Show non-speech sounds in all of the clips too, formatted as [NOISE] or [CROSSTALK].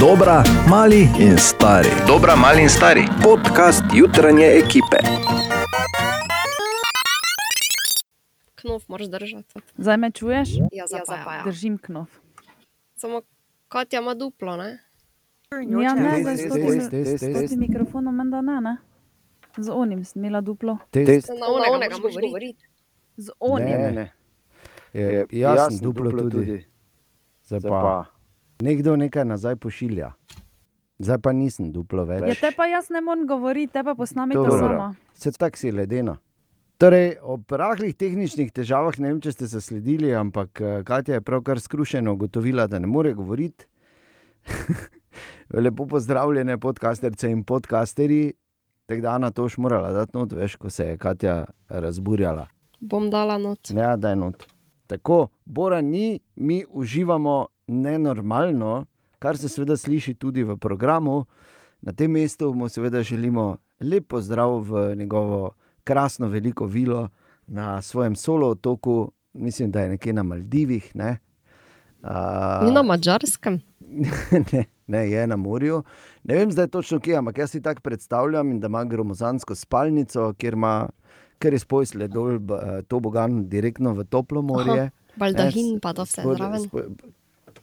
Dobra, mali in stari. Dobra, mali in stari. Podcast jutranje ekipe. Knof moraš držati. Zdaj me čuješ? Ja, zapaja. Držim knof. Samo Katja ima duplo, ne? Ja, ne, zdaj s tem- mikrofonom menda ne, ne. Z onim sem imela duplo. Test. Na onega moraš govoriti. Z onim. Ne, ne. Je, jaz sem duplo tudi. Zdaj pa nekdo nekaj nazaj pošilja. Zdaj pa nisem duplo Ja, več. te pa jaz ne morem govoriti, te pa posnamite Dobro. sama. Se tak si ledeno. Torej, ob rahlih tehničnih težavah, ne vem, če ste se sledili, ampak eh, Katja je pravkar skrušeno ugotovila, da ne more govoriti. [LAUGHS] Lepo pozdravljene podcasterce in podcasteri. Tako da Ana toš morala dati not, veš, ko se je Katja razburjala. Bom dala not. Ja, da je not. Tako, Bora ni, mi uživamo nenormalno, kar se seveda sliši tudi v programu. Na tem mestu mu seveda želimo lep pozdrav v njegovo krasno veliko vilo na svojem solo otoku, mislim, da je nekje na Maldivih. Ne? A, Ni na mačarskem. [LAUGHS] ne, ne, je na morju. Ne vem zdaj točno kje, ampak jaz si tako predstavljam, da ima gromozansko spalnico, kjer ima kar je spojsle dol, b- eh, to bogan direktno v toplo morje. Baldahin pa to vse zraven.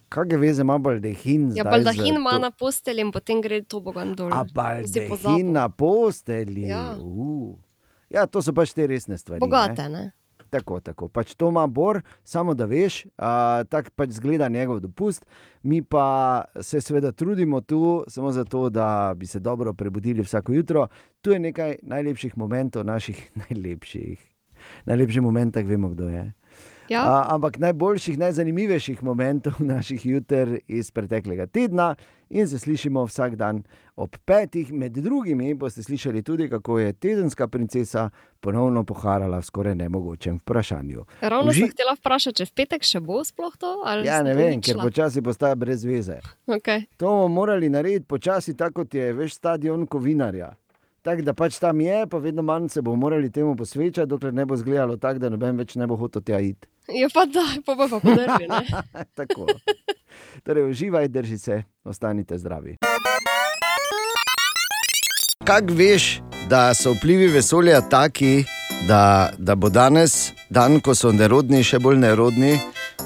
Spo- Kakšne veze ima baldahin? Ja, baldahin z ima to- na postelji in potem gre to bogan dol. A baldahin pozabil. na postelji. Ja. Uh. ja, to so pač te resne stvari. ne. Bogate, ne? Tako, tako. Pač to ima Bor, samo da veš, uh, tako pač zgleda njegov dopust. Mi pa se seveda trudimo tu, samo zato, da bi se dobro prebudili vsako jutro. Tu je nekaj najlepših momentov, naših [LAUGHS] najlepših. Najlepši moment, tako vemo, kdo je. Ja, A, ampak najboljših, najzanimivejših momentov [LAUGHS] naših juter iz preteklega tedna in se slišimo vsak dan ob petih. Med drugimi boste slišali tudi, kako je tedenska princesa ponovno poharala v skoraj nemogočem vprašanju. ravno uži- sem htela vprašati, če v petek še bo sploh to? Ja, ne vem, ker počasi postaja brez veze. Okej. To bomo morali narediti počasi, tako kot je veš stadion Kovinarja. Tako da pač tam je, pa vedno manj se bomo morali temu posvečati, dokler ne bo izgledalo tako, da noben več ne bo hotel tja iti. Ja, pa da, pa bo pa podrli, ne? [LAUGHS] Tako. Torej, uživaj, drži se, ostanite zdravi. Kako veš, da so vplivi vesolja taki, da, da bo danes dan, ko so nerodni, še bolj nerodni,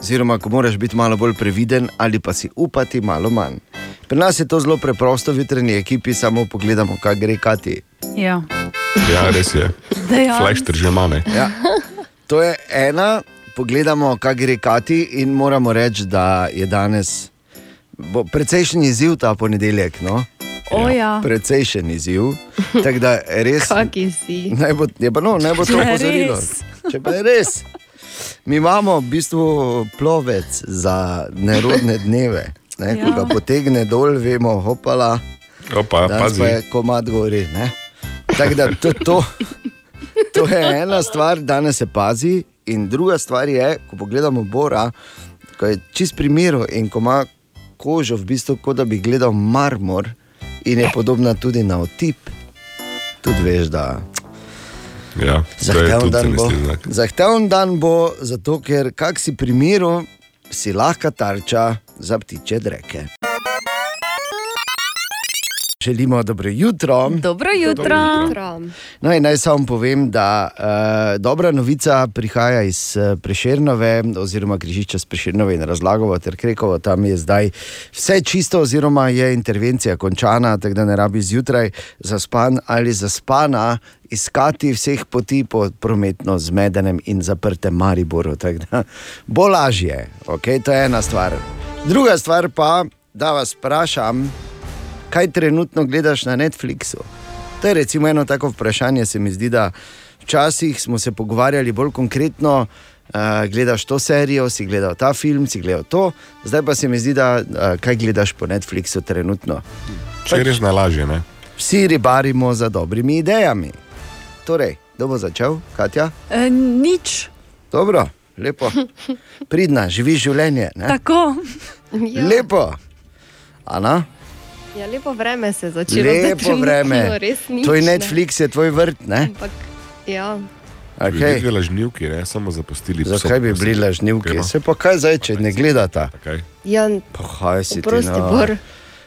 oziroma ko moraš biti malo bolj previden ali pa si upati malo manj. Pri nas je to zelo preprosto, v jutranji ekipi samo pogledamo, kaj gre kati. Ja. Ja, res je. Flash trže mame. Ja. To je ena, pogledamo, kaj gre kati, in moramo reči, da je danes bo precejšen izziv ta ponedeljek. No? O ja. Precejšen izziv. [LAUGHS] Tako da res. Kaki si? Naj bo, je pa no, naj bo to opozorilo. Če pa je res. Mi imamo v bistvu plovec za nerodne dneve. Ne, ja. Ko Ja. ga potegne dol, vemo, hopala, Opa, pa je komad gori. ne. Tako da to, to, to je ena stvar, danes se pazi. In druga stvar je, ko pogledamo Bora, ko je čist pri miru in ko ima kožo v bistvu, kot da bi gledal marmor, in je podobna tudi na otip. Tudi veš, da Ja, zahteven dan bo. Zahteven dan bo, zato ker kak si pri miru, si lahka tarča za ptiče dreke. Želimo dobro jutro. Dobro jutro. Jutro. No, in naj samo povem, da uh, dobra novica prihaja iz uh, Prešernove, oziroma križišča s Prešernove in razlagovo ter Krekovo. Tam je zdaj vse čisto, oziroma je intervencija končana, tako da ne rabi zjutraj zaspan ali zaspana iskati vseh poti po prometno zmedenem in zaprtem Mariboru. Tako da bo lažje, okay? to je ena stvar. Druga stvar pa, da vas vprašam, kaj trenutno gledaš na Netflixu. To je recimo eno tako vprašanje, se mi zdi, da včasih smo se pogovarjali bolj konkretno. Uh, gledaš to serijo, si gledal ta film, si gledal to, zdaj pa se mi zdi, da uh, kaj gledaš po Netflixu trenutno. Če je res najlažje, ne? Vsi ribarimo za dobrimi idejami. Torej, kdo bo začel, Katja? E, nič. Dobro, lepo. Pridna, živiš življenje. Ne? Tako. Ja. Lepo. Ana, ja, lepo vreme se je začelo. lepo vreme. Nič, Tvoj ne. Netflix je tvoj vrt, ne? Ampak, ja. Okay. Okay. Lažnivki, ne? samo zapustili. Zakaj bi bili lažnivki? Se pa kaj zdaj, če ne gledata? Kaj? Ja, Pa kaj si ti Oprosti, no? Bor.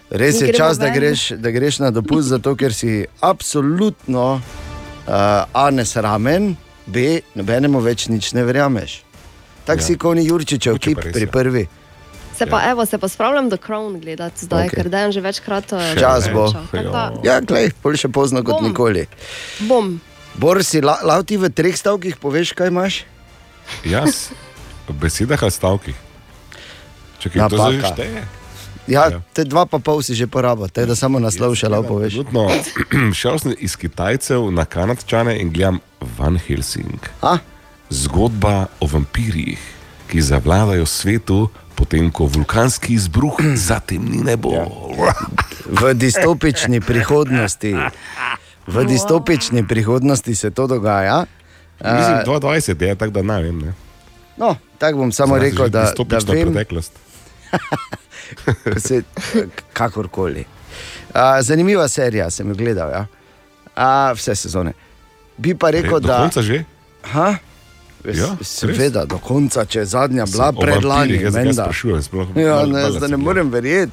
Res je čas, da greš, da greš na dopust, zato ker si absolutno uh, A nesramen, B nobenemu več nič ne verjameš. Tako Ja. si kot Jurčičev, ki res, pri ja. Se pa, evo, se pa spravljam do Crown gledati zdaj, okay. ker dajem že večkrat. eh, Čas bo. Tako da Ja, glej, bolj še pozno kot Bom. nikoli. Bom. Bor si, la, lav ti v treh stavkih poveš, kaj imaš? Jaz, v besedah ali stavkih. Čakaj, to zdaj Napaka. šteje. Ja, Ja. te dva pa pol si že porabil, te da samo naslov še lav poveš. Trenutno [CLEARS THROAT] šel sem iz Kitajcev na Kanadčane in gledam Van Helsing. A? Zgodba o vampirjih, ki zavladajo svetu, potem ko vulkanski izbruh [CLEARS THROAT] zatemni nebo. Ja. [LAUGHS] V distopični prihodnosti. V distopični prihodnosti se to dogaja. Mislim, 22 je, tako da ne vem. Ne. No, tako bom samo Zdaj rekel, že da, da vem, preteklost. [LAUGHS] se, kakorkoli. A, zanimiva serija, sem jo gledal, ja. A, vse sezone. Bi pa rekel, E, do da. konca že? Ha? Ja, Seveda, do konca, če je zadnja bila predlani. jaz menda. sprašujem, sploh Ja, ne, ne sem morem verjeti.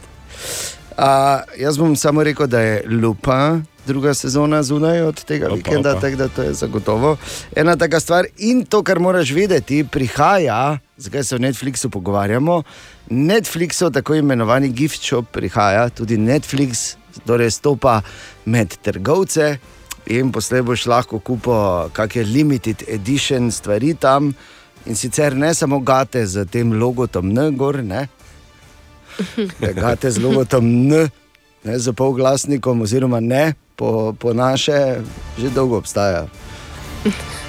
A, jaz bom samo rekel, da je lupa. Druga sezona zunaj od tega Opa, vikenda, tako da to je zagotovo ena taka stvar. In to, kar moraš vedeti, prihaja, zakaj se o Netflixu pogovarjamo. Netflixov, tako imenovani gift shop, prihaja tudi Netflix, torej stopa med trgovce in poslej boš lahko kupil kakšne limited edition stvari tam. In sicer ne samo gate z tem logotom N, gor, ne, [LAUGHS] gate z logotom N, ne z polglasnikom, oziroma ne, po, po naše, že dolgo obstaja. [LAUGHS]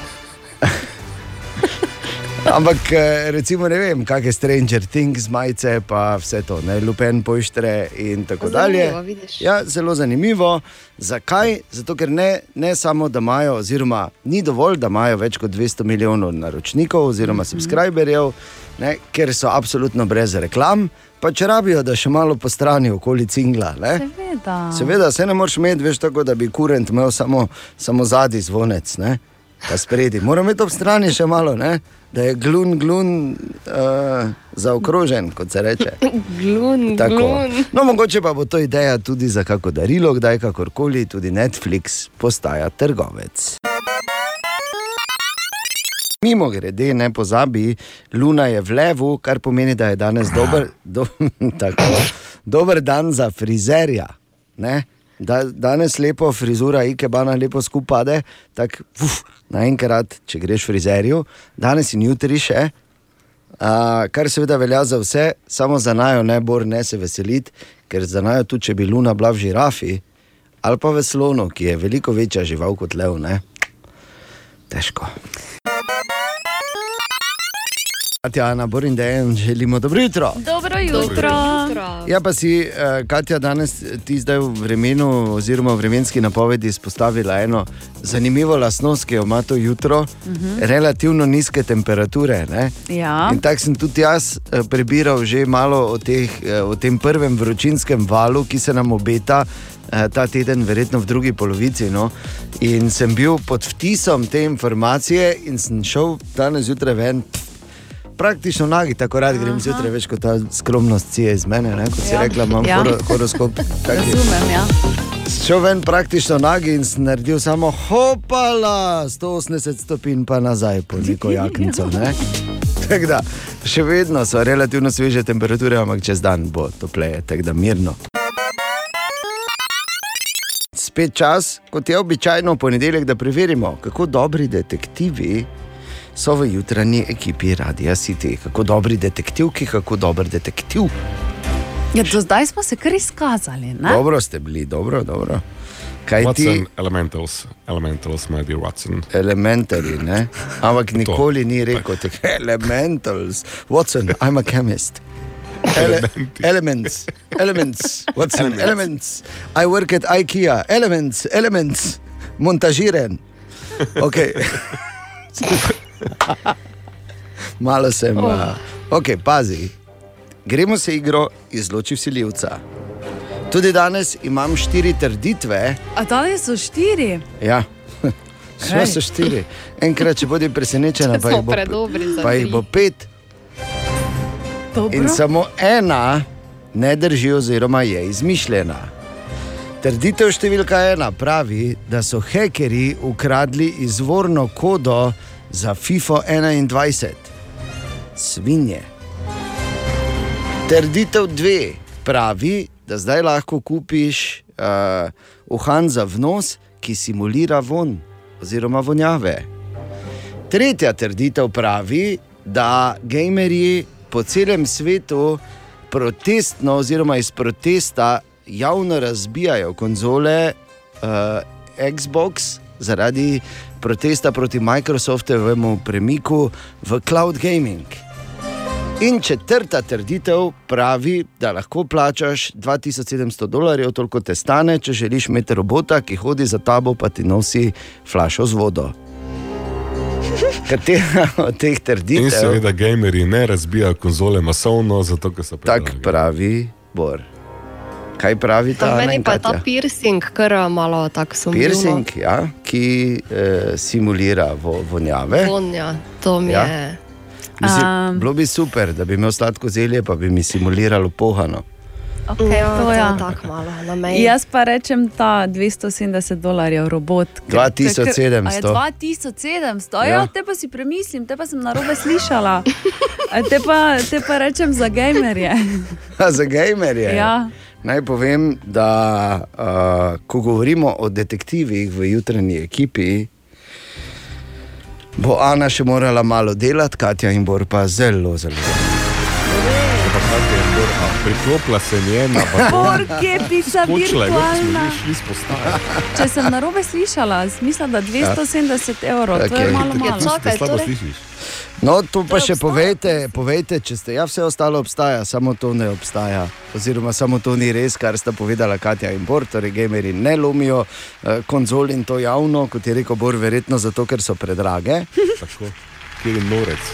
Ampak eh, recimo ne vem, kakšne Stranger Things, majice, pa vse to, ne lupen, poštre in tako dalje. Zanimivo, vidiš. Ja, zelo zanimivo. Zakaj? Zato, ker ne, ne samo, da imajo, oziroma ni dovolj, da imajo več kot 200 milijonov naročnikov oziroma subscriberjev, ne, ker so absolutno brez reklam, pa če rabijo, da še malo po strani okoli cingla. Ne. Seveda. Seveda, se ne moreš imeti, veš, tako da bi kurent imel samo, samo zadnji zvonec, ne? Pa spredi. Moram imeti ob strani še malo, ne? da je glun, glun uh, zaokrožen, kot se reče. Glun, Tako. glun. No, mogoče pa bo to ideja tudi za kako darilo, kdaj kakorkoli, tudi Netflix postaja trgovec. Mimo grede, ne pozabi, Luna je v levu, kar pomeni, da je danes dober, do, [LAUGHS] tako, dober dan za frizerja. Ne? Da, danes lepo frizura, ikebana lepo skupaj, tako naenkrat, če greš frizerju, danes in jutri še. Uh, kar seveda velja za vse, samo za najo ne bor ne se veseliti, ker za najo tudi, če bi Luna bila v žirafi ali pa v slonu, ki je veliko večja žival kot lev, ne. Težko. Katja, Ana, Bor in Dejan, želimo dobro jutro. Dobro jutro. Jutro. Ja, pa si, eh, Katja, danes ti zdaj v vremenu, oziroma v vremenski napovedi izpostavila eno zanimivo lastnost, ki jo ima to jutro, uh -huh. relativno nizke temperature. Ne? Ja. In tako sem tudi jaz eh, prebiral že malo o, teh, eh, o tem prvem vročinskem valu, ki se nam obeta. Ta teden, verjetno v drugi polovici. No. In sem bil pod vtisom te informacije, in sem šel danes zjutraj ven, praktično nagi, tako rad grem zjutraj, več kot ta skromnost cije iz mene, ne? kot si Ja. rekla, imam Ja. horo, horoskop. [LAUGHS] je. Razumem, ja. Šel ven praktično nagi in naredil samo hopala, 180 stopinj pa nazaj po neko jaknico. Ne? Tako da, še vedno so relativno sveže temperature, ampak čez dan bo topleje, tako da mirno. Spet čas, kot je običajno v ponedeljek, da preverimo, kako dobri detektivi so v jutranji ekipi Radia City. Kako dobri detektivki, kako dober detektiv. ja. Do zdaj smo se kar izkazali. Ne? Dobro ste bili, dobro, dobro. Kaj ti? Watson, elementals, elementals, my dear Watson. elementari, ne? ampak nikoli ni rekel, tako elementals. Watson, I'm a chemist. Ele elements, elements, [LAUGHS] Watson, elements. elements. I work at IKEA, elements, elements, montažiren. Okay. [LAUGHS] [LAUGHS] Malo sem. Oh. Uh, ok, pazi. Gremo se igro izloči vsiljivca. Tudi danes imam štiri trditve. A danes so štiri. Ja. [LAUGHS] Vse so štiri. Enkrat, če bodi presenečena, [LAUGHS] pa jih bo, pa jih bo pet. Dobro. In samo ena ne drži oziroma je izmišljena. Trditev številka ena pravi, da so hekerji ukradli izvorno kodo za FIFA 21. Svinje. Trditev dve pravi, da zdaj lahko kupiš uh, uhan za vnos, ki simulira von oziroma vonjave. Tretja trditev pravi, da gamerji po celem svetu protestno oziroma iz protesta javno razbijajo konzole uh, Xbox zaradi protesta proti Microsoftovemu premiku v cloud gaming. In četrta trditev pravi, da lahko plačaš 2700 dolarjev, toliko te stane, če želiš imeti robota, ki hodi za tabo, pa ti nosi flašo z vodo. Katera [LAUGHS] od teh In trditev? seveda, gamerji ne razbijajo konzole masovno, zato ker so Tako predragi. pravi Bor. Kaj pravi ta Ta meni Ana pa ta piercing, kar malo tako sumljivo. Piercing, ja, ki eh, simulira vo, vonjave. Vonja, to mi Ja. je. Mislim, Um. bilo bi super, da bi imel sladko zelje, pa bi mi simuliralo pohano. Okay, Ja, to to ja. je tako malo na meji. Jaz pa rečem ta 270 dolarjev robot. ker- 2700. A je 2700, ja. Ja. ja, te pa si premislim, te pa sem na robe slišala. A Te pa, te pa rečem za gamerje. [LAUGHS] Za gamerje. Ja. Naj povem, da uh, ko govorimo o detektivih v jutranji ekipi, bo Ana še morala malo delati, Katja in Bor pa zelo, zelo. Je, Priklopila se pa Porkepica počela je, smo virtualna. Če sem na robe slišala, mislim, da 270 evrov, to je malo malo. čakaj, slabo torej- slišiš. No, to pa To še povejte, povejte, če ste. Ja, vse ostalo obstaja, samo to ne obstaja. Oziroma, samo to ni res, kar sta povedala Katja in Bor. Torej, gameri ne lomijo eh, konzol in to javno, kot je rekel Bor, verjetno zato, ker so predrage. [LAUGHS] Tako, kjer je norec.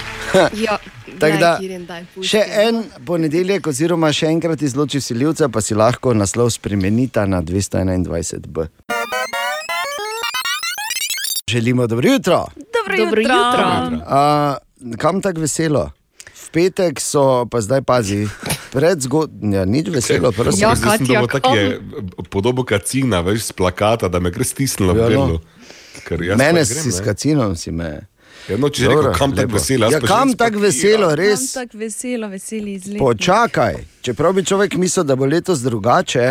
Ja, [LAUGHS] Tako ne, da, Še en ponedeljek, oziroma še enkrat izloči siljivca, pa si lahko naslov spremenita na 221b. Želimo dobro jutro. Dobro, Dobro jutro. A, kam tako veselo? V petek so, pa zdaj pazi, predzgodnja, nič veselo, prosim. Ja, Zdaj sem dobil tako je podobo kacina, veš, z plakata, da me gre stisnilo v Ja, no. grlu. Ker jaz Mene grem, si ne. s kacinom si me. Ja, no, če Dobro, rekel, kam tako lepo. veselo, Ja, kam tako veselo, ja. res? Sem tako veselo, veseli izlet. Počakaj, čeprav bi človek mislil, da bo letos drugače,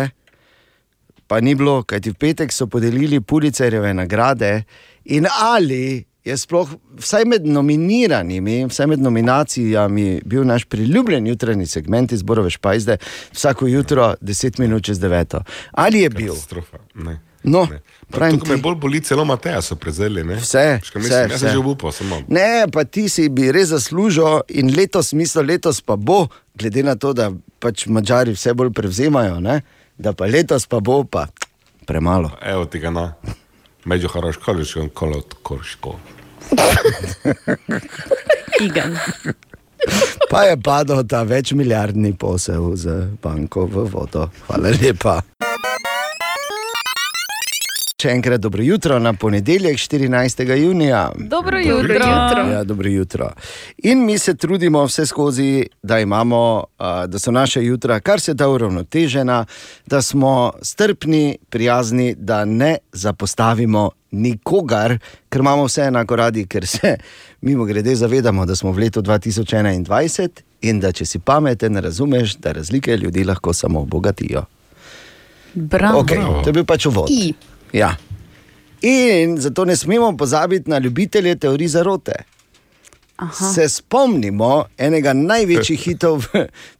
pa ni bilo, kajti v petek so podelili Pulicerjeve nagrade in ali je sploh, vsaj med nominiranimi, vsaj med nominacijami, bil naš priljubljen jutranji segment iz Borove Špajzde, vsako jutro 10 minut čez 9. Ali je bil? Katastrofa. Ne. No, Tukaj me bolj boli, celo Mateja so prezeli. Ne? Vse, vse, mislim, Jaz vse. sem že upal, samo. Ne, pa ti si bi res zaslužil in letos, mislim, letos pa bo, glede na to, da pač Mačari vse bolj prevzemajo, ne? da pa letos pa bo pa premalo. Evo ti ga na. Među Haraškoli, še on [LAUGHS] Igen. Pa je padel ta večmilijardni posel z banko v vodo. Hvala lepa. Še enkrat dobro jutro na ponedeljek, 14. junija. Dobro Dobro jutro. jutro. Ja, dobro jutro. In mi se trudimo vse skozi, da, imamo, da so naše jutra kar se da uravnotežena, da smo strpni, prijazni, da ne zapostavimo nikogar, ker imamo vse enako radi, ker se mimo grede zavedamo, da smo v letu 2021 in da če si pameten, razumeš, da razlike ljudi lahko samo obogatijo. Bravo. Okay, to je bil pač uvod. I. Ja. In zato ne smemo pozabiti na ljubitelje teorij zarote. Aha. Se spomnimo enega največjih [LAUGHS] hitov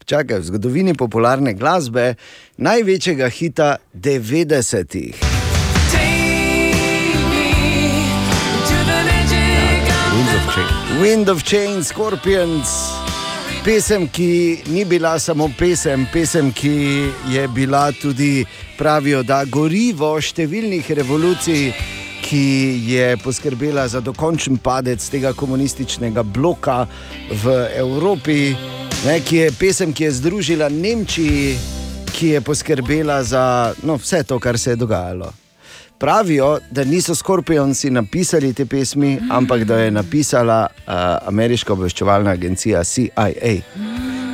čakaj, v zgodovini popularne glasbe, največjega hita 90-ih. Winds of Change. Wind of Change, Scorpions, pesem, ki ni bila samo pesem, pesem, ki je bila tudi, pravijo, da gorivo številnih revolucij, ki je poskrbela za dokončen padec tega komunističnega bloka v Evropi, ne, ki je pesem, ki je združila Nemčiji, ki je poskrbela za no, vse to, kar se je dogajalo. Pravijo, da niso Skorpionci napisali te pesmi, ampak da je napisala uh, ameriška obveščevalna agencija CIA.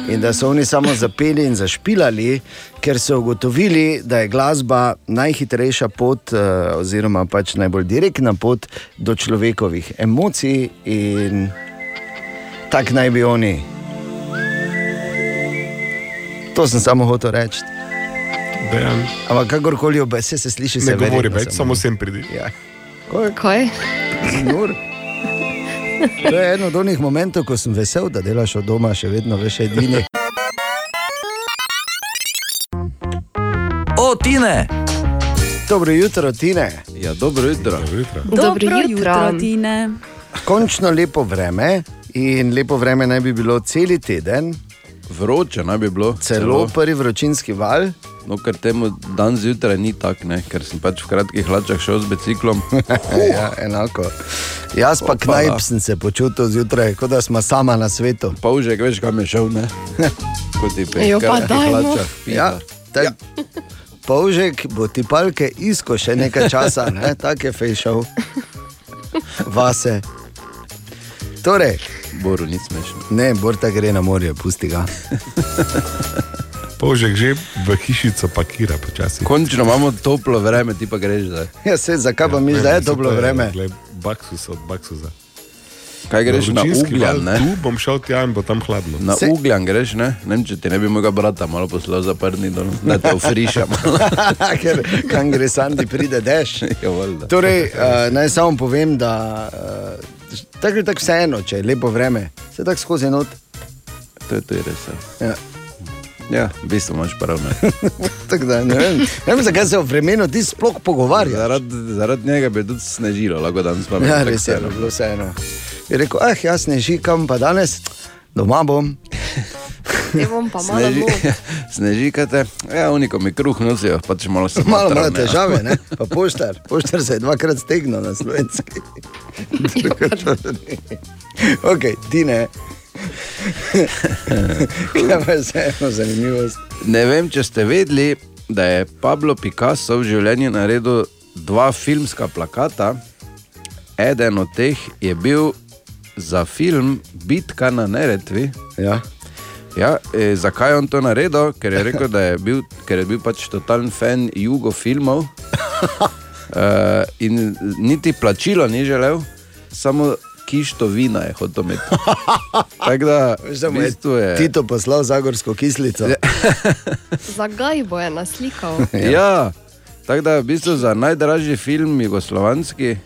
in da so oni samo zapeli in zašpilali, ker so ugotovili, da je glasba najhitrejša pot, eh, oziroma pač najbolj direktna pot do človekovih emocij, in tako naj bi oni. To sem samo hotel reči. Dejan, Ampak kakorkoli obese se sliši, se ne govori več, samo sem pridi. Ja. Kaj? Kaj? Nur. [LAUGHS] To je eno od onih momentov, ko sem vesel, da delaš od doma, še vedno veš, edini. O, Tine! Dobro jutro, Tine. Ja, dobro jutro. Dobro jutro. Dobro Dobro jutro. jutro, Tine. Končno lepo vreme in lepo vreme naj bi bilo cel teden, Vroče naj bi bilo. celo prvi vročinski val. No, ker temu dan zjutraj ni tako, ne? ker sem pač v kratkih hlačah šel z biciklom. [LAUGHS] Ja, enako. Jaz pa knajp sem se počutil zjutraj, kot da smo sama na svetu. Polžek, veš, kam je šel, ne? [LAUGHS] Kot ti Jo, pa daj. Ja, tak, Polžek bo ti palke isko še nekaj časa, ne? tako je fejšal. [LAUGHS] Vase. Torej, Boru ni smešno. ne, Borta gre na morje, pusti ga. [LAUGHS] Polžek že v hišico pakira počasi. Končno imamo toplo vreme, ti pa greš zdaj. Ja, se, zakaj pa misliš, da je toplo vreme? Baksus od baksusa. Kaj greš na val, ugljan, ne? Tu bom šel tja in bo tam hladno. Na Se- ugljan greš, ne? Ne vem, če ti ne bi mojega brata malo poslal za prni dol, da te ufrišam. [LAUGHS] Ker kam gre Sandi, pride dež. ja, valjda. Torej, uh, naj samo povem, da uh, tako je tako vseeno, če je lepo vreme, se tako skozi not. To je, to je res. ja. Ja. Ja, v bistvu imaš prav. Ne? [LAUGHS] Da, ne, vem, ne vem, zakaj se o vremenu ti sploh pogovarjaš. Zaradi zarad njega bi tudi snežilo, lahko danes pa bi Ja, res je, bilo vseeno. Je rekel, ah, jaz ne živim kam pa danes, doma bom. [LAUGHS] Te bom pa malo Sneži, [LAUGHS] snežikate, ja, uniko mi kruh nosijo, pač malo se Malo ne. težave, ne? [LAUGHS] pa poštar. Poštar se je dvakrat stegnil na slovenski. ok, ti ne. Kaj pa je vseeno zanimivost? Ne vem, če ste vedeli, da je Pablo Picasso v življenju naredil dva filmska plakata. Eden od teh je bil za film Bitka na Neretvi. Ja. Ja, e, zakaj je on to naredil? Ker je rekel, da je bil, ker je bil pač totalen fan jugofilmov. Uh, [LAUGHS] in niti plačilo ni želel, samo kišto vina je hotel imeti. [LAUGHS] Tako da, v mu je bistvu je Tito poslal zagorsko kislico. [LAUGHS] Za gajbo je naslikal. Ja, tako da v bistvu za najdražji film jugoslovanski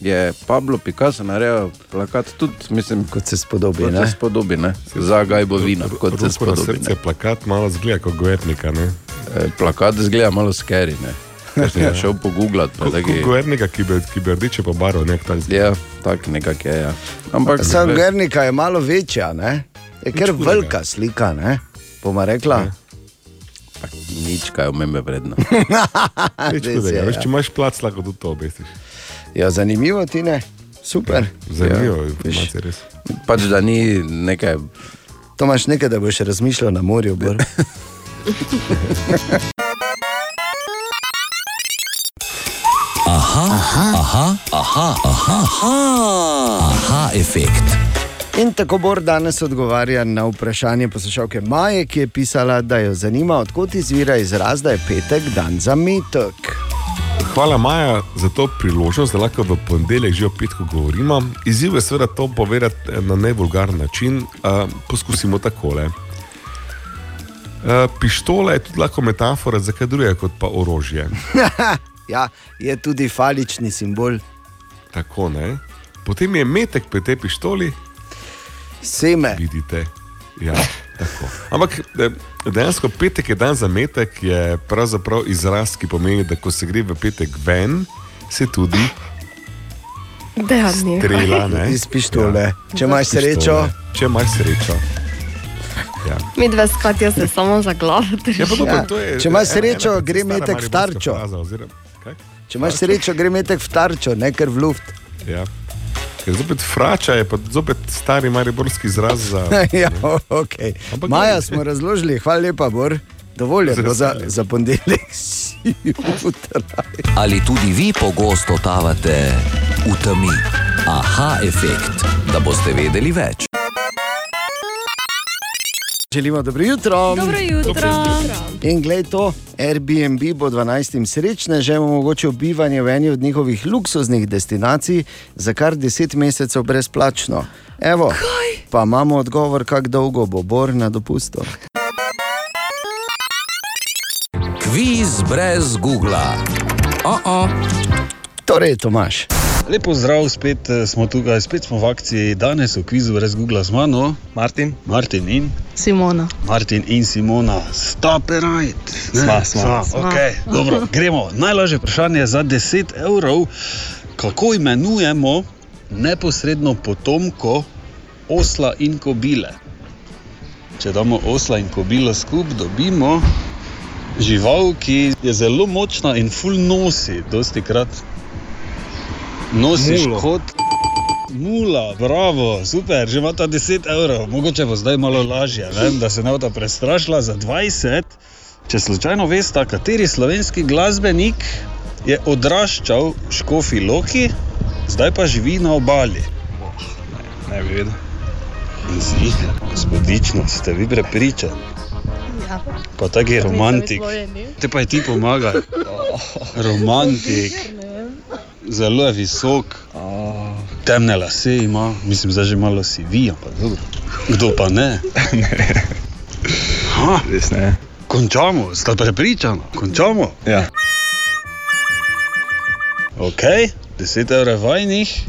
je Pablo Picasso naredil plakat, tudi mislim, Kot se spodobi. kot Ne? se spodobi, ne? za gajbovino, kot se spodobi. srce, plakat malo zgleda kot govornika. Ne? E, Plakat zgleda malo skeri, ne. Ker sem ga šel pogooglati, taki, govornika, ki bi, ki bi rdeče pobarval, nek tak zgled. ja, tak nekak je, ja. Ampak, Sam ve- Gernika je malo večja, ne? je hudega. velika slika, ne? bomo rekla. nič kaj omembe vredno. [LAUGHS] Veš, ja. če imaš plac, lahko tudi to obesiš. Ja, zanimivo ti ne, super. Zanimivo Ja, je informacija res. Pač da ni nekaj, To imaš nekaj, da boš razmišljal na morju. Bor. [LAUGHS] Aha, efekt. In tako Bor danes odgovarja na vprašanje poslušalke Maje, ki je pisala, da jo zanima, odkot izvira izraz, da je petek dan za metek. Hvala Maja za to priložnost, da lahko v ponedeljek že o petku govorimo. Izziv je seveda to povedati na nevulgaren način. Uh, poskusimo takole. Uh, pištola je tudi lahko metafora za kaj drugega kot pa orožje. [LAUGHS] ja, je tudi falični simbol. Tako ne. Potem je metek pri tej pištoli, Seme. vidite. Ja, tako. Ampak eh, dejansko petek je dan za metek, je pravzaprav izraz, ki pomeni, da ko se gre v petek ven, se tudi Dejansko. strela. ne. Iz pištole. Ja. Če imaš srečo. Če imaš srečo. Ja. Mi dve skatijo se samo za glavo. Ja, pa dobro, to je Če imaš srečo, ena gre metek v tarčo. fraza, oziroma- če imaš srečo, gre metek v tarčo, ne ker v luft. Ja. Ker zopet frača je pa zopet stari mariborski izraz za. [LAUGHS] ja, okay. Maja smo razložili, hvala lepa, Bor. Dovolj je za, za ponedeljek [LAUGHS] jutraj. Ali tudi vi pogosto totavate v temi? Aha, efekt, da boste vedeli več. Želimo dobro jutro. Dobro jutro. In glej to, Airbnb bo 12. srečnežem omogočil bivanje v eni od njihovih luksuznih destinacij za kar 10 mesecev brezplačno. Evo, Kaj? pa imamo odgovor, kako dolgo bo Bor na dopustu. Kviz brez Google. Oh -oh. Torej, Tomaš. Lepo zdrav, spet eh, smo tukaj, spet smo v akciji, danes v kvizu brez Google z mano, Martin, Martin in Simona. Martin in Simona, stop it right. Ne? Sva, sva. Sva, Okay. Dobro, gremo. Najlažje vprašanje za 10 evrov. Kako imenujemo neposredno potomko osla in kobile? Če damo osla in kobilo skupaj, dobimo žival, ki je zelo močna in full nosi, dosti krat. Nosiš Mulo. Mula, bravo, super, že ima ta 10 evrov, mogoče bo zdaj malo lažje, vem, da se ne bo prestrašila za 20. Če slučajno veste, kateri slovenski glasbenik je odraščal v Škofi Loki, zdaj pa živi na obali. ne bi vedel. Ziger, gospodično, ste vi prepričani? Ja. Pa tako je romantik. Te pa je ti pomaga. [LAUGHS] Romantik. Zelo je visok, temne lase ima, mislim, da že malo si vi, ampak dobro. Kdo pa [LAUGHS] ne? Ha, Res ne. končamo, sta prepričana, končamo. Ja. Ok, 10 evrov vajnih,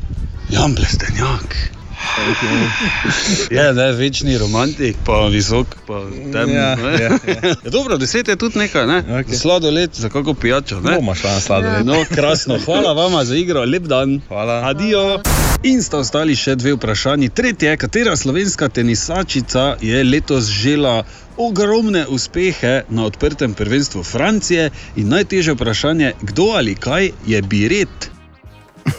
Jan Plestenjak. [LAUGHS] Je, ne, večni romantik, pa visok, pa temen. Ja, ne. ja, ja. [LAUGHS] Ja, dobro, deset je tudi nekaj, ne? Okay. Sladoled za kako pijačo, ne? Bomo šla na sladoled. No, krasno, hvala vam za igro, lep dan. Hvala. Adijo. In sta ostali še dve vprašanji. Tretje, katera slovenska tenisačica je letos žela ogromne uspehe na odprtem prvenstvu Francije? In najtežje vprašanje, kdo ali kaj je biret?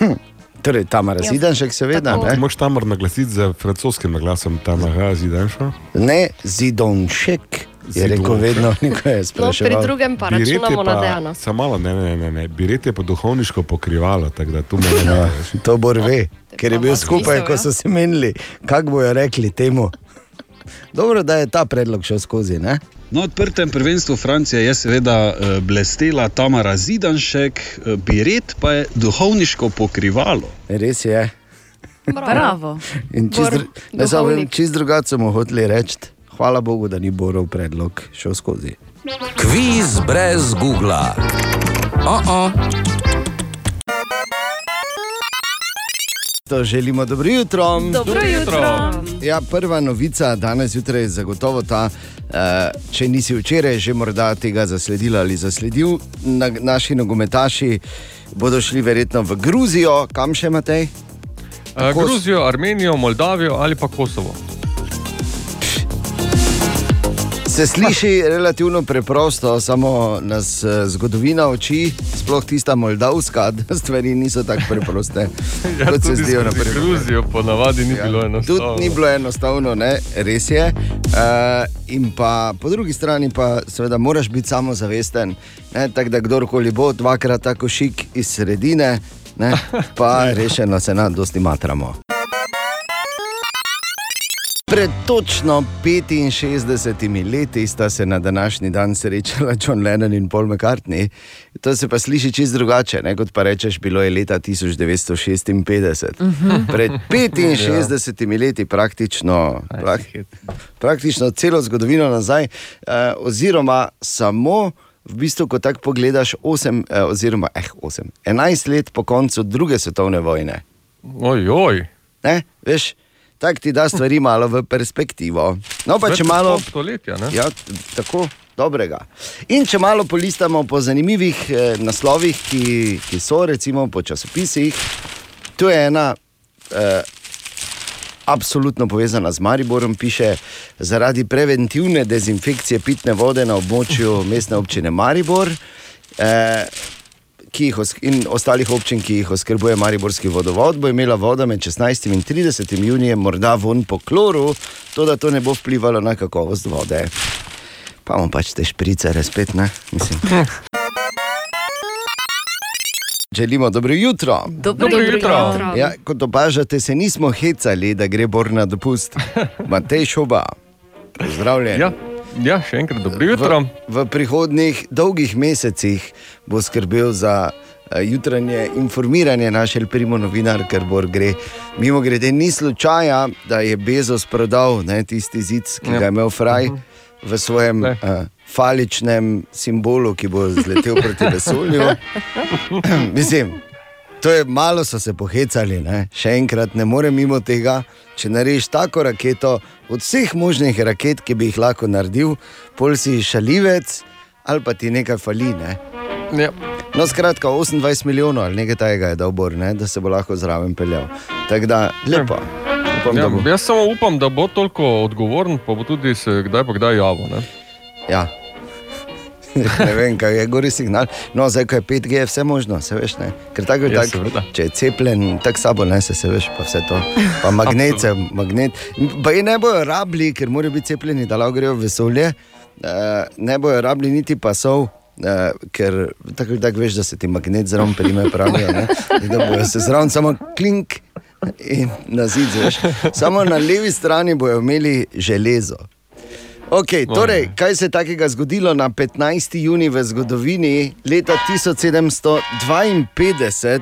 [LAUGHS] Torej, Tamara Zidanšek, seveda. Ne, Moš tam naglasiti z francoskim naglasom, tam naha zidanšo. ne Zidonšek, je rekel vedno, [LAUGHS] je No, pri drugem pa računamo na Dejana. Samo malo, ne, ne, ne, ne. Biret je pa duhovniško pokrivalo, tako da tu ne Ja, znaš. to Bor ve, ker je bil skupaj, smisel, ko ja. so se menili, kako bojo rekli temu. Dobro, da je ta predlog šel skozi. Ne? Na odprtem prvenstvu Francije je seveda eh, blestela Tamara Zidanšek, eh, biret pa je duhovniško pokrivalo. Res je. Bravo. [LAUGHS] Čist, Bor, dru- ne, duhovnik. čist drugače smo hoteli reči. Hvala Bogu, da ni Borov predlog šel skozi. Kviz brez Google. Oh -oh. To želimo dobro jutro. Dobro jutro. Ja, prva novica danes zjutraj je zagotovo ta, uh, če nisi včeraj že morda tega zasledil ali zasledil. Na, naši nogometaši bodo šli verjetno v Gruzijo, kam še Matej? Uh, Kos- Gruzijo, Armenijo, Moldavijo ali pa Kosovo. Se sliši relativno preprosto, samo nas eh, zgodovina uči, sploh tista moldavska, [LAUGHS] da stvari niso tako preproste, [LAUGHS] kot se zdijo na prvi pogled. Gruzijo ponavadi ni ja, bilo enostavno. Tudi ni bilo enostavno, ne? res je. Uh, in pa po drugi strani, pa seveda moraš biti samozavesten. Tako da kdorkoli bo, dvakrat tako šik iz sredine, ne, pa [LAUGHS] rešeno se nam dosti matramo. Pred točno 65 leti sta se na današnji dan srečala John Lennon in Paul McCartney. To se pa sliši čist drugače, ne? kot pa rečeš, bilo je leta 1956. Pred [LAUGHS] 65 leti, praktično, prak, praktično celo zgodovino nazaj, eh, oziroma samo. V bistvu, ko tako pogledaš, 8, eh, oziroma eh, 8, 11 let po koncu druge svetovne vojne. Ojoj, Ne? Veš, tako ti da stvari malo v perspektivo. No, pa če malo. stoletja. Ne? Ja, tako dobrega. In če malo polistamo po zanimivih eh, naslovih, ki, ki so recimo po časopisih, tu je ena. Eh, Absolutno povezana z Mariborom, piše, zaradi preventivne dezinfekcije pitne vode na območju mestne občine Maribor eh, jih os- in ostalih občin, ki jih oskrbuje Mariborski vodovod, bo imela voda med 16 in 30 junijem morda von po kloru, to da to ne bo vplivalo na kakovost vode. Pa bomo pač te šprice, respet, ne? Mislim. Želimo dobro jutro. Dobro Dobro jutro. jutro. Ja, kot opažate, se nismo hecali, da gre Bor na dopust. [LAUGHS] Matej šoba. Pozdravljen. Ja, ja, še enkrat dobro jutro. V, v prihodnih dolgih mesecih bo skrbel za uh, jutranje informiranje naše primo novinar, ker bo gre. Mimo grede, ni slučaja, da je Bezos prodal ne, tisti zid, ki Ja. ga je imel Fraj uh -huh. v svojem Ne. uh, faličnem simbolu, ki bo zletel proti vesolju. [LAUGHS] Mislim. To je malo so se pohecali, ne? še enkrat ne morem mimo tega. Če narediš tako raketo, od vseh možnih raket, ki bi jih lahko naredil, pol si šalivec ali pa ti nekaj fali. Ne? Ja. No, skratka, 28 milijonov ali nekaj tajega je dal Bor, ne? da se bo lahko zraven peljal. Tako da, lepo. Upam, Ja, da bo. jaz samo upam, da bo toliko odgovoren, pa bo tudi se kdaj pa kdaj javil. Ja. [LAUGHS] ne vem, kaj je gori signal. No, zdaj, ko je 5G, je vse možno, se veš. Ne? Ker tako je Ja, tako, seveda. če je cepljen, tako sabo nese, se veš, pa vse to. Pa [LAUGHS] magnet, se, magnet. Pa je ne bojo rabili, ker morajo biti cepljeni, da lahko grejo v vesolje. Uh, ne bojo rabili niti pasov. Uh, ker tako, tako veš, da se ti magnet zraven prime pravijo, ne? da bojo se zraven samo klink in na zid, veš. Samo na levi strani bojo imeli železo. Okay, torej, kaj se je takega zgodilo na 15. juni v zgodovini leta 1752?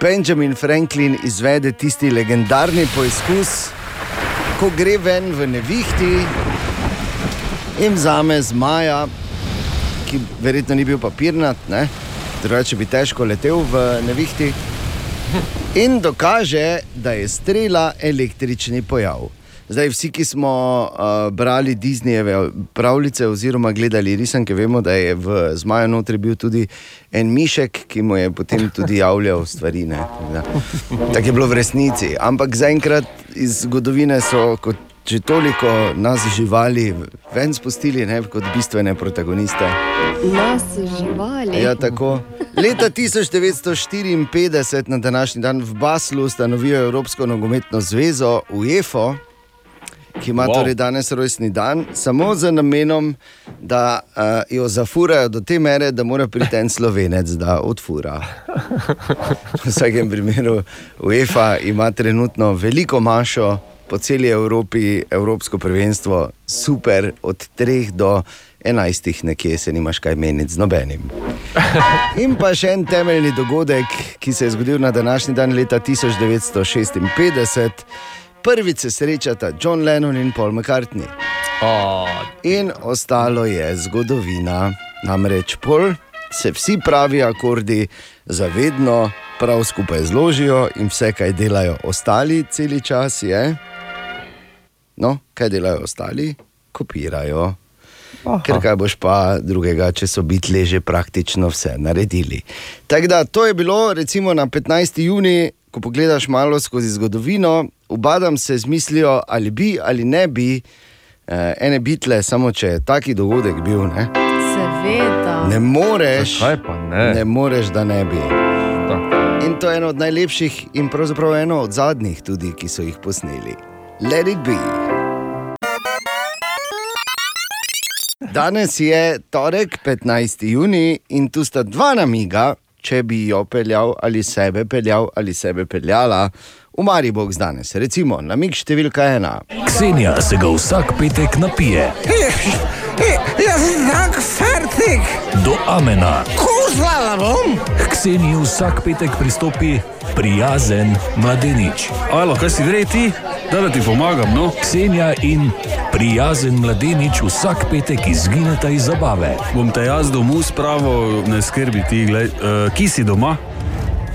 Benjamin Franklin izvede tisti legendarni poizkus, ko gre ven v nevihti in vzame zmaja, ki verjetno ni bil papirnat, ne? drugače bi težko letel v nevihti. In dokaže, da je strela električni pojav. Zdaj, vsi, ki smo uh, brali Disneyjeve pravljice oziroma gledali risanke, vemo, da je v zmaju notri bil tudi en mišek, ki mu je potem tudi javljal stvari. Tako Tako je bilo v resnici. Ampak zaenkrat iz zgodovine so kot že toliko nas živali ven spustili ne, kot bistvene protagoniste. Nas živali. Ja, tako. Leta 1954 na današnji dan v Baslu ustanovijo Evropsko nogometno zvezo UEFA, ki ima Wow. torej danes rojstni dan, samo z namenom, da uh, jo zafurajo do te mere, da mora priti en slovenec, da odfura. V vsakem primeru UEFA ima trenutno veliko mašo po celi Evropi, Evropsko prvenstvo, super, od 3 do 11, nekje se nimaš kaj meniti z nobenim. In pa še en temeljni dogodek, ki se je zgodil na današnji dan leta 1956. Prvič se srečata John Lennon in Paul McCartney. A, In ostalo je zgodovina. Namreč pol se vsi pravi akordi zavedno prav skupaj zložijo in vse, kaj delajo ostali, celi čas je. No, kaj delajo ostali? Kopirajo. Ker kaj boš pa drugega, če so bitli že praktično vse naredili. Tako da to je bilo, recimo na 15. juni, ko pogledaš malo skozi zgodovino, ubadam se z mislijo, ali bi ali ne bi eh, ene bitle, samo če je taki dogodek bil. Ne, Seveda. ne moreš, ne? ne moreš, da ne bi. Tako. In to je eno od najlepših in pravzaprav eno od zadnjih, tudi, ki so jih posneli. Let it be. Danes je torek, 15. juni, in tu sta dva namiga, če bi jo peljal ali sebe peljal ali sebe peljala v Maribox danes. Recimo, namig številka ena. Ksenija se ga vsak petek napije. Jaz sem tak fertik, Do Amena. kozlala bom. K Kseniji vsak petek pristopi prijazen mladenič. Alo, kaj si gre ti? Da, da ti pomagam, no? Ksenija in prijazen mladenič vsak petek izgineta iz zabave. Bom te jaz domov spravil, ne skrbi ti, gled, uh, ki si doma.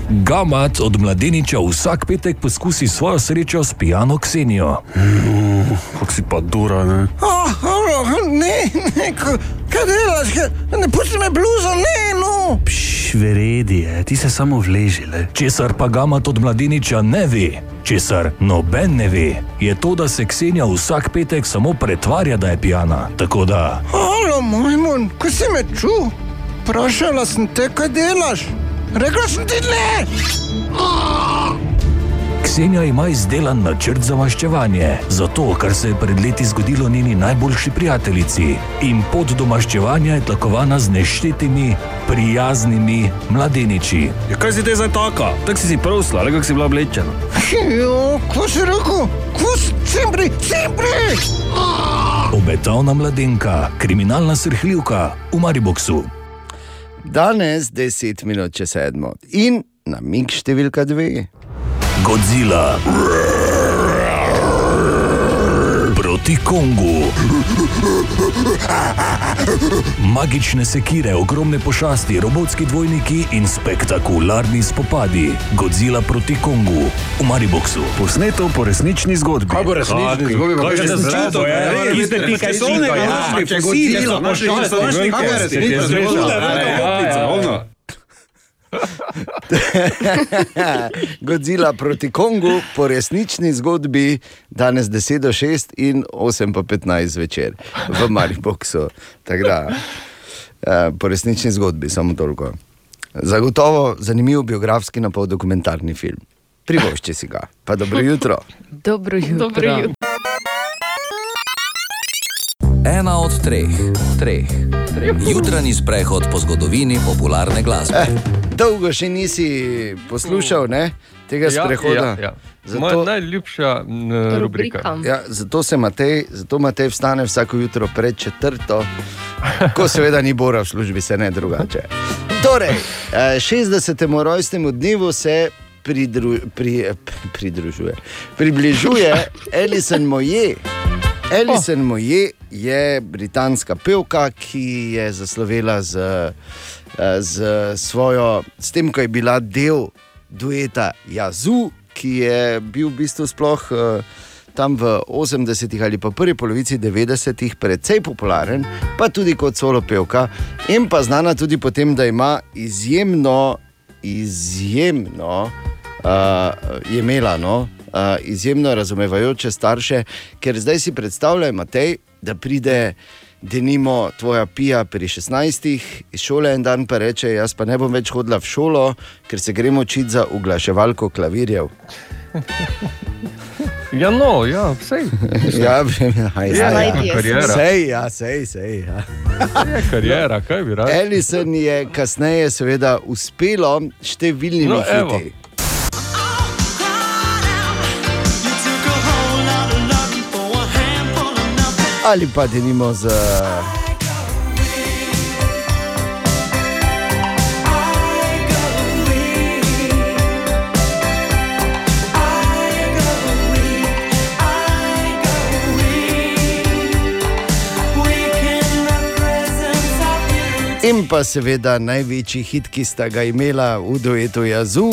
Gamat od mladeniča vsak petek poskusi svojo srečo s pijano Ksenijo. Kako si pa dura, ne? Oh, oh, ne, ne, kaj delaš, Kaj- ne pusti me bluzo, ne, no. Pš, veredi je, ti se samo vležile. Česar pa Gamat od mladeniča ne ve, česar noben ne ve, je to, da se Ksenija vsak petek samo pretvarja, da je pijana. Tako da Alo, majmun, ko si me čutil? Vprašala sem te, kaj delaš. Rekla sem ti ne. Ksenija ima izdelan načrt za maščevanje, zato ker se je pred leti zgodilo njeni najboljši prijateljici. In pot do maščevanja je tlakovana z neštetimi, prijaznimi mladeniči. Ja, kaj si te zdaj taka? Tako si si prosla, ali kako si bila oblečena? Jo, ko si rekel, sempre, sempre. Ob obetavna mladenka, kriminalna srhljivka v Mariboku. Danes 10 minut čez sedmo in na mig številka dve. Godzilla. Proti Kongu. Magične sekire, ogromne pošasti, robotski dvojniki in spektakularni spopadi. Godzilla proti Kongu v Mariboku. Posneto po resnični zgodbi. Kaj bo resnični zgodbi? Pa kaj se ja, res, Ste ti kaj si kasovnega to, ja, našli, če fosili, Godzilla, so našli, pošasti, so našli, kaj bo kaj resnična je zgodba? zgodba? Ja, ja, ja, ja, ono. [LAUGHS] Godzilla proti Kongu po resnični zgodbi, danes 10 do 6 in 8 po 15 zvečer v Mariboku. Da, eh, po resnični zgodbi, samo toliko. Zagotovo zanimiv biografski na pol dokumentarni film. Privošči si ga, pa dobro jutro. [LAUGHS] Dobro jutro. Dobro jutro. Ena od treh, treh. Jutranji sprehod po zgodovini popularne glasbe. Eh, dolgo še nisi poslušal ne, tega sprehoda. Ja, ja. Moja najljubša m, rubrika. Ja, zato se Matej, zato Matej vstane vsako jutro pred četrto, ko seveda ni bora v službi, se ne drugače. Torej, eh, 60. rojstnemu dnevu se pridru, pri, eh, pridružuje, približuje Alison Moje. Alison oh. Moje je britanska pevka, ki je zaslovela z, eh, z, svojo, s tem, ko je bila del dueta Jazu, ki je bil v bistvu sploh eh, tam v 80-ih ali pa prvi polovici 90-ih precej popularen, pa tudi kot solo pevka, in pa znana tudi po tem, da ima izjemno, izjemno uh, je imela. No, izjemno razumevajoče starše, ker zdaj si predstavljaj, Matej, da pride denimo tvoja pija pri 16 iz šole en dan pa reče: Jaz pa ne bom več hodila v šolo, ker se gremo učiti za uglaševalko klavirjev. [LAUGHS] Ja, no, ja, [LAUGHS] vse. Ja, ja, ja, Najdi je kariera. Sej, ja, sej, sej. Ja. Je kariera, kaj bi rad? Ellison je kasneje seveda uspelo številnimi No, evo. Ali pa denimo z. In pa seveda največji hit, ki sta ga imela v duetu Jazu.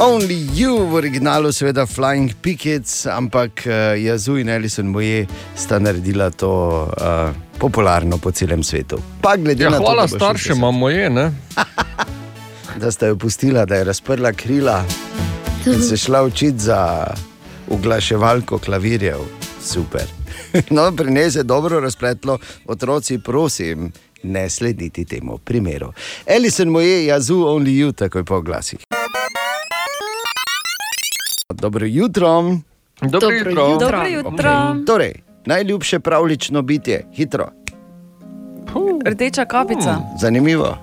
Only You v originalu, seveda Flying Pickets, ampak uh, Jazu in Ellison Moje sta naredila to uh, popularno po celem svetu. Pa glede Ja, na to, hvala da bo staršem, 60, imamo je, ne? [LAUGHS] da sta jo pustila, da je razprla krila in se šla učiti za uglaševalko klavirjev. Super. [LAUGHS] No, pri njej se je dobro razpletlo, otroci, prosim, ne slediti temu primeru. Ellison Moje, Jazu, Only You, takoj po glasih. Dobro jutro. Dobro Dobro jutro. jutro. Dobro jutro. Torej, najljubše pravlično bitje, hitro. Rdeča kapica. Zanimivo.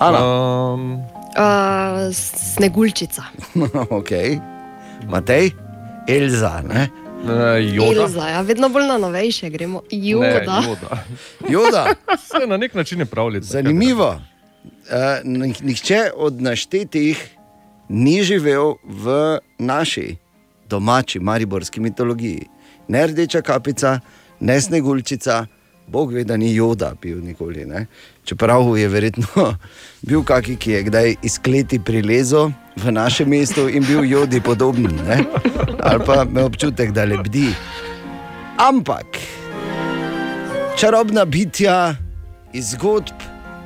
Ana. Um, Uh, sneguljčica. [LAUGHS] ok. Matej, Elza, ne? Ilza, ja, vedno bolj na novejše gremo. Juda. Ne, joda. Joda. [LAUGHS] Vse na nek način je pravljica. Zanimivo. Uh, nih- nihče od naštetih ni živel v naši domači mariborski mitologiji. Ne rdeča kapica, ne sneguljčica, Bog ve, da ni joda bil nikoli. Ne? Čeprav je verjetno [LAUGHS] bil kakšen, ki je kdaj iz kleti prilezel v naše mesto in bil jodi podoben, ne? ali pa ima občutek, da lebdi. Ampak čarobna bitja iz zgodb,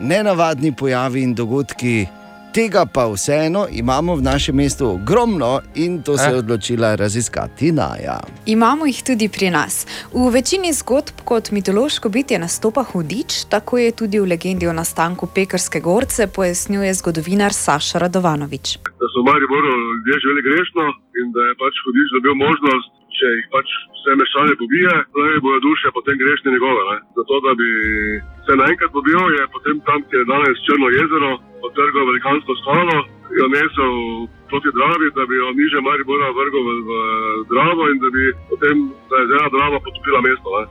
nenavadni pojavi in dogodki, tega pa vseeno imamo v našem mestu ogromno in to se je odločila raziskati Naja. Imamo jih tudi pri nas. V večini zgodb kot mitološko bitje nastopa hudič, tako je tudi v legendi o nastanku pekarske gorce, pojasnjuje zgodovinar Saša Radovanovič. da so v Mariboru ljudje živeli grešno in da je pač hudič dobil možnost če jih pač vse meščane pobije, da bojo duše potem grešne njegove. Ne? Zato, da bi se naenkrat pobil, je potem tam, kjer je danes Črno jezero, odtrgal velikansko skalo, jo nesel proti Dravi, da bi jo niže Maribora vrgel v, v Dravo in da bi potem da je zela Drava potopila mesto. Ne?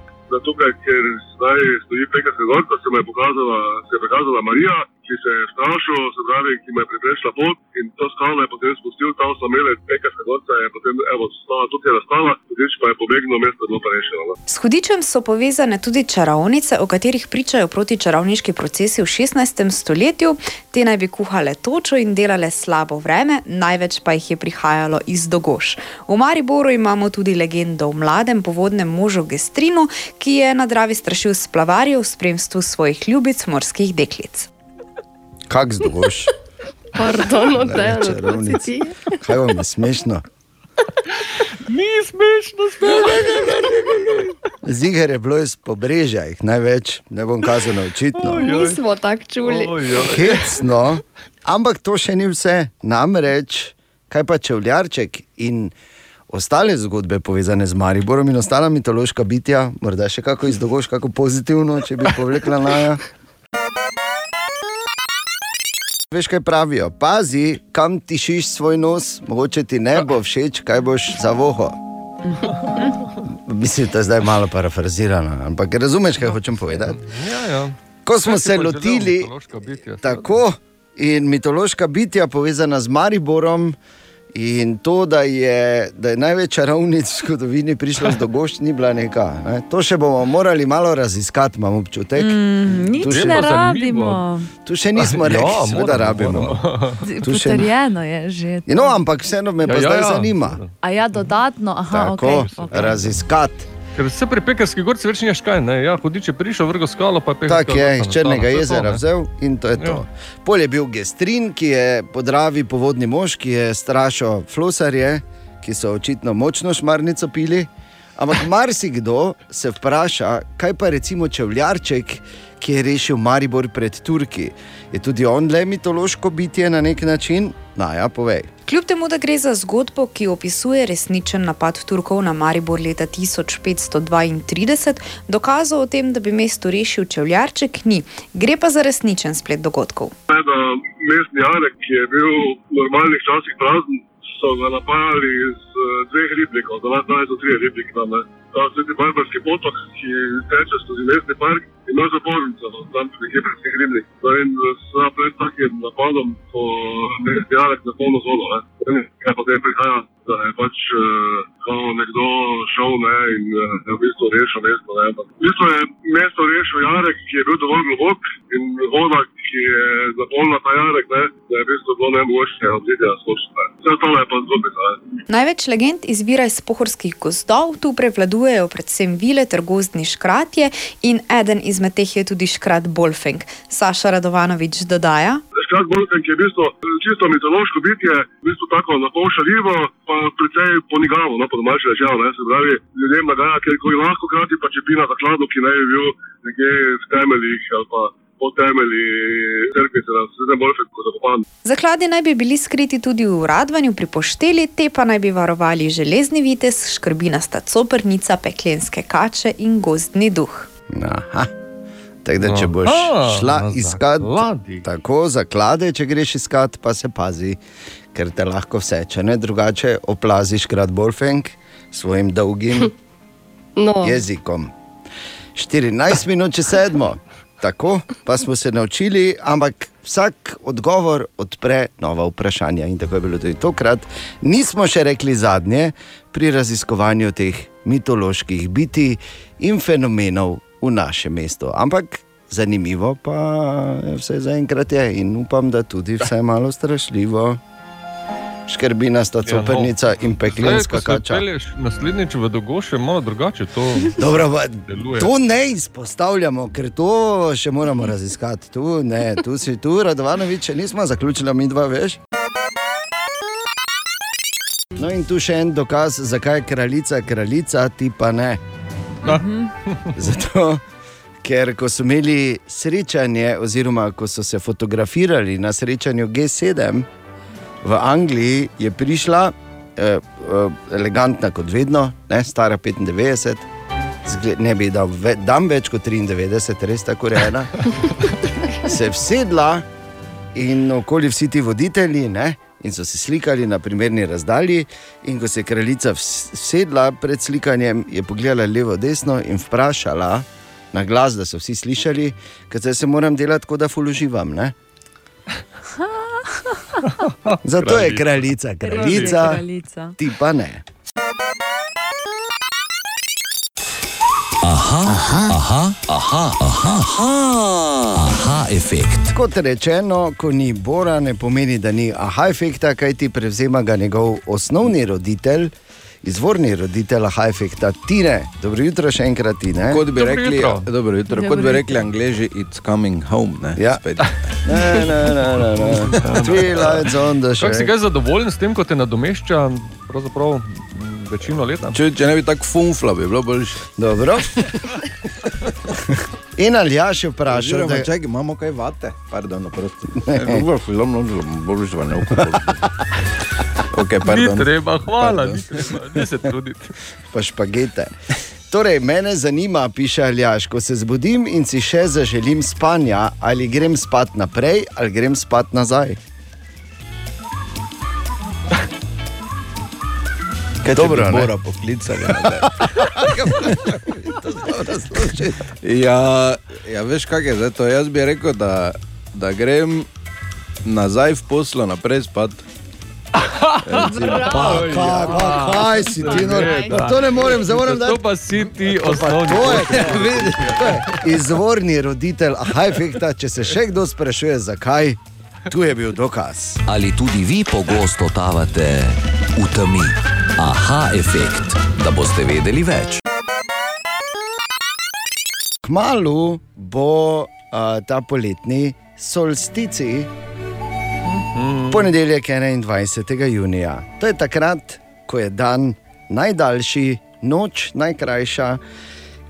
Tukaj, ker zdaj stoji Pekarska gorka, se mu je pokazala, se je pokazala Marija, ki se je strašil, se pravi, ki mu je priprešla pot in to skalo je potem spustil, tam so imeli Pekarska gorka, je potem evo, stala tukaj nastala, hudič pa je pobegnil, mesto je bilo pa rešeno. Ne? S hudičem so povezane tudi čarovnice, o katerih pričajo protičarovniški procesi v 16. stoletju. Te naj bi kuhale točo in delale slabo vreme, največ pa jih je prihajalo iz Dogoš. V Mariboru imamo tudi legendo o mladem povodnem možu Gestrinu, ki je na Dravi strašil splavarje v spremstvu svojih ljubic morskih deklic. Kak zdogoš? Pardon, od Ne, čarovnic. Kaj vam je smešno? Ni smešno, Ziger je bilo iz pobrežja, jih največ, ne bom kazal očitno. Nismo tako čuli. Hecno, ampak to še ni vse. Namreč, kaj pa čevljarček in ostale zgodbe povezane z Mariborom in ostala mitološka bitja, morda še kako izdogoš, kako pozitivno, če bi povlekla naja. Veš, kaj pravijo? Pazi, kam tišiš svoj nos, mogoče ti ne bo všeč, kaj boš za voho. [LAUGHS] Mislim, da je zdaj malo parafrazirano, ampak razumeš, kaj hočem povedati. Ja, ja. Ko smo se lotili, bitja, tako in mitološka bitja povezana z Mariborom. In to, da je, da je največ čarovnic v zgodovini prišlo z dogošč, ni bila neka. Ne? To še bomo morali malo raziskati, imam občutek. Mm, Tu še- ne rabimo. Tu še nismo [LAUGHS] Ja, rekli, seveda moramo, rabimo. Potrjeno je že. Ja, No, ampak vseeno me pa Ja, ja, zdaj ja. zanima. A ja, dodatno, aha, Tako, okay, okay. raziskati. Ker se pri pekarski gorci več nimaš kaj, ne? Ja, hudič je prišel, vrgo skalo, pa je pekarska Tako je, iz. Črnega To to, jezera ne. vzel in to je to. Pol je bil Gestrin, ki je podravi povodni mož, ki je strašil flosarje, ki so očitno močno šmarnico pili. Ampak [LAUGHS] marsikdo se vpraša, kaj pa recimo čevljarček, ki je rešil Maribor pred Turki. Je tudi on le mitološko bitje na nek način? Na ja, povej. Kljub temu, da gre za zgodbo, ki opisuje resničen napad Turkov na Maribor leta 1532, dokazov o tem, da bi mesto rešil čevljarček, ni. Gre pa za resničen splet dogodkov. Ne, da mestni Jarek, ki je bil v normalnih časih prazen, so ga napajali iz uh, dveh ribnikov, da danes so tri ribnike tam. Ne. Ta sveti barbarski potok, ki teče skozi mestni park, ima zapornico, no, tam nekje pred teh ribnik. No, in sa pred takim napadom po mestni Jarek na polno zvono. Ne. Kaj potem prihaja, da je pač uh, nekdo šel ne, in uh, je v bistvu rešil mesto. Ne. V bistvu je mesto rešil Jarek, ki je bil dovolj globok in voda, ki je zapolnila ta Jarek, ne, da je v bistvu bilo nemogoče obzidja skočiti. Vse ostalo je pa zgodbica. ne. Največ legend izvira iz pohorskih gozdov, tu prevladujejo predvsem vile ter gozdni škratje in eden izmed teh je tudi škrat Bolfeng. Saša Radovanovič dodaja. Škrat Bolken, ki je v bistvu čisto mitološko bitje, v bistvu tako na pol šaljivo, pa precej ponigavo, no, po domači rečeno, se pravi, ljudem nagaja, ker ko je lahko krati pa čepina za kladu, ki naj bi bil nekje v temeljih ali pa po temelji crkvice, da se zdaj bolj kot zakopan. Zakladi naj bi bili skriti tudi v Radvanju pri pošteli, te pa naj bi varovali železni vitez, škrbinasta coprnica, peklenske kače in gozdni duh. Aha. Tako da, če boš Aha, šla iskat zakladih. tako zaklade, če greš iskat, pa se pazi, ker te lahko vse, če ne drugače, oplaziš krat Bolfeng s svojim dolgim [LAUGHS] No. jezikom. 14 minut če sedmo, tako pa smo se naučili, ampak vsak odgovor odpre nova vprašanja. In tako je bilo tudi tokrat. Nismo še rekli zadnje pri raziskovanju teh mitoloških biti in fenomenov v našem mestu. Ampak zanimivo pa je vse zaenkrat je in upam, da tudi vse [LAUGHS] malo strašljivo. Škrbina sta coprnica in peklenska Zdaj, ko se kača. Naslednjič v Dogoš je malo drugače to. [LAUGHS] Dobro, pa, deluje. to ne izpostavljamo, ker to še moramo raziskati. Tu, ne, tu si tu, Radovanovič, nismo zaključili, mi dva veš. No in tu še en dokaz, zakaj je kraljica kraljica, ti pa ne. [LAUGHS] Zato, ker ko so imeli srečanje, oziroma ko so se fotografirali na srečanju G7 v Angliji, je prišla eh, eh, elegantna kot vedno, ne, stara 95, zgled, ne bi dal ve, dam več kot 93, res tako rejena. [LAUGHS] Se je vsedla in okoli vsi ti voditelji, ne, in so se slikali na primerni razdalji. In ko se je kraljica sedla pred slikanjem, je pogledala levo, desno in vprašala na glas, da so vsi slišali, zdaj se moram delati, kot da fuluživam. Ne? [LAUGHS] Zato je kraljica, kraljica, kraljica. ti pa ne. Aha, aha, aha, aha, aha, aha, aha efekt. Kot rečeno, ko ni Bora, ne pomeni, da ni aha efekta, kaj ti prevzema ga njegov osnovni roditelj, izvorni roditelj aha efekta, Tine. Dobro jutro še enkrat, Tine. Kot bi rekli, dobro jutro, kot Dobro bi jutro. rekli angliži, it's coming home. Ne, Ja. Spet. Ne, ne, ne, ne, ne. [LAUGHS] Twilight on the Kako si kaj zadovoljen s tem, ko te nadomešča pravzaprav, večino leta? Če, če ne bi tako funfla, bi bilo boljše. Dobro. [LAUGHS] In ali ja še vprašal, Oziroma, da čakaj, imamo kaj vate? Pardon, oprosti. [LAUGHS] Dobro, film, bolj že ne Ok, pardon. Ni treba, hvala, Pardon. ni treba, ni se truditi. pa špagete. Torej, mene zanima, piše Aljaš, ko se zbudim in si še zaželim spanja, ali grem spat naprej ali grem spat nazaj. Kaj Dobro, če bi ne? Bora poklicali? [LAUGHS] ja, ja, veš, kaj je zdaj to? Jaz bi rekel, da, da grem nazaj v poslo, naprej spat. Recimo. [LAUGHS] Pa, kaj, pa, kaj si ti, no, pa to ne morem, zdaj moram dati. To pa si ti osnovni. to je, potek. [LAUGHS] vidiš, to je izvorni roditelj, aha, efekta. Če se še kdo sprašuje, zakaj, tu je bil dokaz. Ali tudi vi pogosto totavate v temi? Aha efekt, da boste vedeli več. Kmalu bo uh, ta poletni solstici, ponedeljek 21. junija. To je takrat, ko je dan najdaljši, noč najkrajša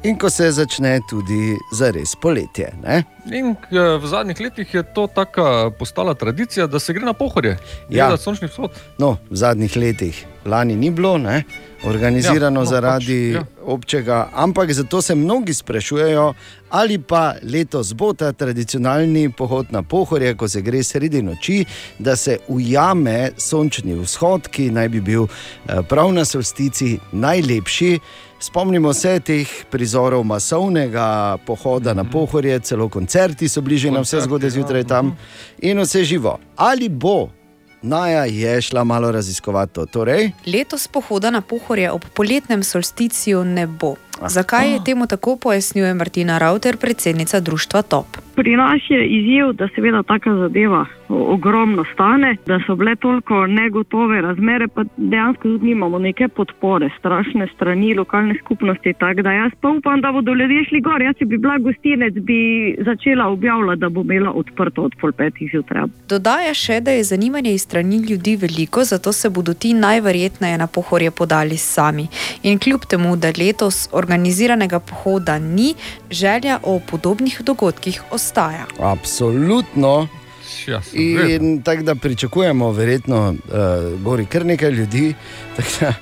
in ko se začne tudi zares poletje. Ne? In eh, v zadnjih letih je to taka postala tradicija, da se gre na pohorje, Ja. ja. sončni vzhod. No, v zadnjih letih, lani ni bilo, ne? organizirano Ja, no, zaradi pač, ja. občega, ampak zato se mnogi sprašujejo, ali pa letos bo ta tradicionalni pohod na pohorje, ko se gre sredi noči, da se ujame sončni vzhod, ki naj bi bil eh, prav na solstici najlepši. Spomnimo se teh prizorov masovnega pohoda na pohorje, celo koncerti so bili že na vse Koncerti, zgodaj ja, zjutraj tam in vse živo. Ali bo Naja je šla malo raziskovati to. Torej, Letos pohoda na pohorje ob poletnem solsticiju ne bo. Zakaj je temu tako, pojasnjuje Martina Rauter, predsednica društva TOP. Pri nas je izziv, da seveda taka zadeva ogromno stane, da so bile toliko negotove razmere, pa dejansko tudi nimamo neke podpore, strašne strani lokalne skupnosti. Tako da jaz pa upam, da bodo ljudje šli gor. Jaz, če bi bila gostinec, bi začela objavljati, da bo imela odprto od pol petih zjutraj. Dodaja še, da je zanimanje iz strani ljudi veliko, zato se bodo ti najverjetneje na pohorje podali sami. In kljub temu, da letos organiziranega pohoda ni, želja o podobnih dogodkih ostaja. absolutno. Ja. In tako da pričakujemo, verjetno, uh, gori kar nekaj ljudi. [LAUGHS] Da,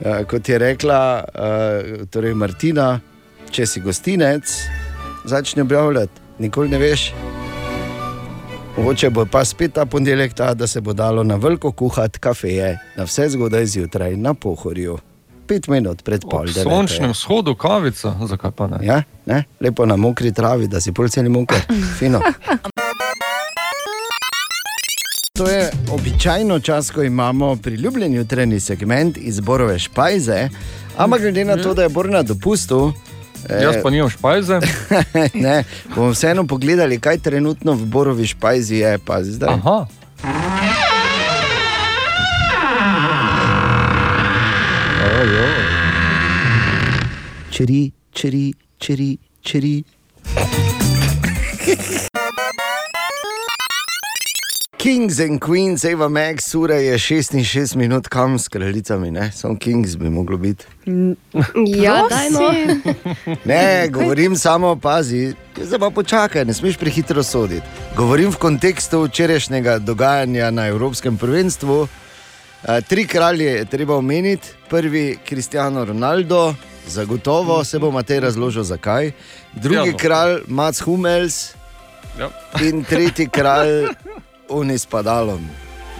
uh, kot je rekla uh, torej Martina, če si gostinec, začne objavljati, nikoli ne veš. Mogoče bo pa spet ta ponedeljek ta, da se bo dalo na veliko kuhati kafeje, na vse zgodaj zjutraj na pohorju. Pet minut pred pol. Devete. sončnem vzhodu kavica, zakaj pa ne? Ja, ne? Lepo na mokri travi, da si polceli moker. Fino. To je običajno čas, ko imamo priljubljen jutranji segment iz Borove špajze, ampak glede na to, da je Bor na dopustu. eh, Jaz pa nimam špajze. [LAUGHS] ne, bomo vseeno pogledali, kaj trenutno v Borovi špajzi je. Pazi, zdaj. Aha. Čeri, čeri, čeri, čeri. Kings and Queens, Eva Max, ura je 66 minut, kam s kraljicami, ne? Samo Kings bi moglo biti. Ja, daj no. Ne, govorim samo, pazi, zdaj pa počakaj, ne smeš prehitro soditi. Govorim v kontekstu včerajšnjega dogajanja na Evropskem prvenstvu, tri kralje je treba omeniti. Prvi Cristiano Ronaldo, zagotovo se bo Matej razložil, zakaj. Drugi Ja, no. kralj Mats Hummels Ja. in tretji kralj Unis Padalom.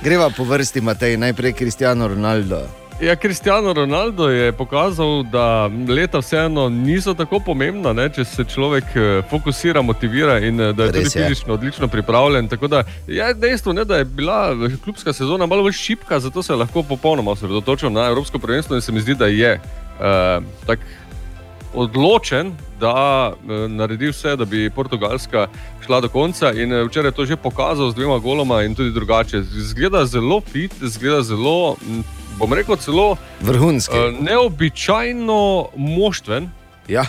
Greva po vrsti, Matej, najprej Cristiano Ronaldo. Ja, Cristiano Ronaldo je pokazal, da leta vseeno niso tako pomembna, ne, če se človek eh, fokusira, motivira in eh, da je Res tudi je. fizično odlično pripravljen. Tako da je dejstvo, ne, da je bila klubska sezona malo bolj šipka, zato se je lahko popolnoma osredotočil na Evropsko prvenstvo in se mi zdi, da je uh, tako odločen, da uh, naredi vse, da bi Portugalska šla do konca. In uh, včeraj je to že pokazal z dvema goloma in tudi drugače. Zgleda zelo fit, zgleda zelo, m, bom rekel, celo Vrhunski. uh, neobičajno moštven. Ja.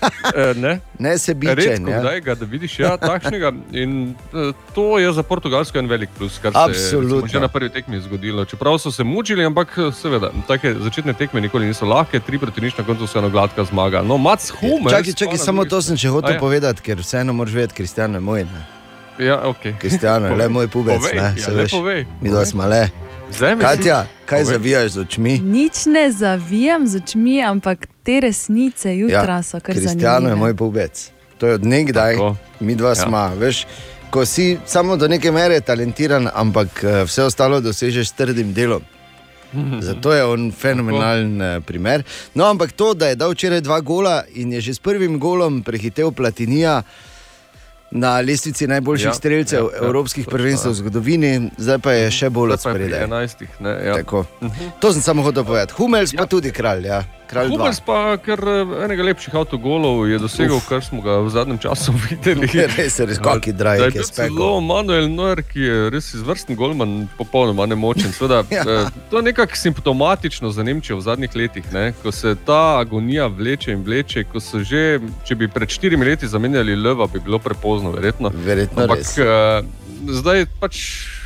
Eh, ne? Nesebičen, Redko ja. kdaj ga da vidiš, ja, takšnega. In eh, to je za Portugalsko en velik plus, kar se je Absolutno. že na prvi tekmi zgodilo. Čeprav so se mučili, ampak eh, seveda, take začetne tekme nikoli niso lahke, tri proti nič, na koncu vseeno gladka zmaga. No, Mats Hummels. Čakaj, čakaj, samo to sem še A hotel ja. povedati, ker vseeno moraš vedeti, Kristjan je moj. Ne? Ja, ok. Kristjan je le moj [LAUGHS] pubec, Povej, ne, ja, se le veš. povej. Mi dva smo le. Zdaj mi Katja, kaj povej. zavijaš z očmi? Nič ne zavijam z očmi, ampak te resnice jutra so kar Ja, je zanimive. moj pubec. To je od nekdaj, mi dva Ja. smo. Veš, ko si samo do neke mere talentiran, ampak eh, vse ostalo dosežeš s trdim delom. [LAUGHS] Zato je on fenomenalen eh, primer. No, ampak to, da je dal včeraj dva gola in je že s prvim golom prehitev Platinija na lestvici najboljših Ja, ja, strelcev ja, ja, ja, evropskih točno, prvenstev v zgodovini, zdaj pa je še bolj pri odspredaj. 11, ne, ja. Tako. To sem samo hotel povedati. Hummels pa tudi kralj. Ja. Kralj. Hummels pa, ker eh, enega lepših avtogolov je dosegel, Uf. kar smo ga v zadnjem času [LAUGHS] videli. [LAUGHS] Res je, res, kaki drajek Da je. Celo Manuel Neuer, ki je res izvrsten golman, popolnoma nemočen. Sveda, Ja. [LAUGHS] ja. To je nekako simptomatično za Nemčijo v zadnjih letih, ne? ko se ta agonija vleče in vleče. ko so Že, če bi pred štirimi leti zamenjali Leva, bi bilo prepozno, verjetno. Verjetno Ampak res. uh, zdaj pač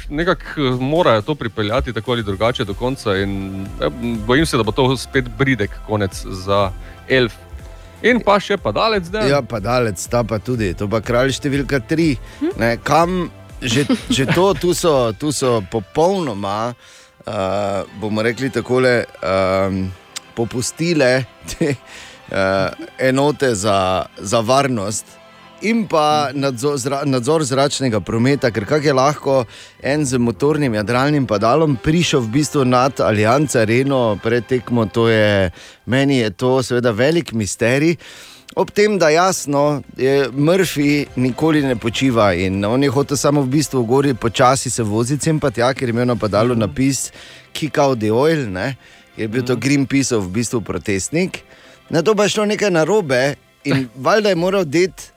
nekako eh, morajo to pripeljati tako ali drugače do konca. In, ja, bojim se, da bo to spet bridek konec za Elf. In pa še padalec, da Ja, pa dalec, ta pa tudi, to pa kralj številka tri. Ne, kam že, že to, tu so, tu so popolnoma, uh, bomo rekli takole, um, popustile te uh, enote za, za varnost. In pa nadzor, zra, nadzor zračnega prometa, ker kako je lahko en z motornim jadralnim padalom prišel v bistvu nad Allianz Areno pred tekmo, to je meni je to seveda velik misterij. Ob tem, da jasno, je Murphy nikoli ne počiva in on je hotel samo v bistvu v gori počasi se voziti, sem pa tja, ker je imel na padalu napis Kick out the oil, ne? je bil to Greenpeaceov v bistvu protestnik. Na to pa je šlo nekaj narobe in [LAUGHS] valjda je moral det.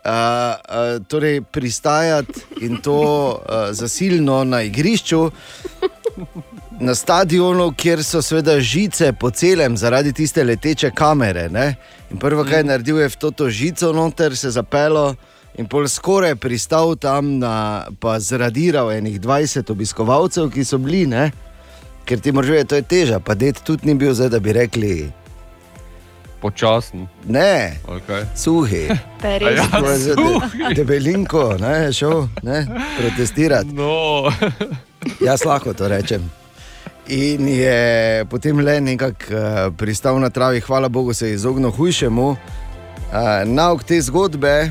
Uh, uh, torej pristajati in to uh, zasilno na igrišču, na stadionu, kjer so seveda žice po celem, zaradi tiste leteče kamere. Ne? In prvo, kar je naredil, je v to, to žico noter se zapelo in pol skoraj pristal tam, na, pa zradiral enih 20 obiskovalcev, ki so bili, ne? ker ti moraš vedeti, to je teža, pa det tudi ni bil zdaj, da bi rekli. Počasen. Ne, Okay. suhi. [LAUGHS] Ja, suhi. de, debelinko, ne, je šel ne, protestirati. No. [LAUGHS] Jaz lahko to rečem. In je potem le nekako uh, pristal na travi, hvala Bogu, se je izognil hujšemu. Uh, Nauk te zgodbe,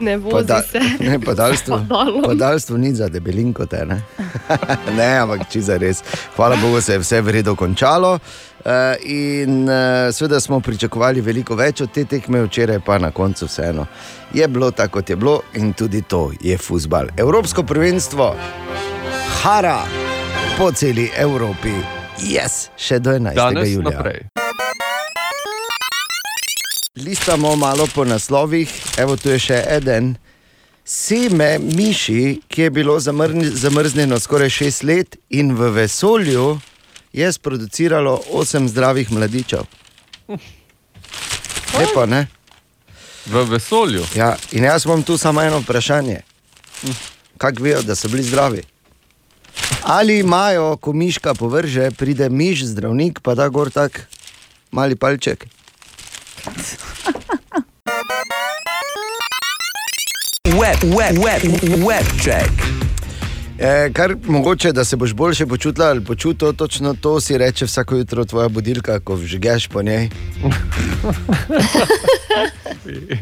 Ne vozi da- se. [LAUGHS] ne, podaljstvo, Padalom. podaljstvo ni za debelinko, te, ne? [LAUGHS] ne, ampak če za res. Hvala Bogu, se je vse v redu končalo. Uh, in uh, seveda smo pričakovali veliko več od te tekme, včeraj pa na koncu vseeno je bilo tako, kot je bilo, in tudi to je futbal. Evropsko prvenstvo, hara po celi Evropi, jaz, yes, še do 11. Danes julija. naprej. Listamo malo po naslovih, evo tu je še en. Seme miši, ki je bilo zamrni- zamrznjeno skoraj šest let in v vesolju je sproduciralo osem zdravih mladičev. Lepo, ne? V vesolju. Ja, in jaz imam tu samo eno vprašanje. Kako vejo, da so bili zdravi? Ali imajo, ko miška povrže, pride miš, zdravnik, pa da gor tak mali palček? Web, web, web, web check. E, kar mogoče, da se boš boljše počutila ali počutil, točno to si reče vsako jutro tvoja budilka, ko vžgeš po njej.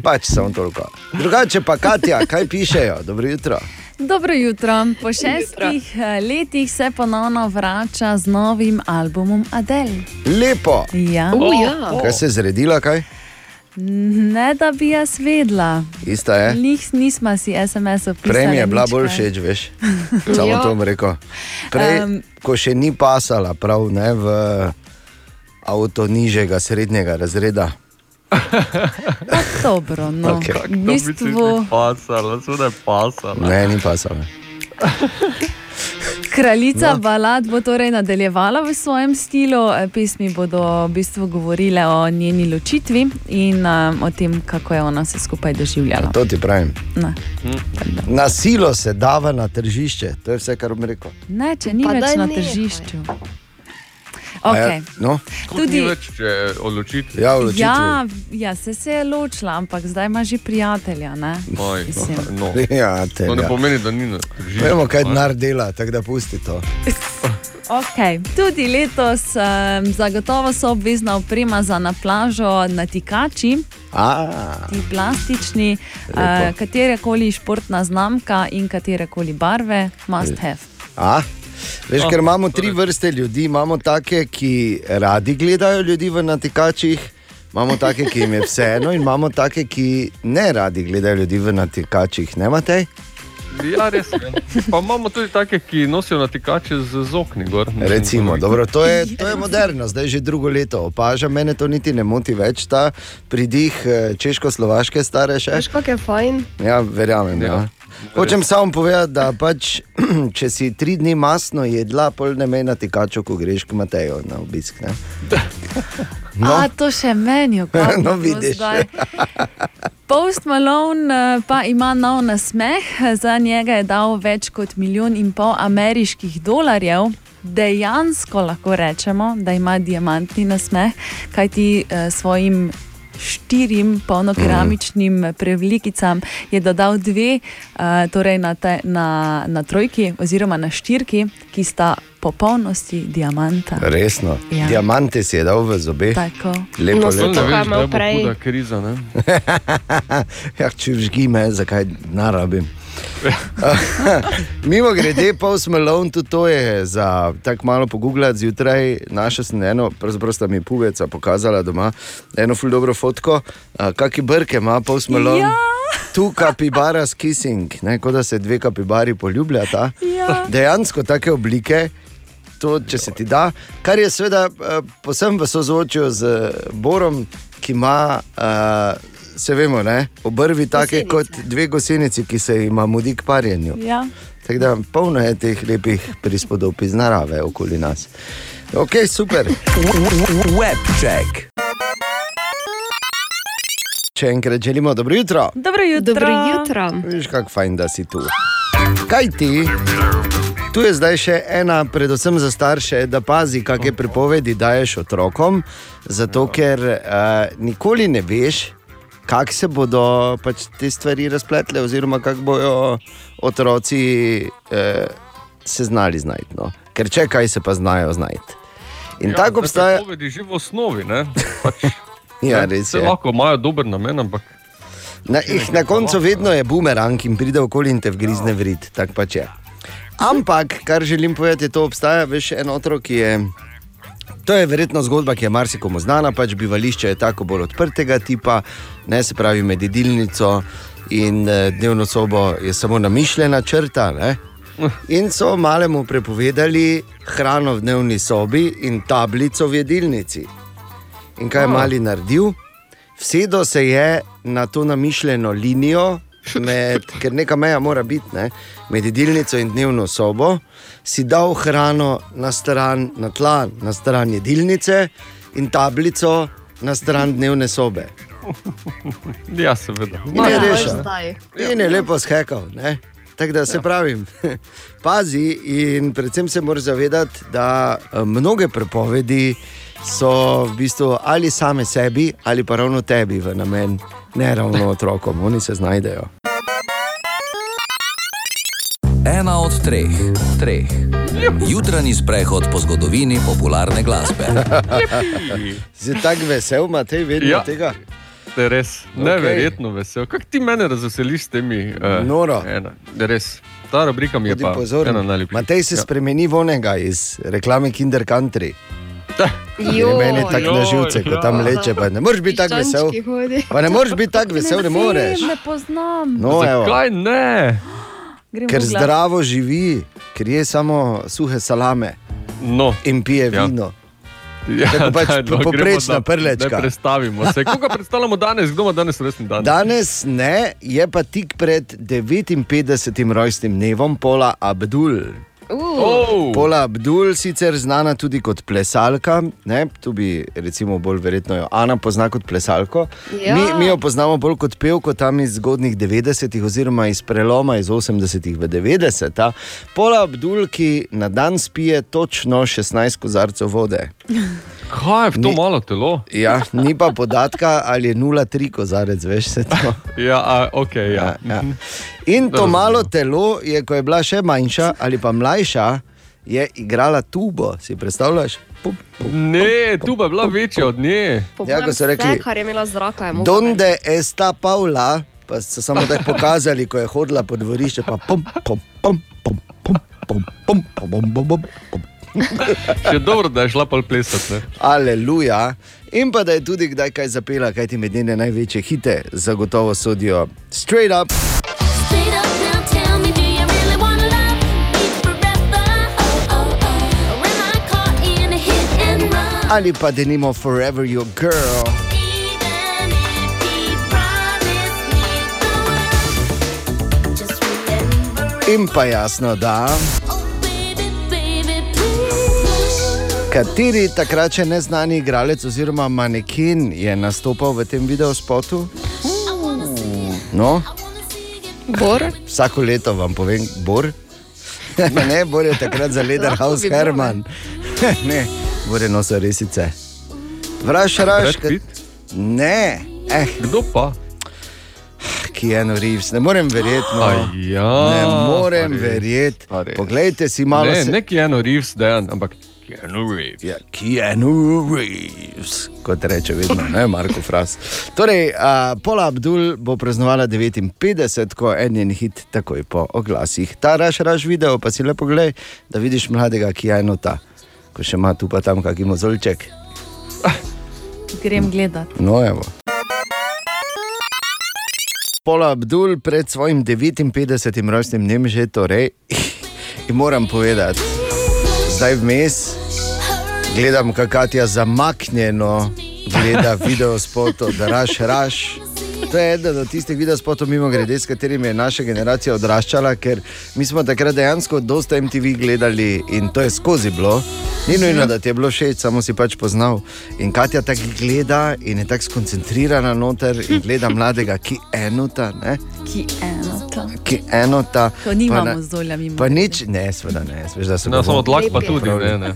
[LAUGHS] pač samo toliko. Drugače pa Katja, kaj pišejo? Dobro jutro. Dobro jutro. Po šestih eh, letih se ponovno vrača z novim albumom Adele. Lepo. Ja. Kaj se je zredila, kaj? Ne da bi jaz vedela. Ista je. Nis, nismo si SMS-ov pisali. Prej mi je bila bolj všeč, veš. [LAUGHS] Samo Ja. to bom rekel. Prej, Em. ko še ni pasala, prav ne v avto nižjega, srednjega razreda. Dobro, no. Okej. V bistvu Pasalo, seveda je pasalo. Ne, ni pasala. kraljica No. balad bo torej nadaljevala v svojem stilu. Eh, Pesmi bodo v bistvu govorile o njeni ločitvi in um, o tem, kako je ona vse skupaj doživljala. To ti pravim. Ne. Na silo se dava na tržišče, to je vse, kar bom rekel. Ne, če ni Pa več na nehaj. tržišču. A Okay. Ja, no? Tudi več če odločitvi. Ja, odločitvi. Ja, ja, se, se je ločila, ampak zdaj ima že prijatelja. Ne? Oj, no. [LAUGHS] Ja, To ne pomeni, da ni tržišču. Vemo, kaj denar dela, tako da pusti to. [LAUGHS] Okay. Tudi letos um, zagotovo so obvezna oprema za na plažo natikači. A, Ti plastični, Lepo. uh, katerekoli športna znamka in katerekoli barve, must have. A? Veš, Ah, ker imamo tri vrste ljudi. Imamo take, ki radi gledajo ljudi v natikačih, imamo take, ki jim je vseeno, in imamo take, ki ne radi gledajo ljudi v natikačih. Ne imate? Ja, res je. Pa imamo tudi take, ki nosijo natikače z, z okni. Gor. Recimo, dobro, to, je, to je moderno, zdaj že drugo leto opažam, mene to niti ne moti več, ta pridih eh, češko-slovaške stare še. Veš, kako je fajn. Ja, verjamem. Ja. Ja. Hočem samo povedati, da pač, [CLEARS THROAT] če si tri dni masno jedla, pol ne mej na tikaču, ko greš k Mateju na obisk. Ne? [LAUGHS] No. A to še meni, [LAUGHS] kako No, vidiš. [LAUGHS] Post Malone eh, pa ima nov nasmeh, za njega je dal več kot milijon in pol ameriških dolarjev. Dejansko lahko rečemo, da ima diamantni nasmeh, kajti eh, svojim štirim polnokeramičnim prevlikicam je dodal dve, eh, torej na, te, na, na trojki oziroma na štirki, ki sta popolnosti diamanta. Resno, Ja. diamante si je dal v zobe. Tako. Lepo, No, lepo. kaj imel prej. Huda kriza, [LAUGHS] ja, če žgi me, zakaj narabim. [LAUGHS] Mimo grede, Post Malone, tudi to je za tako malo pogooglati zjutraj. Našel sem eno, pravzaprav sta mi puveca pokazala doma, eno ful dobro fotko, kakšne brke ima Post Malone. Ja. Tu kapibara s kissing, ne, kot da se dve kapibari poljubljata. Ja. Dejansko take oblike. To, če se ti da, kar je seveda uh, posebno v sozvočju z Borom, ki ima, uh, se vemo, ne, obrvi take Gosenice. kot dve gosenici, ki se jima mudi k parjenju. Ja. Tako da polno je teh lepih prispodob iz narave okoli nas. Ok, super. Webcheck. Še enkrat želimo dobro jutro. Dobro jutro. Dobro jutro. Viš, kako fajn, da si tu. Kaj ti? Tu je zdaj še ena, predvsem za starše, da pazi, kakšne prepovedi daješ otrokom, zato ker uh, nikoli ne veš, kako se bodo pač te stvari razpletle, oziroma kako bodo otroci uh, se znali znajti. No. Ker če kaj se pa znajo znajti. In ja, tako obstaja. Povedi že v osnovi, ne? Pač, [LAUGHS] Ja, ne, res je. Lahko imajo dober namen, ampak Na, ih, na koncu vedno je bumerang in pride okoli in te vgrizne v rit, tako pač je. Ampak, kar želim povedati, je to obstaja, veš, en otrok ki je. To je verjetno zgodba, ki je marsikomu znana, pač bivališče je tako bolj odprtega tipa, ne se pravi med jedilnico in eh, dnevno sobo je samo namišljena črta. Ne? In so malemu prepovedali hrano v dnevni sobi in tablico v jedilnici. In kaj je Oh. mali naredil? Vsedo se je na to namišljeno linijo, med, ker neka meja mora biti ne, med jedilnico in dnevno sobo, si dal hrano na, stran, na tla, na stran jedilnice in tablico na stran dnevne sobe. [LAUGHS] ja, seveda. In je rešil. zdaj. In je lepo skakal. Tako da se pravim, [LAUGHS] pazi in predvsem se moraš zavedati, da eh, mnoge prepovedi so v bistvu ali same sebi, ali pa ravno tebi v namen, ne ravno [LAUGHS] otrokom, oni se znajdejo. Ena od treh, treh. Jutranji sprehod po zgodovini popularne glasbe. [LAUGHS] Si tako vesel, Matej, vedno Ja. tega? Je res, Okej. neverjetno vesel. Kako ti mene razveseliš s temi? Uh, Noro. Ena, je res. Ta rubrika mi je Bodi pa pozoren. ena najljubših. Matej se Ja. spremeni v onega iz reklame Kinder Country. Je Joj. meni tako na živce, ko tam leče. Pa ne moreš biti tako vesel. Pa ne moreš biti tako vesel, ne moreš. Ne poznam. No. Zakaj ne? Grem Ker zdravo živi, ker je samo suhe salame no. in pije Ja. vino. Ja, Tako pač daj, no, poprečna da- prlečka. Da predstavimo se. [LAUGHS] Koga predstavljamo danes? Kdo ima danes rojstni dan? Danes ne, je pa tik pred 59. rojstnim dnevom Pola Abdul. Oh. Pola Abdul, sicer znana tudi kot plesalka, ne, tu bi recimo bolj verjetno jo Ana pozna kot plesalko. Ja. Mi, mi jo poznamo bolj kot pevko tam iz zgodnih 90-ih oziroma iz preloma iz 80-ih v 90-ta. Pola Abdul, ki na dan spije točno 16 kozarcev vode. [LAUGHS] Kaj je to Ni- malo telo? Ja, ni pa podatka, ali je 0,3 kozarec, veš se to. Ja, a, ok, ja. Ja, ja. In to Razumem. malo telo, je, ko je bila še manjša ali pa mlajša, je igrala tubo. Si predstavljaš? Pum, Ne, tu bi bila večja od nje. Ja, ko so rekli, Vse, kar je imela zraka, je. Donde esta Paula, pa so samo tako pokazali, ko je hodila po dvorišču, pa pum, pum, pum, pum, pum, pum, pum, pum, pum, pum, pum, pum. Še dobro, da je šla pa plesati. ne. Aleluja. In pa da je tudi kdaj kaj zapela, kaj ti med njene največje hite zagotovo sodijo. Straight up. Ali pa denimo Forever Your Girl. In pa jasno, da. Kateri takrat še neznani igralec oziroma manekin je nastopal v tem videospotu? No, Bor? vsako leto vam povem, Bor. ne, Bor je takrat za Lederhaus Lahko bi Herman. [LAUGHS] ne, Bor je nosil resice. Vraš, raš, Pitt? Ne, eh, Kdo pa? Keanu Reeves, ne morem verjeti. No. Ja, ne morem verjeti. Poglejte si malo. Ne, se- ne Keanu Reeves, dejan, ampak Keanu Reeves. Ja, Keanu Reeves, kot reče vedno, ne Marko Fras. Torej, uh, Pola Abdul bo praznovala 59, ko en njen hit takoj po oglasih. Ta raš, raš video, pa si lepo gledaj, da vidiš mladega Keanuta, ko še ima tu pa tam kakšen mozolček. Grem gledat. No, evo. Pola Abdul pred svojim 59. rojstnim dnem že torej. [LAUGHS] In moram povedati, zdaj vmes gledam, kako Katja zamaknjeno gleda video spotov, da raš, raš. To je eden od tistih videospotov, mimo grede, s katerimi je naša generacija odraščala, ker mi smo takrat dejansko dosta MTV gledali in to je skozi bilo. Ni nujno, da ti je bilo všeč, samo si pač poznal. In Katja tako gleda in je tako skoncentrirana noter in gleda [LAUGHS] mladega, ki enota, ne? Ki eno to. ki enota. To nimamo na- z dolja mimo. Pa nič, ne, seveda ne, veš, da so No, samo bom- dlak pa tudi, ne, ne.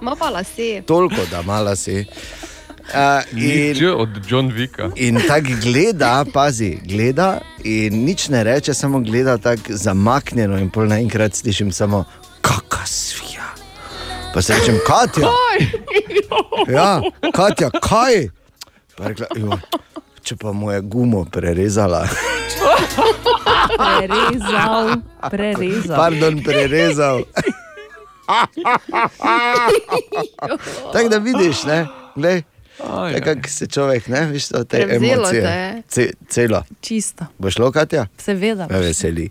Ma pa lase. Toliko, da mala si. [LAUGHS] Uh, in, Nič od John Vicka. in tako gleda, pazi, gleda in nič ne reče, samo gleda tako zamaknjeno. In pol naenkrat slišim samo, kakšna svija. Pa se rečem, Katja. [LAUGHS] Ja, Katja, kaj? Pa rekla, "Joj, če pa mu je gumo prerezala. Prerezal, prerezal. Pardon, prerezal. [LAUGHS] [LAUGHS] Tako da vidiš, ne? Glej, Aj, tako se človek, ne, veš, to te Prevzelo emocije. te. Ce, celo. Čisto, Bo šlo, Katja? seveda. Me veseli.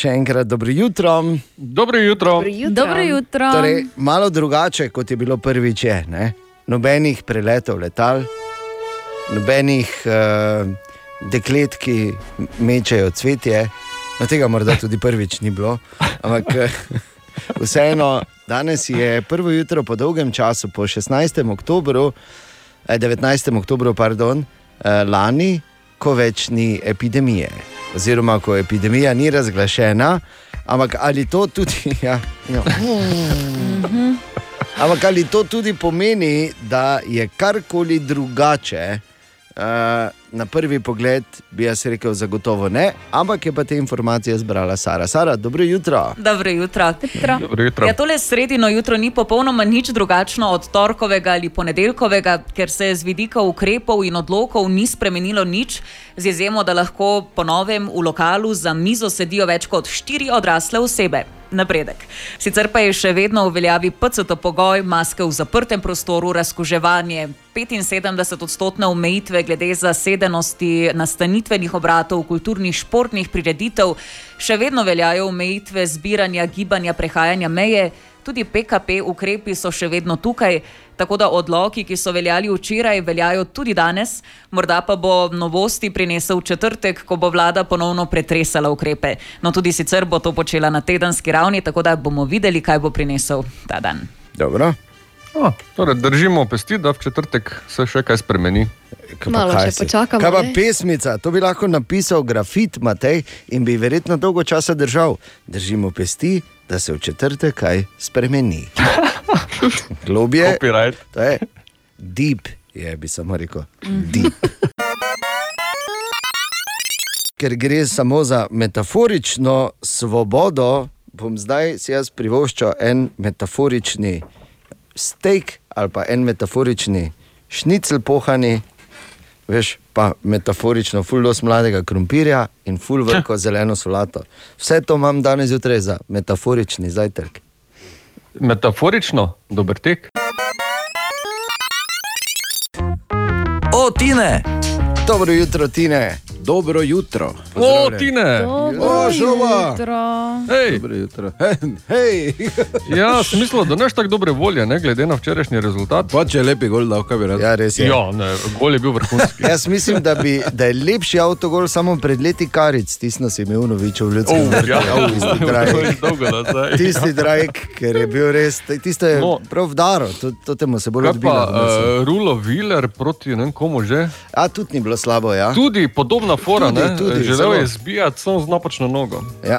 Še enkrat dobro jutro. Dobro jutro. Dobro jutro. Torej, malo drugače, kot je bilo prvič, je, ne? nobenih preletov letal, nobenih uh, deklet, ki mečejo cvetje. No, tega morda tudi prvič ni bilo. Ampak eh, [LAUGHS] vseeno, danes je prvo jutro po dolgem času, po 16. oktobru, eh, 19. oktobru, pardon, eh, lani, ko več ni epidemije. Oziroma, ko epidemija ni razglašena, ampak ali to tudi. [LAUGHS] Ja, ja. Ampak ali to tudi pomeni, da je karkoli drugače, Uh, na prvi pogled bi jaz rekel, zagotovo ne, ampak je pa te informacije zbrala Sara. Sara, dobro jutro. Dobro jutro. Dobro jutro. Ja, tole sredino jutro ni popolnoma nič drugačno od torkovega ali ponedeljkovega, ker se z vidika ukrepov in odlokov ni spremenilo nič, z izjemo, da lahko po novem v lokalu za mizo sedijo več kot štiri odrasle osebe. Napredek. Sicer pa je še vedno v veljavi PCT pogoj, maske v zaprtem prostoru, razkuževanje, 75-odstotne omejitve glede zasedenosti nastanitvenih obratov, kulturnih, športnih prireditev, še vedno veljajo omejitve zbiranja, gibanja, prehajanja meje, tudi PKP ukrepi so še vedno tukaj, tako da odloki, ki so veljali včeraj, veljajo tudi danes, morda pa bo novosti prinesel četrtek, ko bo vlada ponovno pretresala ukrepe. No, tudi sicer bo to počela na tedenski ravni, tako da bomo videli, kaj bo prinesel ta dan. Dobro. O, torej, držimo pesti, da v četrtek se še kaj spremeni. Kaj pa kaj si? Kaj pa pesmica, to bi lahko napisal grafit Matej in bi verjetno dolgo časa držal. Držimo pesti, da se v četrtek kaj spremeni. [LAUGHS] Globje. Copyright. To je deep, je bi samo rekel. Deep. Ker gre samo za metaforično svobodo, bom zdaj si jaz privoščil en metaforični steak ali pa en metaforični šnicl pohani, veš, pa metaforično fuldos mladega krompirja in ful vrko zeleno solato. Vse to imam danes zjutraj za metaforični zajtrk. Metaforično, dober tek. O, Tine! Dobro jutro, Tine. Dobro jutro. O, Tine! O, šova. Hej. Dobro jutro. [LAUGHS] Hej. [LAUGHS] Ja, sem mislil, da neš tako dobre volje, ne glede na včerajšnji rezultat. Pa če je lepi gol, da kaj bi rad. Ja, res je. Ja, ne, gol je bil vrhunski. [LAUGHS] Jaz mislim, da, bi, da je lepši avtogol samo pred leti karic, tisno si imel novičev v ljudskem Oh, vrtu. ja. Ja, tisti nazaj. Tisti drajk, ker je bil res, tisto je No. prav vdaro, to, to temu se bolj odbilo. uh, Rulo Viler proti ne komu že? A tudi ni bilo slabo, ja. Tudi podobna fora, Tudi, ne? tudi, Želel zelo. je zbijati samo z napačno nogo. Ja.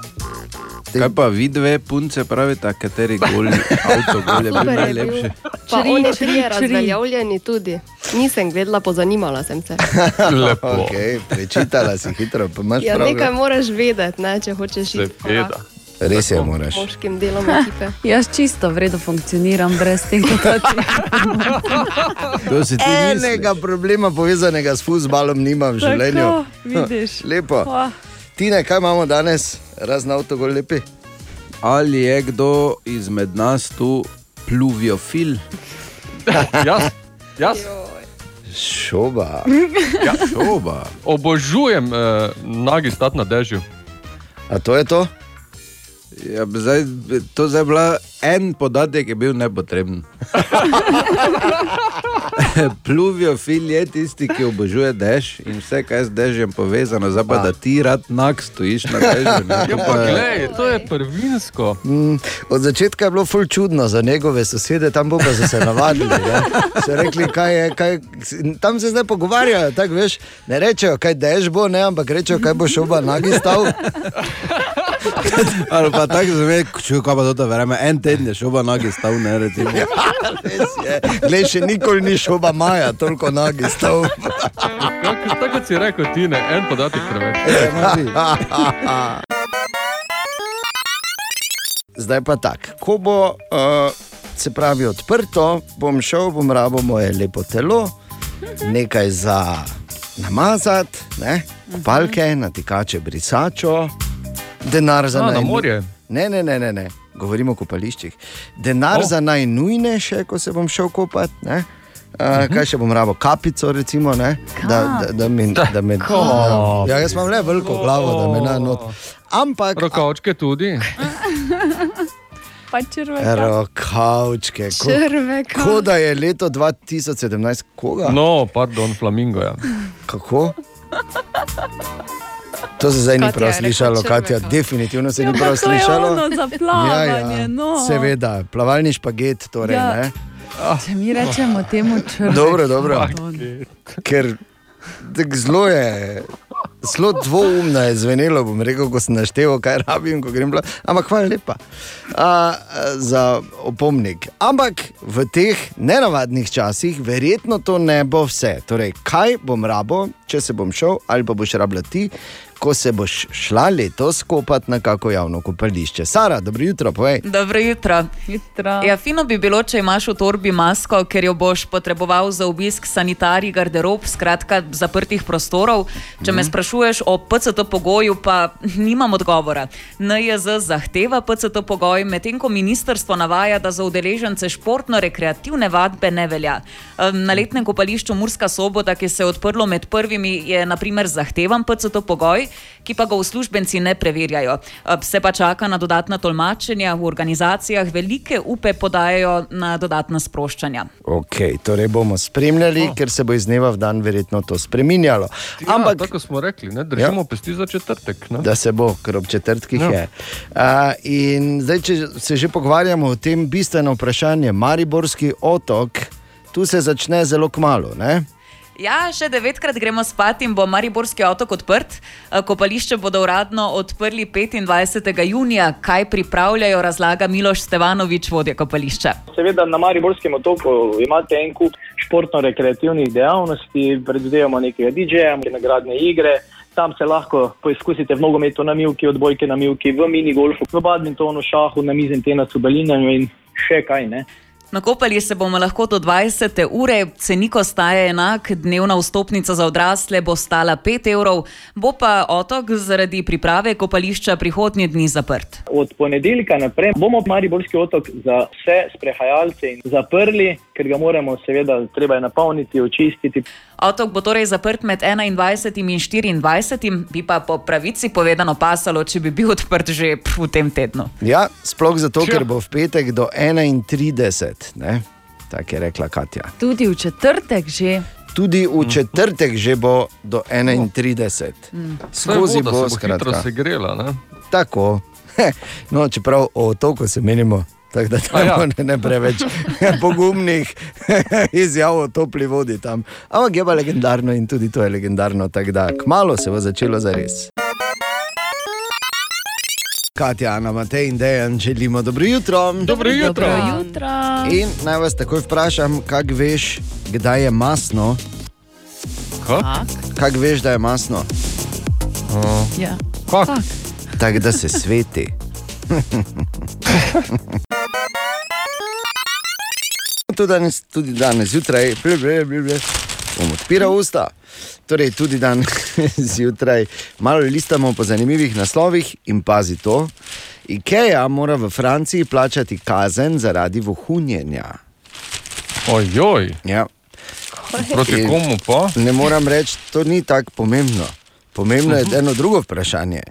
Kaj pa vi dve punce pravite, kateri gol, avtogol [LAUGHS] je bil najlepši? Pa oni trije razveljavljeni tudi. Nisem gledala, pozanimala sem se. [LAUGHS] [LAUGHS] Lepo. Okay, prečitala si hitro, pa imaš Ja, prav. nekaj moraš vedeti, ne, če hočeš iti Seveda. Res je, moraš. moškim delom ekipe. [LAUGHS] Jaz čisto v redu funkcioniram brez teh dotacij. To si ti Enega problema povezanega s futbalom nima v Tako, življenju. vidiš. Lepo. Vah. Tine, kaj imamo danes, razen avtogol lepi? Ali je kdo izmed nas tu pluviofil? [LAUGHS] Jaz, jaz. Šoba. [LAUGHS] Ja, šoba. Obožujem uh, nagi stati na dežju. A to je to? Ja, zdaj, to je bila en podatek, ki je bil nepotreben. [LAUGHS] Pluviofil je tisti, ki obožuje dež in vse, kar je z dežjem povezano, zdaj pa da ti rad nak stojiš na dežju. ne, Ja, pa- glej, to je prvinsko. Mm, od začetka je bilo ful čudno za njegove sosede, tam bo pa so se navadili. Ja. So rekli, kaj je, kaj, tam se zdaj pogovarjajo, tako veš. Ne rečejo, kaj dež bo, ne, ampak rečejo, kaj bo šoba nagi stal. [LAUGHS] Ali pa tako zame, čuj, kaj pa to vreme, en teden je šoba nogi stav, ne recimo. Res je. Glej, še nikoli ni šoba maja, toliko nagi stal. Tako tako kot si rekel, ti ne, en podatek preveč. [LAUGHS] Zdaj pa tako, ko bo uh, se pravi odprto, bom šel, bom rabo moje lepo telo, nekaj za namazati, ne, palke, natikače, brisačo, denar za A, na najnu- morje? Ne, ne, ne, ne, ne. govorimo o kopališčih. Denar oh. za najnujnejše, ko se bom šel kopati. ne. Uh, kaj še bom rabo, kapico, recimo, ne? da, da, da, mi, da me Kap. Ja, jaz imam le veliko glavo, da me na not. Ampak. Rokovčke tudi. [LAUGHS] Pa črveka. Rokavčke. ko- Črveka. Kot da je leto 2017, koga? No, pardon, flamingo. Ja. Kako? [LAUGHS] To se zdaj ni prav slišalo. Katja, definitivno se Ja, ni prav slišalo. za plavanje, no. Seveda, plavalni špaget, torej Ja. ne. Če mi rečemo temu črvek. Dobro, dobro. Ker zelo je zelo dvoumno je zvenelo, bom rekel, ko sem naštel, kaj rabim, ko grem. Bla. Ampak hvala lepa a, za opomnik. Ampak v teh nenavadnih časih, verjetno to ne bo vse. Torej, kaj bom rabo, če se bom šel, ali pa boš rabila ti, ko se boš šla letos kopati na kako javno kopališče. Sara, dobro jutro, povej. Dobro jutro. jutro. Ja, fino bi bilo, če imaš v torbi masko, ker jo boš potreboval za obisk sanitarij, garderob, skratka zaprtih prostorov. Če mm. me sprašuješ o PCT pogoju, pa [LAUGHS] nimam odgovora. NJZ zahteva PCT pogoj, medtem ko ministrstvo navaja, da za udeležence športno-rekreativne vadbe ne velja. Na letnem kopališču Murska sobota, ki se je odprlo med prvimi, je naprimer zahtevan PCT pogoj, ki pa ga uslužbenci ne preverjajo. Eh, Se pa čaka na dodatna tolmačenja v organizacijah, velike upe podajajo na dodatna sproščanja. Ok, torej bomo spremljali, oh. ker se bo iz dneva v dan verjetno to spremenjalo. Ja, Ampak, tako smo rekli, ne, držimo ja. pesti za četrtek. Ne? Da se bo, ker ob četrtkih Ja. ja. je. Uh, in zdaj, če se že pogovarjamo o tem bistveno vprašanje, Mariborski otok, tu se začne zelo kmalo. Ne? Ja, še devetkrat gremo spat in bo Mariborski otok odprt. Eh, Kopališče bodo uradno odprli 25. junija. Kaj pripravljajo, razlaga Miloš Stevanovič, vodja kopališča. Seveda na Mariborskem otoku imate en kup športno-rekreativnih dejavnosti, predvidevamo nekaj DJ-ja, nagradne igre. Tam se lahko poizkusite v nogometu na milki, odbojke na milki, v minigolfu, v badmintonu, šahu, na mizen tenasu, balinanju in še kaj ne. Nakopali se bomo lahko do 20. ure, cenik ostaja enak, dnevna vstopnica za odrasle bo stala 5 evrov, bo pa otok zaradi priprave kopališča prihodnje dni zaprt. Od ponedeljka naprej bomo Mariborski otok za vse sprehajalce zaprli, ker ga moramo seveda treba je napolniti, očistiti. Otok bo torej zaprt med 21. in 24. bi pa po pravici povedano pasalo, če bi bil odprt že v tem tednu. Ja, sploh zato, ker bo v petek do 31. ne? Tako je rekla Katja. Tudi v četrtek že. Tudi v četrtek že bo do 31. Mm. Skozi voda bo se bo skratka. segrela. Ne? Tako. [LAUGHS] No, čeprav o otoku se menimo. Tako da tam ja. ne, ne preveč [LAUGHS] pogumnih [LAUGHS] izjav o topli vodi tam. Ampak je pa legendarno in tudi to je legendarno. Tako da kmalo se bo začelo za res. Katja, Ana, Matej in Dejan, želimo dobro jutro. Dobro jutro. Dobro jutro. In naj vas takoj vprašam, kako veš, kdaj je masno? Kako veš, da je masno? Ja. Kako? Tako da se sveti. [LAUGHS] tudi danes, tudi danes zjutraj, ble, ble, ble, ble, bom odpiral usta. Torej, tudi danes [LAUGHS] zjutraj malo listamo po zanimivih naslovih in pazi to. IKEA mora v Franciji plačati kazen zaradi vohunjenja. Ojoj. Ja. Proti komu pa? Ne moram reči, to ni tako pomembno. Pomembno je eno drugo vprašanje.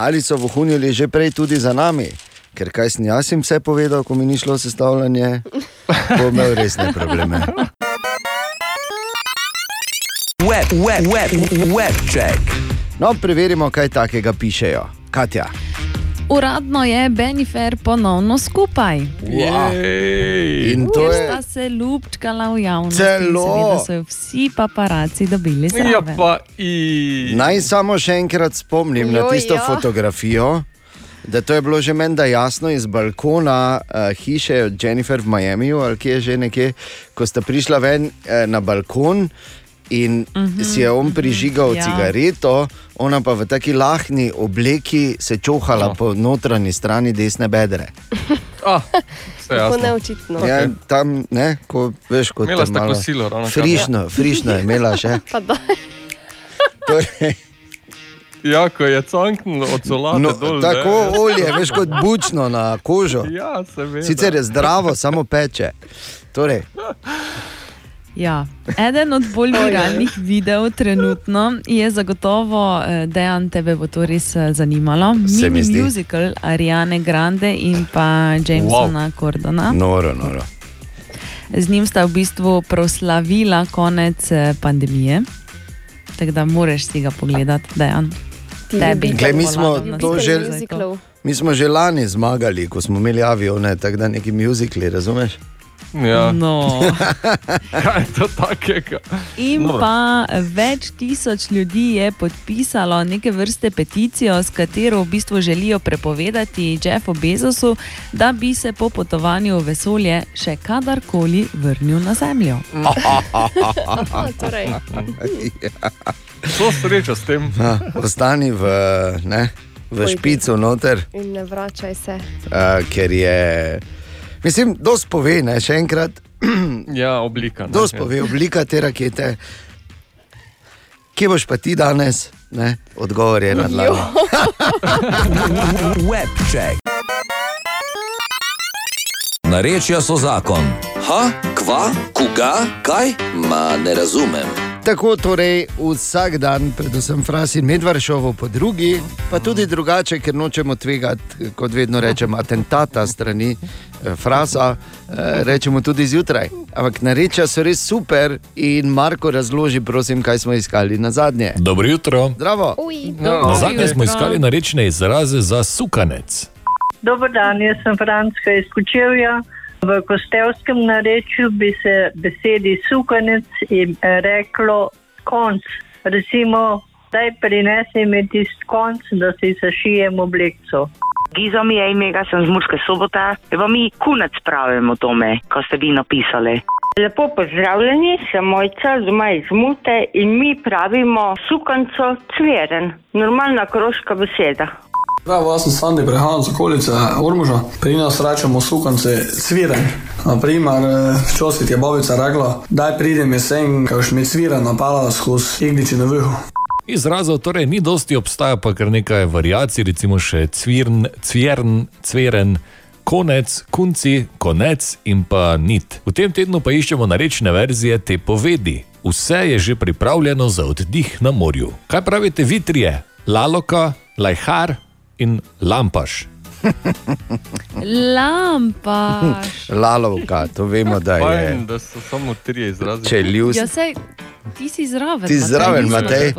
Ali so vohunili že prej tudi za nami? Ker kaj sem jaz jim vse povedal, ko mi ni šlo sestavljanje, bo imel resne probleme. Web, web, web, web check. No, preverimo, kaj takega pišejo. Katja. Uradno je Benifer ponovno skupaj. In to Ker je sta se ljubčkala v javnosti. Celo. So jo vsi paparaci dobili Ja, zraven. pa i... Naj samo še enkrat spomnim na Joj, tisto ja. fotografijo. Da to je bilo že menda jasno iz balkona uh, hiše od Jennifer v Miamiju, ali kje je že nekje, ko sta prišla ven uh, na balkon in uh -huh, si je on prižigal ja. ja. cigareto, ona pa v taki lahni obleki se čohala no. po notranji strani desne bedre. [LAUGHS] Ah, vse Tako neočitno. Ja, tam, ne, ko veš, kot je malo kosilo, frišno, frišno je imela še. [LAUGHS] Torej, Ja, ko je canknilo od solate No, dol. tako ne. olje, veš, kot bučno na kožo. Ja, seveda. Sicer je zdravo, samo peče. Torej, [LAUGHS] Ja. Eden od bolj [LAUGHS] viralnih videov trenutno je zagotovo eh, Dejan, tebe bo to res eh, zanimalo. Se mi Mini zdi. musical Ariane Grande in pa Jamesona wow. Gordona. noro, noro. Z njim sta v bistvu proslavila konec eh, pandemije. Tako da moraš si ga pogledati, Dejan. Tebi. Glej, mi smo to že- Muziklov. Mi smo že lani zmagali, ko smo imeli avione, tako da neki muzikli, razumeš? Ja. No. [LAUGHS] Kaj je to takega? In Dobro. pa več tisoč ljudi je podpisalo neke vrste peticijo, s katero v bistvu želijo prepovedati Jeffu Bezosu, da bi se po potovanju v vesolje še kadarkoli vrnil na Zemljo. [LAUGHS] torej. [LAUGHS] So sreča s tem. Ja, ostani v, ne, v špicu noter, In ne vračaj se. uh, ker je. Mislim, dosti pove, ne, še enkrat. [CLEARS THROAT] Ja, oblika. ne, Dosti ja. pove, oblika te rakete. Kje boš pa ti danes? Ne? Odgovor je na dlani. [LAUGHS] Webcheck. Narečja so zakon. Ha, kva, koga, kaj? Ma ne razumem. Tako torej vsak dan, predvsem Fras in Medvaršovo po drugi, pa tudi drugače, ker nočemo tvegati, kot vedno rečemo, atentata strani eh, Frasa, eh, rečemo tudi zjutraj. Ampak narečja so res super in Marko razloži, prosim, kaj smo iskali na zadnje. Dobro jutro. Zdravo. Na zadnje smo iskali narečne izraze za sukanec. Dober dan, jaz sem Franska iz Kučevja. V kostevskem narečju bi se besedi sukanec in reklo konc. Recimo, daj prinesi mi tisti konc, da si zašijem oblekco. Gizo mi je ime, ga sem z Murske sobote, pa mi kunec pravimo tome, ko ste vi napisali. Lepo pozdravljeni, sem mojca doma iz Mute in mi pravimo sukanco cveren, normalna kroška beseda. Prav, jaz sem Sandi, prehajam z okolice Ormuža. Pri nas rečemo sukance cviren. Naprimer, včasih je babica rekla, daj pridem jesen, ko mi cviren napala skozi igliči na vrhu. Izrazov torej ni dosti, obstaja pa kar nekaj variacij, recimo še cvirn, cvirn, cveren. Konec, kunci, konec in pa nit. V tem tednu pa iščemo narečne verzije te povedi. Vse je že pripravljeno za oddih na morju. Kaj pravite vi trije? Laloka, lajhar in lampaš. Lampaš. [LAUGHS] Lalovka, to vemo, da je. Fajn, da so samo tri izrazi. Če ljus- Ja, sej, ti si zraven. Ti Matej, zraven, Matej.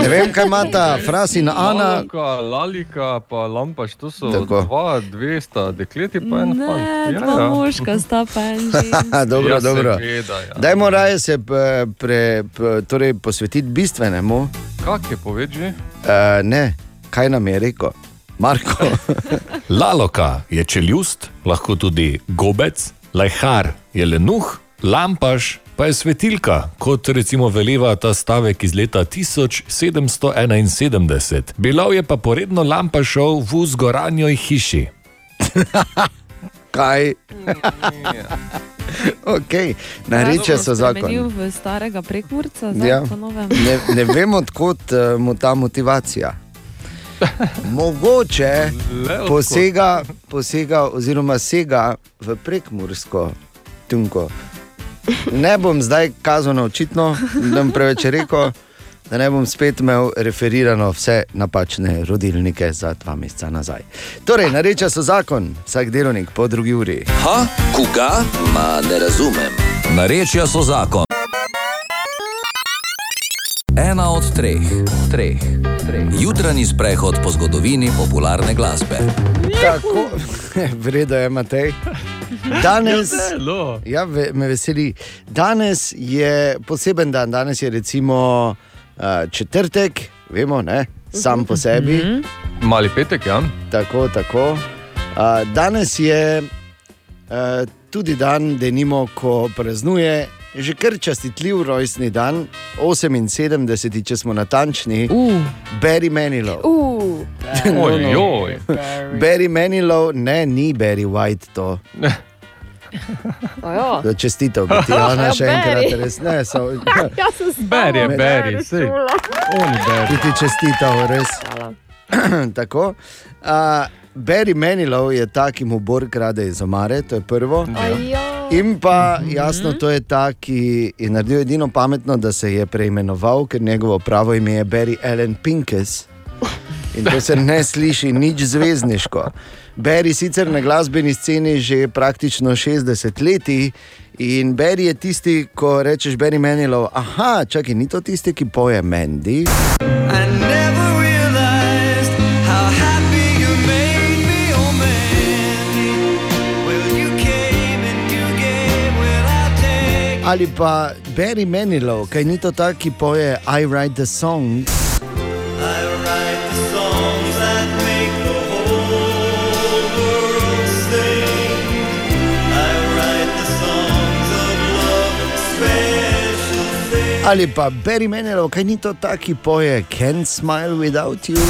Ne vem, kaj ima ta Fras in Ana. Lalika, lalika, pa lampaš, to so Tako. Dva, dve sta dekleti, pa en fant. Ne, Ja, dva ja. moška sta pa en [LAUGHS] dobro, Ja, dobro. seveda, ja. Dajmo raje se pre, pre, pre, torej posvetiti bistvenemu. Kak je povedži? Uh, ne, kaj nam je rekel, Marko. [LAUGHS] Laloka je čeljust, lahko tudi gobec, lajhar je lenuh, lampaš pa je svetilka, kot recimo veleva ta stavek iz leta 1771. Bilo je pa poredno lampašov v vzgoranjoj hiši. [LAUGHS] kaj? [LAUGHS] okay. Nareče so zakon. Spremenil v starega prekmurca, zdaj Ja. po novem. Ne, ne vem, odkot uh, mu ta motivacija. Mogoče posega, posega, oziroma sega v prekmursko tunko. Ne bom zdaj kazal na očitno, da bom preveč rekel, da ne bom spet imel referirano vse napačne rodilnike za dva meseca nazaj. Torej, nareča so zakon, vsak delovnik po drugi uri. Ha, koga? Ma ne razumem. Narečja so zakon. Ena od treh, treh, treh. Jutranji sprehod po zgodovini popularne glasbe. Tako, [LAUGHS] vredno je, Matej. Danes, Ja, ja, me veseli. Danes je poseben dan, danes je recimo uh, četrtek, vemo, ne, sam po sebi. Mali petek, ja. Tako, tako. Uh, danes je uh, tudi dan, da nimo, ko praznuje. Že kar častitljiv rojstni dan, 78, če smo natančni, uh. Barry Manilow. Uh. [LAUGHS] Ojoj. Barry Manilow, ne, ni Barry White to. [LAUGHS] Da čestitev, bi ti [LAUGHS] Ana Ja, še enkrat, Barry. res ne. So, Jaz sem s Beri je, beri, beri. Ti čestitev, res. [CLEARS THROAT] Tako. Uh, Barry Manilow je ta, ki mu Bor krade iz omare, to je prvo. Ajo. In pa jasno, to je ta, ki je naredil edino pametno, da se je preimenoval, ker njegovo pravo ime je Barry Allen Pinkes. In to se ne sliši nič zvezdniško. Barry sicer na glasbeni sceni že praktično 60 let. In Barry je tisti, ko rečeš Barry Manilow, aha, čakaj, ni to tisti, ki poje Mandy. Ali pa Barry Manilow, kaj ni to tak, ki poje I write the song. Ali pa Barry Manilow, kaj ni to tak, ki poje Can't smile without you.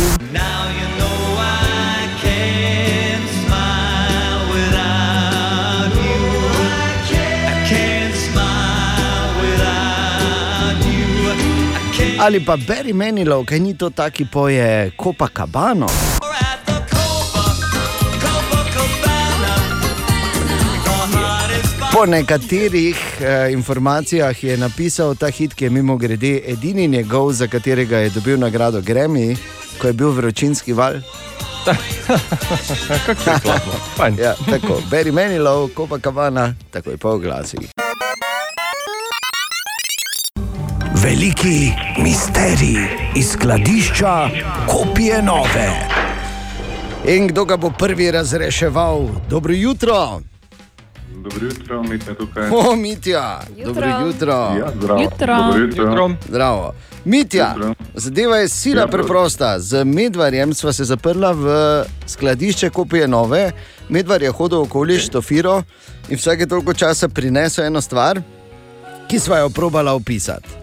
Ali pa Barry Manilow, kaj ni to tak, ki poje Copacabana. Po nekaterih eh, informacijah je napisal ta hit, ki je mimo grede edini njegov, za katerega je dobil nagrado Grammy, ko je bil vročinski val. [LAUGHS] Kako je slabo. Fajn. ja, tako, Barry Manilow, Copacabana, tako je po glasih. Veliki misterij iz skladišča kopije nove. In kdo ga bo prvi razreševal? Dobro jutro. Dobro jutro, mi smo tukaj. O, Mitja, dobro jutro. Ja, zdravo. Jutro. Dobro jutro. Zdravo. Mitja, zadeva je sila Ja, preprosta. Z medvarjem sva se zaprla v skladišče kopije nove. Medvar je hodil okoli štofiro in vsake toliko časa prinesel eno stvar, ki sva jo probala opisati.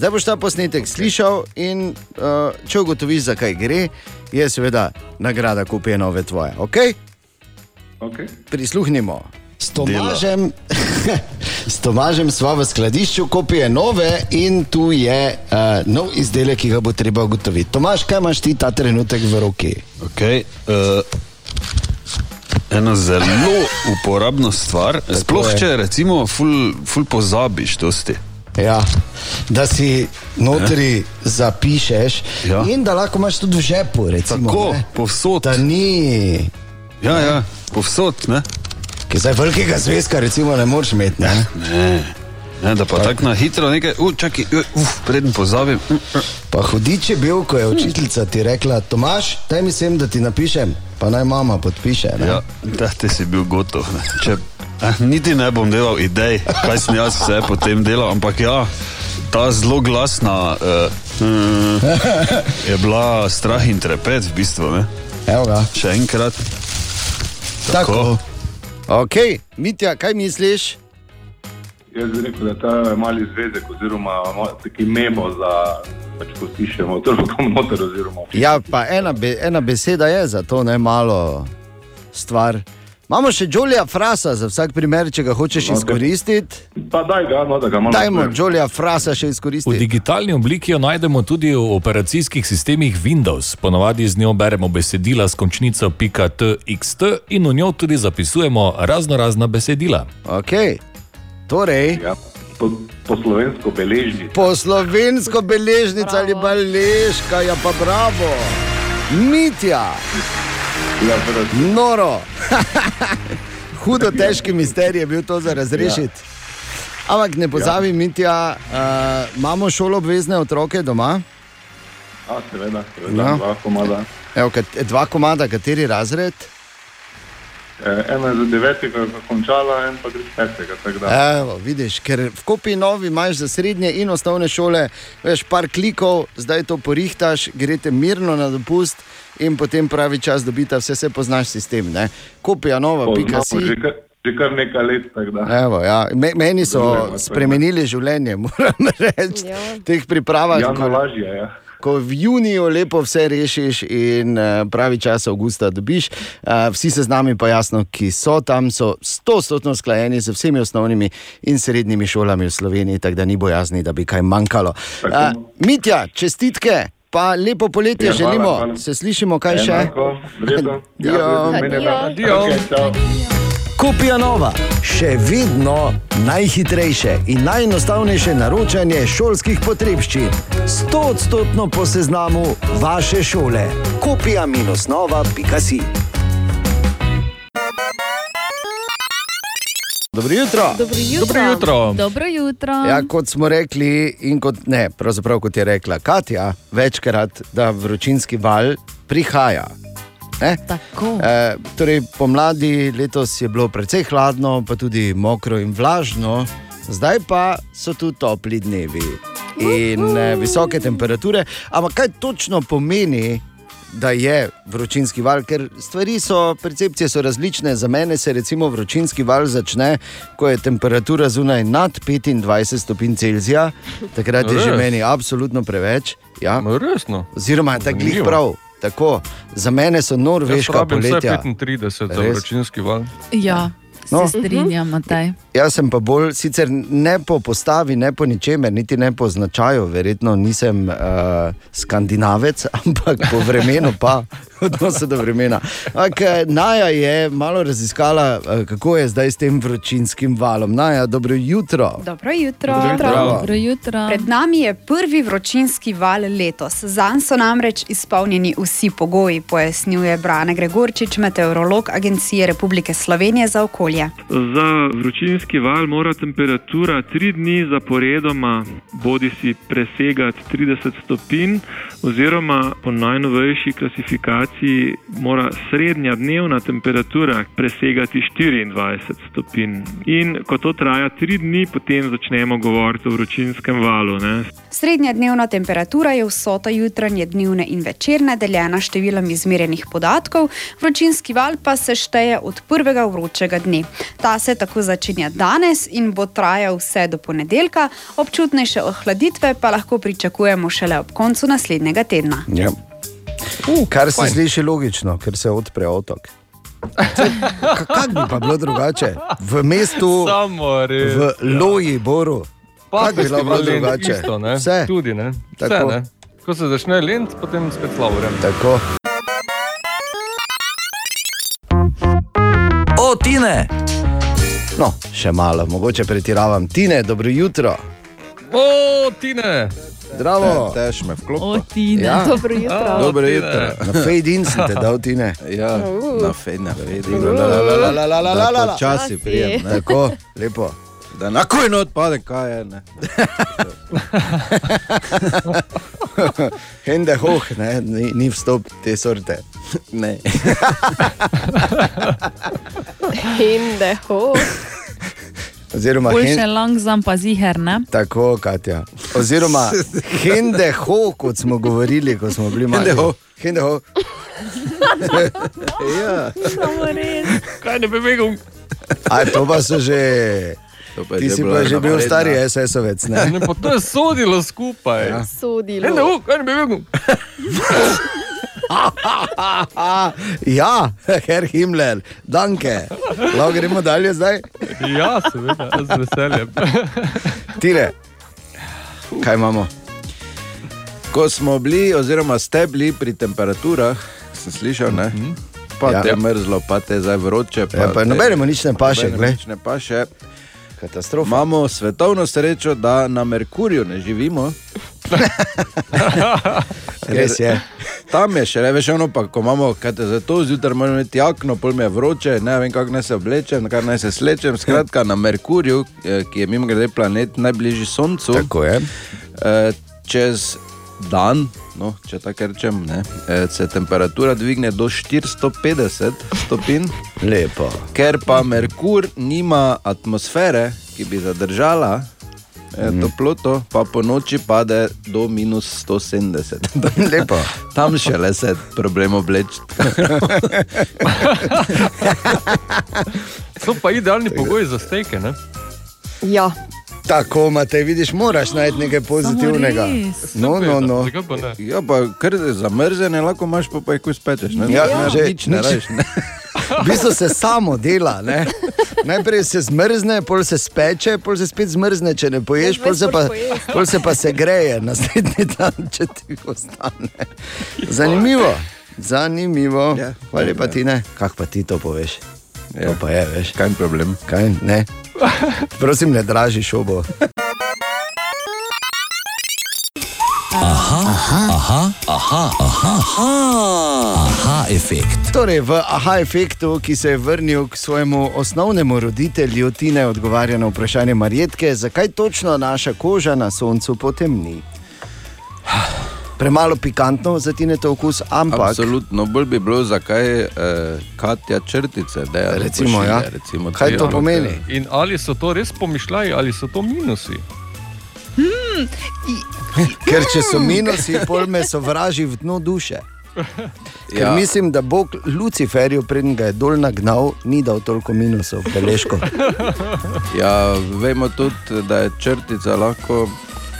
Zdaj boš ta posnetek slišal in uh, če ugotoviš, zakaj gre, je seveda nagrada kopije nove tvoje. Okay? Okay. Prisluhnimo. S Tomažem, [LAUGHS] s Tomažem sva v skladišču kopije nove in tu je uh, nov izdelek, ki ga bo treba ugotoviti. Tomaž, kaj imaš ti ta trenutek v roki? Okay, uh, ena zelo uporabna stvar, sploh je. če recimo ful, ful pozabiš dosti. Ja, da si notri zapišeš Ja. in da lahko imaš tudi v žepu. Recimo, Tako, ne. povsod. Da ni. Ja, ja, povsod. Ne? Ki zdaj velikega zvezka recimo ne moreš imeti. Ne? Ne. Ne, da pa tako na hitro nekaj, uh, čakaj, uh, uf, preden pozabim. Pa hudič je bil, ko je učiteljica ti rekla, Tomaš, daj mi sem, da ti napišem, pa naj mama podpiše. Ne? Ja, da ti si bil gotov. Ne. Če, niti ne bom delal idej, kaj sem jaz vse potem delal, ampak ja, ta zelo glasna uh, uh, je bila strah in trepet v bistvu. Ne. Evo ga. Še enkrat. Tako. Ok, Mitja, kaj misliš? Jaz bi rekel, da ta mali zvezek, oziroma ma- taki memo za, pač, ko pišemo, noter. Oziroma, Ja, pa ena, be, ena beseda je za to ne malo stvar. Imamo še Jolija Frasa za vsak primer, če ga hočeš izkoristiti. Pa daj ga, no, da ga malo. Dajmo Jolija Frasa še V izkoristiti. digitalni obliki jo najdemo tudi v operacijskih sistemih Windows. Ponavadi z njo beremo besedila s končnico .txt in v njo tudi zapisujemo razno razna besedila. Okay. Torej, ja, po, po slovensko beležnico. Po slovensko beležnico ali beležka, ja pa bravo. Mitja, Ja, noro. [LAUGHS] Hudo težki misterij je bil to za razrešiti. Ampak ne pozabi, Mitja, uh, imamo šolo obvezne otroke doma. A, seveda, seveda, Ja. dva komada. Evo, kat, dva komada, kateri razred? E, ena je za devetega končala, en pa gre z petega. Evo, vidiš, ker v kopi novi imaš za srednje in osnovne šole, veš, par klikov, zdaj to porihtaš, greste mirno na dopust in potem pravi čas dobita, vse se poznaš sistem. Ne? Kopija nova, pika si. Poznamo Že kar, že kar nekaj let. tako da. Evo, ja. Me, meni so Dobro, spremenili življenje, [LAUGHS] moram reči, v teh pripravah. Ko- lažje je. Ja. Ko v juniju lepo vse rešiš in uh, pravi čas avgusta dobiš, uh, vsi se z nami pa jasno, ki so tam, so stotno sklajeni z vsemi osnovnimi in srednjimi šolami v Sloveniji, tako da ni bojazni, da bi kaj manjkalo. Uh, Mitja, čestitke, pa lepo poletje Ja, ja, hvala, želimo. hvala. Se slišimo, kaj še? Enako. [LAUGHS] Ja, Dio. Dio. Okej, čau. Kopija nova, še vedno najhitrejše in najenostavnejše naročanje šolskih potrebščin. 100 odstotno po seznamu vaše šole. Kopija minus nova.si. Dobro jutro. Dobro jutro. Dobro jutro. Dobro jutro. Ja, kot smo rekli, in kot ne, pravzaprav kot je rekla Katja, večkrat, da vročinski val prihaja. Ne? Tako. E, torej, pomladi letos je bilo precej hladno, pa tudi mokro in vlažno. Zdaj pa so tu topli dnevi in eh, visoke temperature. Ampak kaj točno pomeni, da je vročinski val? Ker stvari so, percepcije so različne. Za mene se recimo vročinski val začne, ko je temperatura zunaj nad 25 stopinj Celzija, takrat je že Res? meni absolutno preveč. Ja. Resno. Oziroma, tako glih Zanimivo. prav. Tako, za mene so norveška poletja. 35 za vročinski val. Ja, No. no. se strinjam, Mataj. Jaz sem pa bolj, sicer ne po postavi, ne po ničemer, niti ne po značaju, verjetno nisem uh, skandinavec, [LAUGHS] ampak po vremenu pa, [LAUGHS] odnosu do vremena. Ampak eh, Naja je malo raziskala, eh, kako je zdaj s tem vročinskim valom. Naja, dobro jutro. Dobro jutro. Dobro jutro. Dobro jutro. Pred nami je prvi vročinski val letos. Zanj so namreč izpolnjeni vsi pogoji, pojasnjuje Brane Gregorčič, meteorolog Agencije Republike Slovenije za okolje. Za vročinski val mora temperatura tri dni zaporedoma bodi si presegati 30 stopinj, oziroma po najnovejši klasifikaciji mora srednja dnevna temperatura presegati 24 stopinj. In ko to traja tri dni, potem začnemo govoriti o vročinskem valu. Ne. Srednja dnevna temperatura je vsota jutranje, dnevne in večerne, deljena s številom izmerjenih podatkov, vročinski val pa se šteje od prvega vročega dne. Ta se tako začenja danes in bo trajal vse do ponedeljka, občutnejše ohladitve pa lahko pričakujemo šele ob koncu naslednjega tedna. Ja. Kar se fajn. sliši logično, ker se odpre otok. Kako bi pa bilo drugače? V mestu, Samo res. v Loji, Boru. Pa Kako bi bilo drugače? Isto, ne? Vse. Tudi, ne? Vse, Tako. ne? Ko se začne lent, potem spet slabo vreme. Tako. O, Tine! No, še malo, mogoče pretiravam. Tine, dobro jutro. O, Tine! Zdravo. Te, teš me vklop. O, Tina, ja. dobro jutro. Oh, dobro jutro. Na fade in sem te dal, Tine. Ja, uh. na fade, na fade in. La, la, la, la, la, la, la, la. Počasi prijem. Tako, lepo. Da enako in odpade, kaj je. Hende [LAUGHS] hoh, ne, ni, ni vstop te sorte. Ne. [LAUGHS] Hende hoh. Oziroma, Boljše hen, langsam pa ziher, ne? tako, Katja. Oziroma, [LAUGHS] hende ho, kot smo govorili, ko smo bili mali. Hende ho. Hende ho. [LAUGHS] ja. Kaj ne bi rekel? A to pa so že. To pa je Ti že si pa že bil napredna. stari SS-ovec, ne? Ne, pa to je sodilo skupaj. Ja. Sodilo. Ne, ne, kaj ne bi rekel? [LAUGHS] [LAUGHS] ja, Herr Himmler, danke. Lahko gremo dalje zdaj? Ja, seveda, z veseljem. [LAUGHS] Tire, kaj imamo? Ko smo bili, oziroma ste bili pri temperaturah, sem slišal, ne? pa Ja. te je mrzlo, pa te je zdaj vroče. Ja, pa te- nobenemu nič ne paše, nič ne paše. Katastrofa. Imamo svetovno srečo, da na Merkurju ne živimo. [LAUGHS] Res je. Tam je še veš, ono pa, ko imamo, kaj te za to zjutraj moramo imeti jakno, pol mi je vroče, ne vem, kako naj se oblečem, kar naj se slečem. Skratka, na Merkurju, eh, ki je mimo grede planet najbližji Soncu, Tako je. eh, čez dan, no, če tako rečem, ne, eh, se temperatura dvigne do 450 stopinj. Lepo. Ker pa Merkur nima atmosfere, ki bi zadržala eh, toploto, pa po noči pade do minus 170. [LAUGHS] Lepo. Tam šele se problem obleči. So [LAUGHS] pa idealni pogoji za steke, ne? Ja, Tako, Matej, vidiš, moraš najti nekaj pozitivnega. No, no, no. Ja, pa kar zamrzene, lahko imaš pa, pa jih ko spečeš. Ne? Ja, ja, že- nič ne. Ne? V bistvu se samo dela. Ne? Najprej se zmrzne, pol se speče, pol se spet zmrzne, če ne poješ, pol se pa, pol se, pa se greje naslednji dan, če ti ostane. Zanimivo. Zanimivo. Ja. Hvala lepa ti ne. Kak pa ti to poveš? Ja. To pa je, veš. Kaj je problem? Kaj? Ne. [LAUGHS] Prosim, ne draži šobo. Aha, aha, aha, aha, aha, aha, aha efekt. Torej, v aha efektu, ki se je vrnil k svojemu osnovnemu roditelju, Tine odgovarja na vprašanje Marjetke, zakaj točno naša koža na soncu potemni. Premalo pikantno za ti to okus, ampak. Absolutno, bolj bi bilo, zakaj eh, Katja črtice, da je Recimo, ja. Kaj to pomeni? In ali so to res pomišljali, ali so to minusi? Hmm, Ker če so minusi, pol me sovraži v dnu duše. [LAUGHS] Ker Ja. mislim, da Bog Luciferju, preden ga je dol nagnal, ni dal toliko minusov, peleško. [LAUGHS] Ja, vemo tudi, da je črtica lahko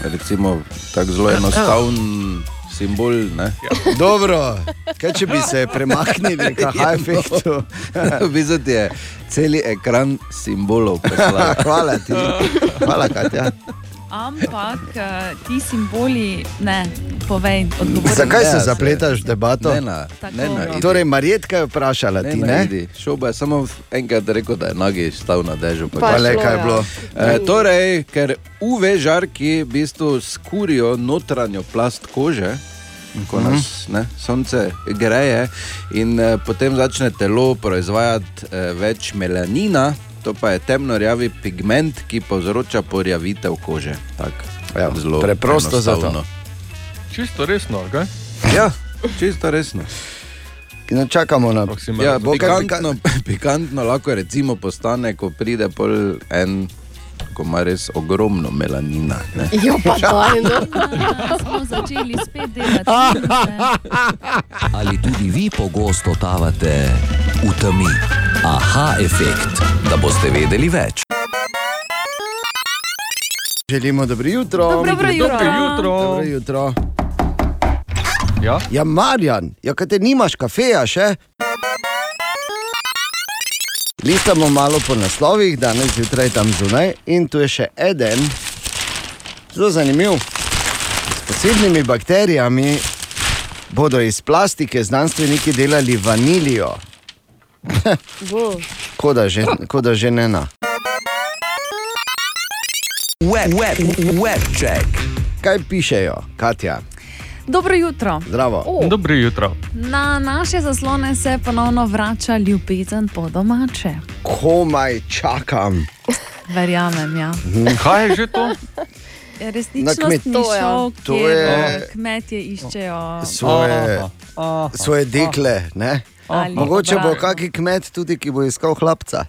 recimo, tako zelo enostaven simbol. Ne? Dobro, kaj če bi se premaknili, kaj [LAUGHS] efektu. [LAUGHS] v bistvu ti je cel ekran simbolov. poslal. Hvala ti. Hvala, Katja. Ampak eh, ti simboli, ne, povej, odgovori. Zakaj se zapletaš v debato? Ne, na, ne, na. Torej, Marjetka je vprašala ti, ne? Šel bo je samo enkrat rekel, da je nagi stal na dežju. Pa le, kaj je bilo? E, torej, ker UV žarki v bistvu skurijo notranjo plast kože. Ko Mhm. nas ne, sonce greje, in eh, potem začne telo proizvajati eh, več melanina, to pa je temno-rjavi pigment, ki povzroča porjavitev kože. Tak, ja, zelo preprosto zato. enostavno. Čisto resno, kaj? Ja, čisto resno. No, čakamo na Ja, bo kaj pikantno, [LAUGHS] pikantno lahko recimo postane, ko pride pol en, ko ima res ogromno melanina. ne. [LAUGHS] Jo, pa daj, no. Smo začeli spet delati. [LAUGHS] Ali tudi vi pogosto totavate v temi? Aha, efekt, da boste vedeli več. Želimo dobro jutro. Dobro jutro. Dobro jutro. Dobro jutro. Ja? ja, Marjan, ja, kaj te nimaš kafeja še? Listamo malo po naslovih, danes zjutraj tam zunaj in tu je še eden, zelo zanimiv. S posebnimi bakterijami bodo iz plastike znanstveniki delali vanilijo. Bo. Kot da že, ko da že ne na. Web, web, web check. Kaj pišejo, Katja? Dobro jutro. Zdravo. Dobro jutro. Na naše zaslone se ponovno vrača ljubezen po domače. Komaj čakam. Verjamem, ja. Kaj je že to? Resničnostni [LAUGHS] Na kmet- To je- šov, to kjer je- kmetje iščejo Svoje, svoje dekle. Ne? Ali Mogoče bo kaki kmet tudi, ki bo iskal hlapca.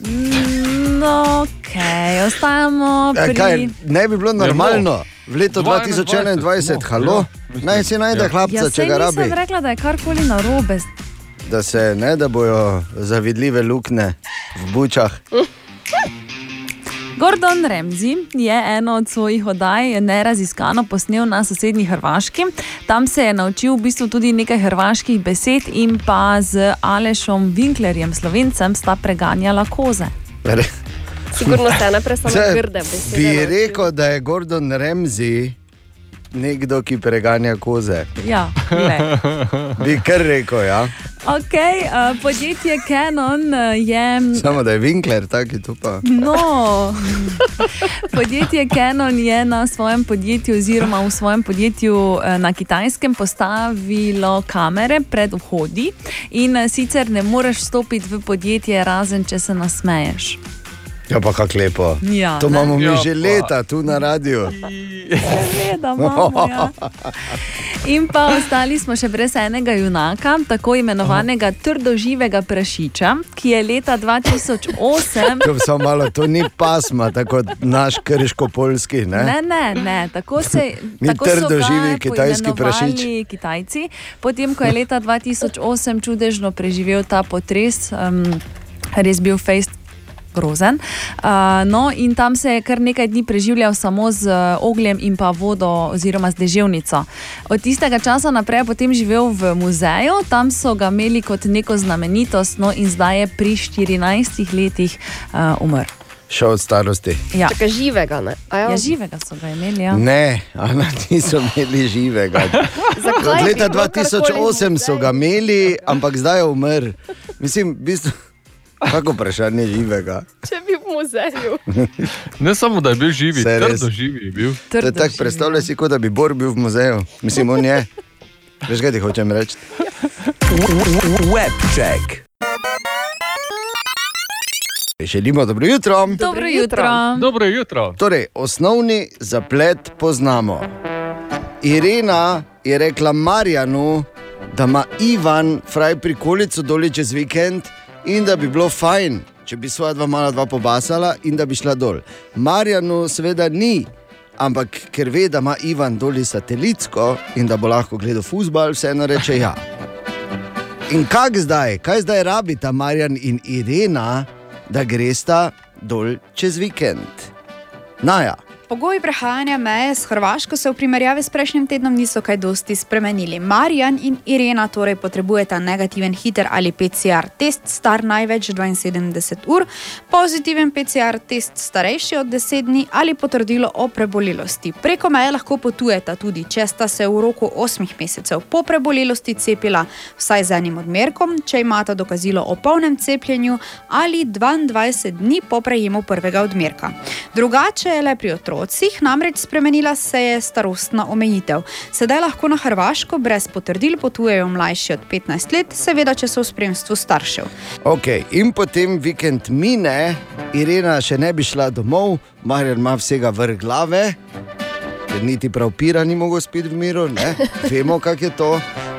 Mm, No, ok, ostajamo Ja, pri. kaj, ne bi bilo normalno v letu 2021, halo, naj si najde hlapca, ja, če ga rabi. Nisem rekla, da je karkoli narobe. Da se ne, da bojo zavidljive luknje v bučah. Gordon Ramsay je eno od svojih oddaj neraziskano posnel na sosednji Hrvaški. Tam se je naučil v bistvu tudi nekaj hrvaških besed in pa z Alešom Winklerjem, slovencem, sta preganjala koze. Sigurno ste najprej samo Saj grde besede. Bi rekel, da je Gordon Ramsay nekdo, ki preganja koze. Ja. Bi kar rekel, ja. Okay, uh, podjetje Canon uh, je. Samo da je Winkler, taki tu pa. No, [LAUGHS] podjetje Canon je na svojem podjetju, oziroma v svojem podjetju eh, na Kitajskem, postavilo kamere pred vhodi in eh, sicer ne moreš stopiti v podjetje, razen če se nasmeješ. Ja, pa kako lepo. Ja, to ne? imamo mi Ja, že leta tu na radiju. [LAUGHS] Seveda, imamo, ja. In pa ostali smo še brez enega junaka, tako imenovanega trdoživega prašiča, ki je leta 2008. To, samo malo, to ni pasma, tako naš krško-polski. Ne? Ne, ne, ne. Tako, se, [LAUGHS] Ni tako so trdoživi kitajski prašič. Kitajci. Potem, ko je leta 2008 čudežno preživel ta potres, um, res bil fejst. Grozen. Uh, no, in tam se je kar nekaj dni preživljal samo z uh, ogljem in pa vodo, oziroma z deževnico. Od tistega časa naprej je potem živel v muzeju, tam so ga imeli kot neko znamenitost, no in zdaj je pri 14 letih uh, umrl. Še od starosti. Ja. Čakaj, živega, ne? A Ja. Ja, živega so ga imeli. Ja. Ne, Ana, niso imeli živega. [LAUGHS] Od leta bilo karkoli 2008 so ga imeli, ampak zdaj je umrl. Mislim, v bistvu, kako vprašanje živega. Če bi v muzeju. Ne samo, da je bil živi, res. trdo živi je bil. Je tako, predstavljaj si, kot da bi Bor bil v muzeju. Mislim, on je. Veš, kaj ti hočem reči? Web check. Želimo dobro jutro. Dobro jutro. Dobro jutro. Torej, osnovni zaplet poznamo. Irena je rekla Marjanu, da ima Ivan fraj prikolico dol čez vikend in da bi bilo fajn, če bi svoja dva mala dva pobasala in da bi šla dol. Marjanu seveda ni, ampak ker ve, da ima Ivan dol satelitsko in da bo lahko gledal fusbal, vseeno reče ja. In kaj zdaj, kaj zdaj rabita Marjan in Irena, da gresta dol čez vikend? Naja. Pogoji prehajanja meje s Hrvaško se v primerjavi s prejšnjim tednom niso kaj dosti spremenili. Marjan in Irena torej potrebujeta negativen hiter ali PCR test, star največ 72 ur, pozitiven PCR test starejši od 10 dni ali potrdilo o prebolelosti. Preko meje lahko potujeta tudi, če sta se v roku 8 mesecev po prebolelosti cepila vsaj z enim odmerkom, če imata dokazilo o polnem cepljenju ali 22 dni po prejemu prvega odmerka. Drugače je le pri otrocih, namreč spremenila se je starostna omejitev. Sedaj lahko na Hrvaško brez potrdil potujejo mlajši od 15 let, seveda, če so v spremstvu staršev. Okay, in potem vikend mine, Irena še ne bi šla domov, Marjan ima vsega vrh glave, ker niti prav pira ni mogel spiti v miru, ne? vemo, kako je to.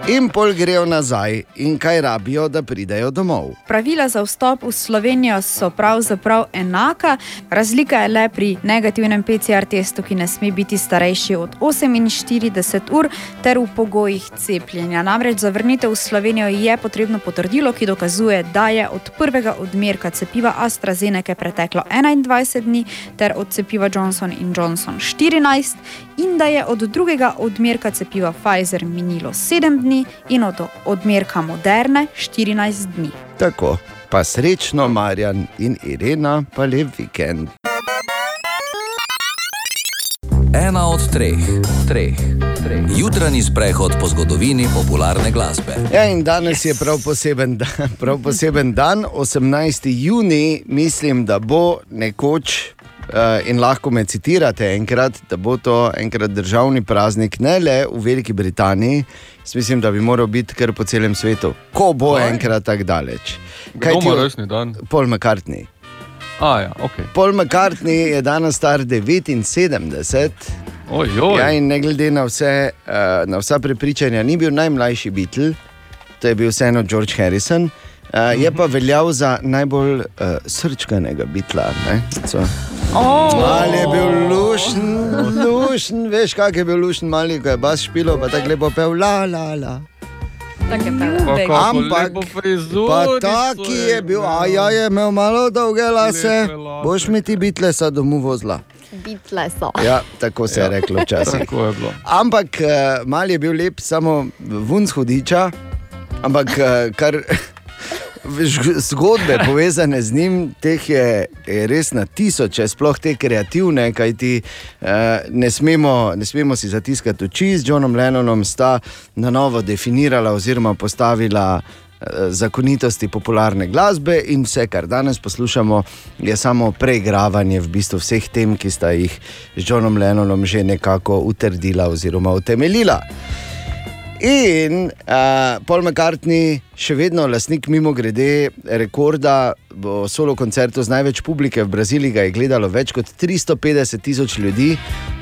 In pol grejo nazaj, in kaj rabijo, da pridejo domov. Pravila za vstop v Slovenijo so pravzaprav enaka, razlika je le pri negativnem PCR testu, ki ne sme biti starejši od 48 ur, ter v pogojih cepljenja. Namreč za vrnitev v Slovenijo je potrebno potrdilo, ki dokazuje, da je od prvega odmerka cepiva AstraZeneca preteklo 21 dni, ter od cepiva Johnson Johnson 14 in da je od drugega odmerka cepiva Pfizer minilo 7 dni in od odmerka Moderne 14 dni. Tako, pa srečno, Marjan in Irena, pa lep vikend. Ena od treh, treh, treh. Jutranji sprehod po zgodovini popularne glasbe. Ja, in danes je prav poseben, dan, prav poseben dan, 18. juni, mislim, da bo nekoč. Uh, in lahko me citirate enkrat, da bo to enkrat državni praznik, ne le v Veliki Britaniji, Jaz mislim, da bi moral biti kar po celem svetu, ko bo Kaj? enkrat tako daleč. Kdo ima rojstni dan? Paul McCartney. A, ja, okay. Paul McCartney je danes star 79. Ojoj. Ja, in ne glede na, vse, uh, na vsa prepričanja, ni bil najmlajši Beatle, to je bil vseeno George Harrison. Uh, je pa veljal za najbolj uh, srčkanega bitla. Oh. Ali je bil lušen, lušen, veš, kak je bil lušen, mali, ko je bas špilo, pa tako lepo pel, la, la, la. Tako je kako Ampak, taki je bil, a ja, je imel malo dolge lase, boš mi ti bitle sa domu vozla. Bitle so. Ja, tako se je reklo včasih. Tako je bilo. Ampak uh, mal je bil lep, samo vun shodiča, ampak uh, kar. Zgodbe povezane z njim, teh je, je res na tisoče, sploh te kreativne, kajti eh, ne, smemo, ne smemo si zatiskati oči. Z Johnom Lennonom sta na novo definirala oziroma postavila eh, zakonitosti popularne glasbe, in vse, kar danes poslušamo, je samo preigravanje v bistvu vseh tem, ki sta jih z Johnom Lennonom že nekako utrdila oziroma utemeljila. In uh, Paul McCartney, še vedno lastnik, mimo grede, rekorda v solo koncertu z največ publike v Braziliji, ga je gledalo več kot 350 tisoč ljudi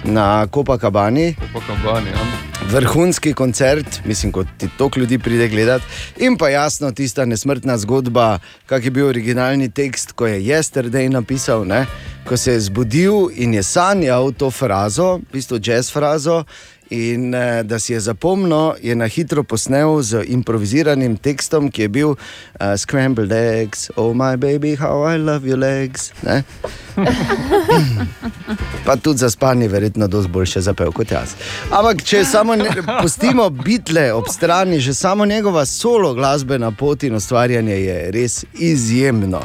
na Copacabani. Copacabani, ja. Vrhunski koncert, mislim, kot ti toliko ljudi pride gledati. In pa jasno, tista nesmrtna zgodba, kak je bil originalni tekst, ko je Yesterday napisal, ne? ko se je zbudil in je sanjal to frazo, v bistvu jazz frazo. In eh, da si je zapomnil, je na hitro posnel z improviziranim tekstom, ki je bil uh, Scrambled eggs, oh my baby, how I love your legs. Ne? [LAUGHS] Pa tudi za spanje, verjetno, dosti boljše zapel kot jaz. Ampak, če samo ne, pustimo bitle ob strani, že samo njegova solo glasbena pot in ustvarjanje je res izjemno.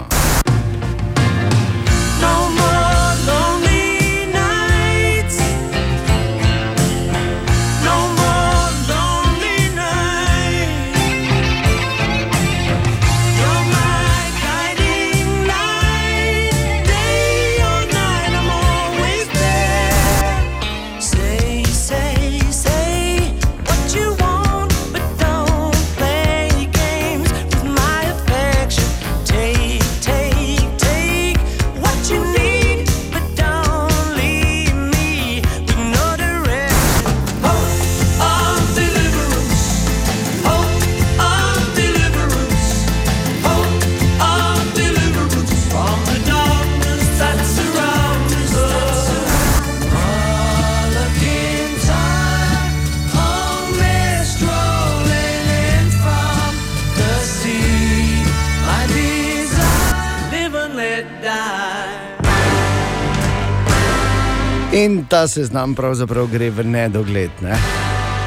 In ta seznam pravzaprav gre v nedogled. Ne?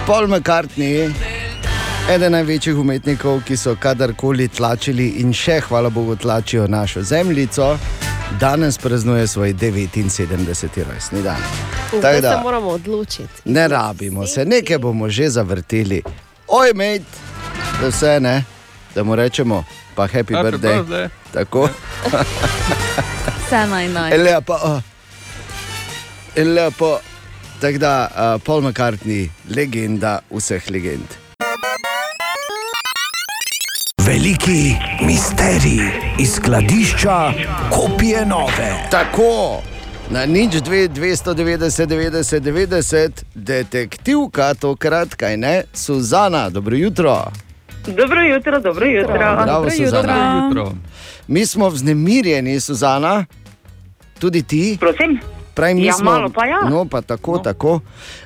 Paul McCartney, eden največjih umetnikov, ki so kadarkoli tlačili in še, hvala Bogu, tlačijo našo zemljico, danes praznuje svoj 79. rojstni dan. Tako Zdaj se da moramo odločiti. ne rabimo se, nekaj bomo že zavrteli. Oj, mate, da vse ne, da mu rečemo, pa happy, Happy birthday. birthday. Tako. Vse naj naj. Lepo. Oh. Lepo. Tako da uh, Paul McCartney, legenda vseh legend. Veliki misterij iz skladišča kopije nove. Tako. Na nič 2, 290, 90, 90, detektivka, tokrat, kaj ne, Suzana, dobro jutro. Dobro jutro, dobro jutro. Bravo, Suzana. Mi smo vznemirjeni, Suzana, tudi ti. Prosim. Pravim, mi Ja, smo, malo pa ja. No, pa tako, no. tako.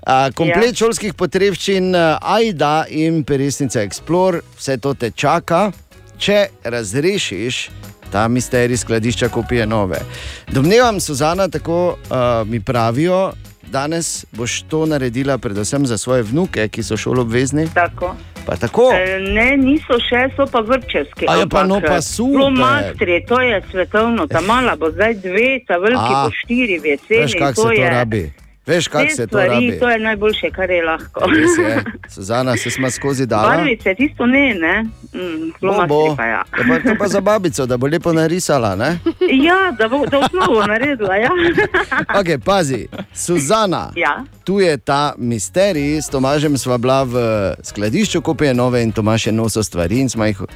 A, komplet Ja. šolskih potrebščin, a, Aida in peresnica Explore, vse to te čaka, če razrešiš ta misterij skladišča kopije nove. Domnevam, Suzana, tako uh, mi pravijo, danes boš to naredila predvsem za svoje vnuke, ki so šoloobvezni. Tako. Pa tako. E, Ne, niso še, so pa vrčevski. A ja, pa no, pa super. Flomastri, to je svetovno, ta mala bo zdaj dve, ta veliki A, bo štiri v jeseni. Veš, kako se to je- rabi. Veš, kako se to stvari, rabi. To je najboljše, kar je lahko. Res je. Suzana, se smo skozi dala. Barvice, tisto ne, ne. Mm, flomastri pa ja. Ja, pa, to pa za babico, da bo lepo narisala. Ne? Ja, da bo to osnovo naredila, ja. [LAUGHS] Okay, pazi, Suzana. Ja. Tu je ta misterij, s Tomažem sva bila v skladišču, kopije nove in Tomaž je nosil stvari in smo jih uh,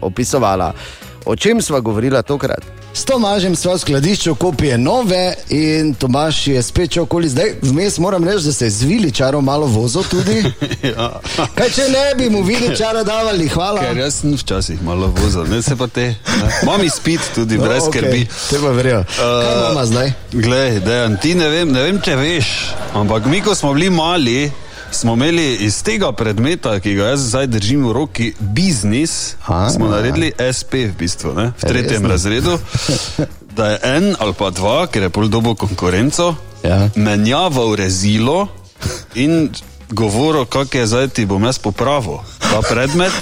opisovala. O čem sva govorila tokrat? S Tomažem sva v skladišču kopije nove in Tomaž je spet šel okoli. Zdaj, vmes moram reči, da se je zvili čaro malo vozo tudi. [LAUGHS] ja. Kaj če ne bi mu vili čara davali, hvala. Ker jaz sem včasih malo vozil, ne se pa te. ne. Imam izpit tudi, No, brez okej, skrbi. te pa verjel. Kaj imamo zdaj? Glej, dejan, ti ne vem, ne vem, če veš, ampak mi, ko smo bili mali, smo imeli iz tega predmeta, ki ga jaz zdaj držim v roki, biznis, A, smo ja. naredili SP v bistvu, ne, v tretjem Resno? razredu. [LAUGHS] Da je en ali pa dva, ker je pol dobo konkurenco, ja. menjaval rezilo in govoril, kako je zdaj ti bom jaz popravil ta predmet,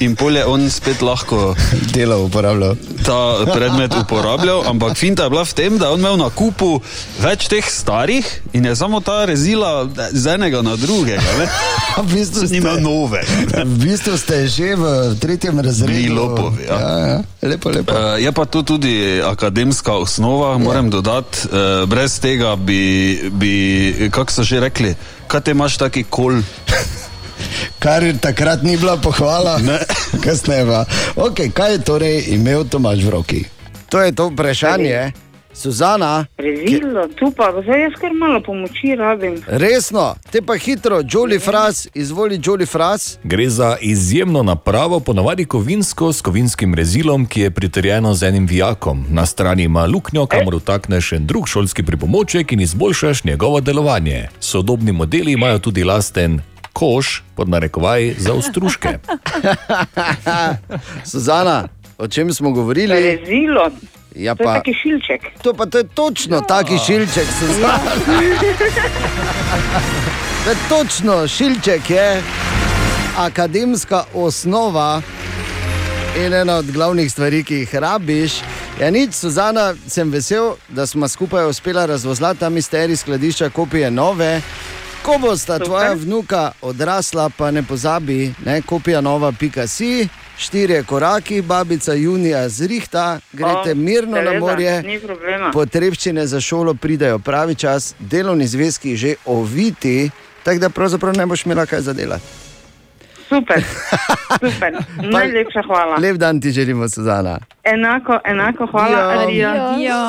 in pol je on spet lahko delo uporabljal. Ta predmet uporabljal, ampak finta je bila v tem, da je on imel na kupu več teh starih in je samo ta rezila z enega na drugega. Ne? [LAUGHS] V bistvu Ni imel nove. V bistvu ste že v tretjem razredu. Bili lopovi. Ja. Ja, ja. Lepo, lepo. Uh, je pa to tudi akademska osnova, moram dodati. Uh, brez tega bi, bi kako so že rekli, kaj te imaš taki kol. Kar takrat ni bila pohvala, [LAUGHS] kasneje pa. Okay, kaj je torej imel Tomaž v roki? To je to vprašanje. Suzana, Rezilo, tu pa zdaj jaz kar malo pomoči rabim. resno, te pa hitro, Jolly Fras, izvoli Jolly Fras. Gre za izjemno napravo, ponavadi kovinsko, s kovinskim rezilom, ki je pritrjeno z enim vijakom. Na strani ima luknjo, kamor vtakneš en drug šolski pripomoček in izboljšaš njegovo delovanje. Sodobni modeli imajo tudi lasten koš, pod narekovaj, za ostružke. [LAUGHS] Suzana, o čem smo govorili? Rezilo, Ja, to je pa, taki šilček. to pa to je točno no. taki šilček, Suzana. To je točno, šilček je akademska osnova in ena od glavnih stvari, ki jih rabiš. Ja, nič, Suzana, sem vesel, da smo skupaj uspela razvozlati ta misterij skladišča kopije nove. Ko bosta tvoja vnuka odrasla, pa ne pozabi, ne, kopija nova, pika si, štirje koraki, babica junija zrihta, greste O, mirno na seveda, morje. ni problema. Potrebščine za šolo pridajo pravi čas, delovni zvezki že oviti, tako da pravzaprav ne boš imela kaj za delati. Super, [LAUGHS] super. Najlepša hvala. Lep dan ti želimo, Suzana. Enako, enako, hvala. Adijo.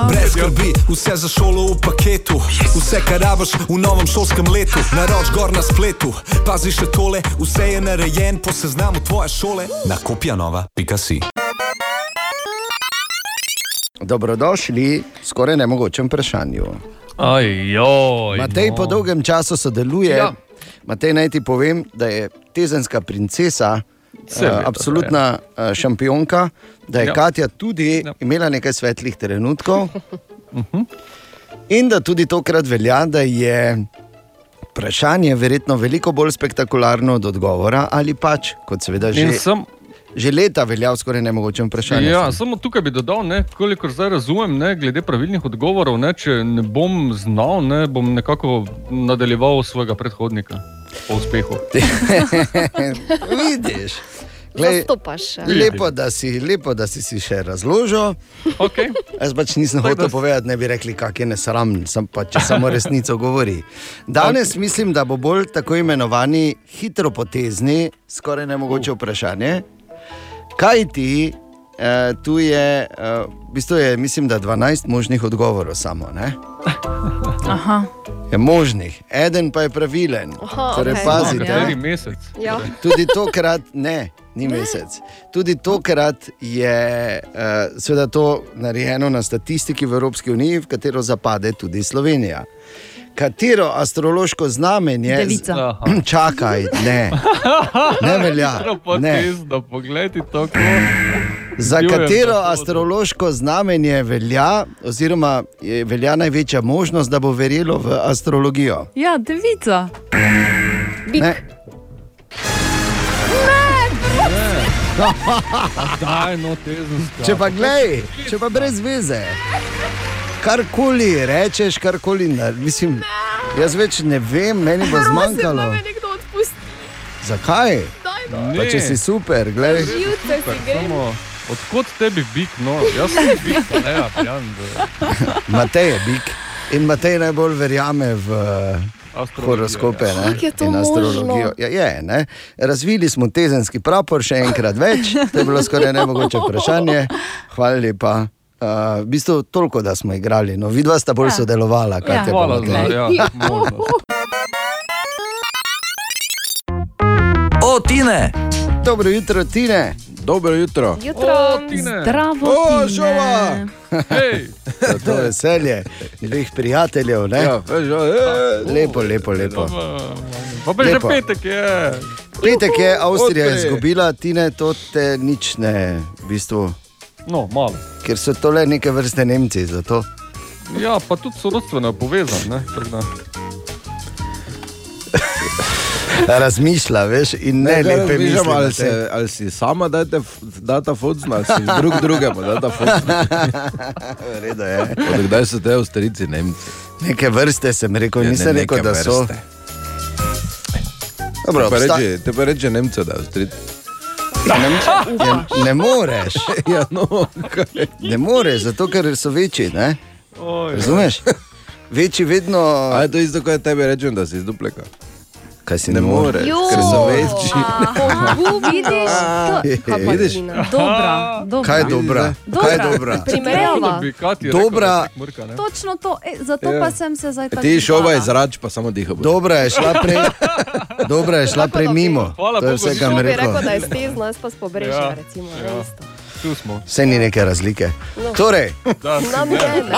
Brez skrbi, vse za šolo v paketu, vse kar rabiš v novem šolskem letu, naroč gor na spletu. Pazi še tole, vse je narejen po seznamu tvoje šole na kopjanova.si. Dobrodošli, skoraj nemogočem vprašanju. Ajoj, Matej no. po dolgem času sodeluje. Ja. Matej, naj ti povem, da je tezenska princesa. Seveda, Uh, absolutna uh, šampionka, da je Ja. ja. Katja tudi ja. imela nekaj svetlih trenutkov. [LAUGHS] In da tudi tokrat velja, da je vprašanje verjetno veliko bolj spektakularno od odgovora, ali pač, kot seveda že, In sem- že leta velja v skoraj nemogočem vprašanju. Ja, samo tukaj bi dodal, ne, kolikor zdaj razumem, ne, glede pravilnih odgovorov. Ne, če ne bom znal, ne, bom nekako nadaljeval svojega predhodnika po uspehu. [LAUGHS] Vidiš. Glej, še. lepo, da si, lepo, da si si še razložil. Okay. Jaz pač nisem hotel da- povedati, ne bi rekli, kak je nesramen, sem pa če samo resnico govori. Danes mislim, da bo bolj tako imenovani hitropotezni, skoraj nemogoče vprašanje. Kaj ti, eh, tu je, eh, v bistvu je, mislim, da 12 možnih odgovorov samo. Ne? [LAUGHS] Aha. Je možnih, eden pa je pravilen. Aha, torej, okej. pazite, Kateri mesec? Ja. Tudi tokrat [LAUGHS] ne, ni mesec. Tudi tokrat je uh, seveda to narejeno na statistiki v Evropski uniji, v katero zapade tudi Slovenija. Katero astrološko znamenje? Devica. Aha. [CLEARS THROAT] Čakaj, ne. Ne velja, [LAUGHS] ne. Za katero astrološko znamenje velja, oziroma je velja največja možnost, da bo verjelo v astrologijo? Ja, devica. Ne. [LAUGHS] Daj, no, tezensko. Če pa glej, če pa brez veze. Karkoli rečeš, karkoli narediš, mislim, jaz več ne vem, meni bo zmanjkalo. nekdo odpusti. Zakaj? Ne. Pa če si super, glej. Živce si grem. Samo, odkot tebi bik, no, jaz sem bik, pa ne, ja, pijan. da- [LAUGHS] Matej je bik in Matej najbolj verjame v horoskope ne, Kako je to in astrologijo. Ja, je, ne. Razvili smo tezenski prapor še enkrat več, to je bilo skoraj nemogoče vprašanje. Hvala lepa. Uh, v bistvu toliko, da smo igrali, no, vidva sta bolj Ja. sodelovala. kaj Ja. te Hvala za ja. O, Tine! Dobro jutro, Tine. Dobro jutro. Jutro. Zdravo. O, Tine. žova! [LAUGHS] Hej, To, to je veselje, dveh prijateljev. Ne? Ja, veš, ja, e, Lepo, lepo, lepo. pa že petek je. Petek je Avstrija Odpri. izgubila, Tine, to te nič ne, v bistvu, No, malo. ker so to le neke vrste Nemci. Zato. Ja, pa tudi sorodstveno povezan, ne, da. [LAUGHS] Razmišlja, veš, in ne, Ne, lepe misli. ali, se, tem. ali si sama date, f- data focna, ali si drug drugemu data focna. [LAUGHS] V redu je. Od kdaj so te avstrijci Nemci? Neke vrste sem rekel, Ja, ne, nisem rekel, neke da so. vrste. Dobro, Te pa obsta- reče, te pa reče Nemce, da je avstrijci. Ne, [LAUGHS] ne moreš, [LAUGHS] Ja, no, ne moreš, zato ker so večji. Ne? Oj, Razumeš? [LAUGHS] Večji vedno. A je to isto, kot tebi rečem, da si iz dupleka? Kaj si Ne moreš, ker so večji. [LAUGHS] Vidiš? To- Kaj pa Vidiš? Dobra, dobra. Kaj je dobra? Kaj je dobra? Primerjava. Dobra. ne. Točno to, e, zato Ja. pa sem se zdaj tako. Ti šova iz zrač, pa samo diha. Dobra je šla prej, [LAUGHS] dobra je šla prej mimo. Hvala To je vse, kar mi bi rekel. da je stezno, jaz pa s pobrežja, Ja, recimo. ja. Ne, isto. Tu smo. Vse ni neke razlike. No. Torej, Da, Nam ne. je, ne.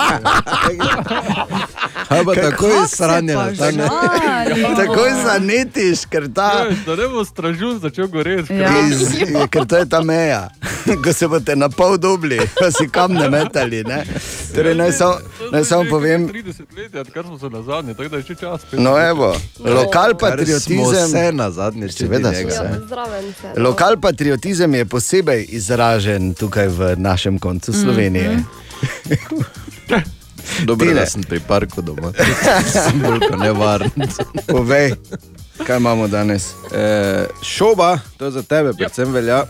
Kaj pa takoj Kako se sranje pa nastane? žalimo? takoj zanetiš, ker, ta, Veš, Da ne bo stražun začel goreti. Ja. iz, ker to je ta meja. [LAUGHS] Ko se boste na pol dobili, pa si kam ne metali. Ne? Torej, naj samo naj samo povem, 30 let, je, odkar smo se na zadnje, tako da je še čas. spet. no evo, lokal Smo patriotizem. se na zadnje, če Seveda njega. se. Ja, zdraven se. no. Lokal patriotizem je posebej izražen tukaj v našem koncu Slovenije. [LAUGHS] Dobro, Tine. da sem pri parku doma. [LAUGHS] Sem bolj kot nevaren. Povej, kaj imamo danes? E, šoba, to je za tebe, predvsem velja.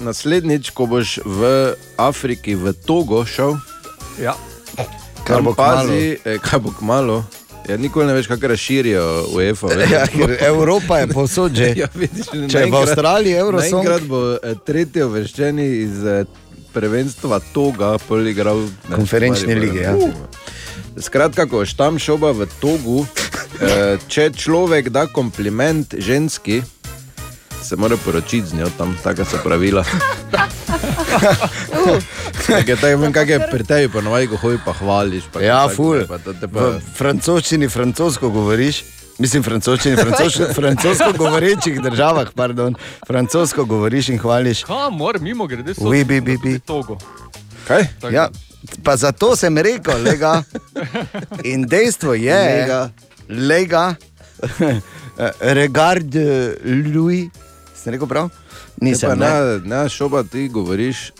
Naslednjič, ko boš v Afriki, v Togo šel, Ja. Kar tam bo kmalu. pazi, e, kaj bo kmalo. Ja, nikoli ne veš, kako razširijo UEFA. [LAUGHS] veš. Ja, Evropa je povsod že. [LAUGHS] Ja, vidiš, Če je v Avstraliji Eurosong. Naenkrat bo eh, tretji uvrščeni iz eh, prvenstva Toga, poligral Konferenčne lige, ja. Skratka, ko boš tam šoba v Togu, eh, če človek da kompliment ženski, se mora poročiti z njo, tam taka so pravila. [LAUGHS] Je, tako vem, kak je pri tebi, ponovadi, ko hoji pa hvališ. Pa Ja, tako, ful. Pa, te V pa, francoščini francosko govoriš. Mislim, francoščini, [LAUGHS] francosko, francosko govorečih državah, pardon, francosko govoriš in hvališ. Kamor, mimo grede so. Oui, bi, bi, bi. Togo. kaj? Tako Ja, Pa zato sem rekel, lega. [LAUGHS] In dejstvo je, Lega. lega, regard Louis, sem rekel prav? Nisem. pa Ne, ne, ne šoba, ti govoriš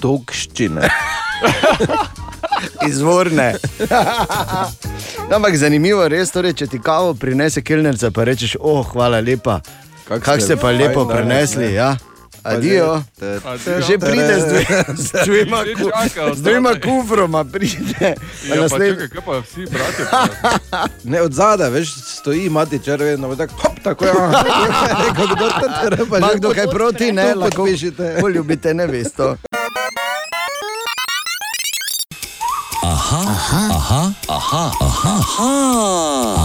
tokščine. [LAUGHS] Izvorne. Ampak zanimivo je res, torej, če ti kavo prinese kelnerca, pa rečeš, oh, hvala lepa. Kak Kak ste pa fajn lepo danes, prenesli, ne? ja. Pa Adijo. že- pride z, dve, z dvema, čaka z dvema kufroma, pride. Ja, pa čakaj, kaj pa vsi bratje? Ne od zadaj, veš, stoji mati črven, no tako, hop, tako [LAUGHS] je. Rekel, kdo to treba, kdo kaj proti, ne, lahko podpišite. poljubite nevesto. Aha, aha, aha, aha, aha, aha,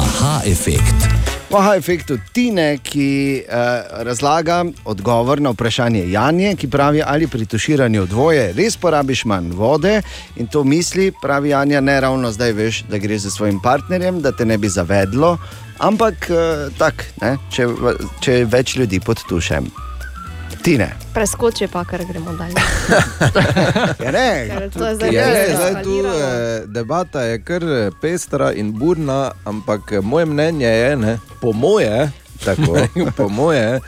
aha, efekt. Aha, efekt od Tine, ki uh, razlaga odgovor na vprašanje Janje, ki pravi, ali pri tuširanju dvoje res porabiš manj vode? In to misli, pravi Janja, ne ravno zdaj veš, da gre za svojim partnerjem, da te ne bi zavedlo, ampak uh, tak, ne, če, če je več ljudi pod tušem. Tine. Preskoči pa, ker gremo dalje. [LAUGHS] Ja, ne, Ker to je zdaj Je, ne, zdaj tu eh, debata je kar eh, pestra in burna, ampak eh, moje mnenje je, ne, po moje, [LAUGHS] tako, po moje,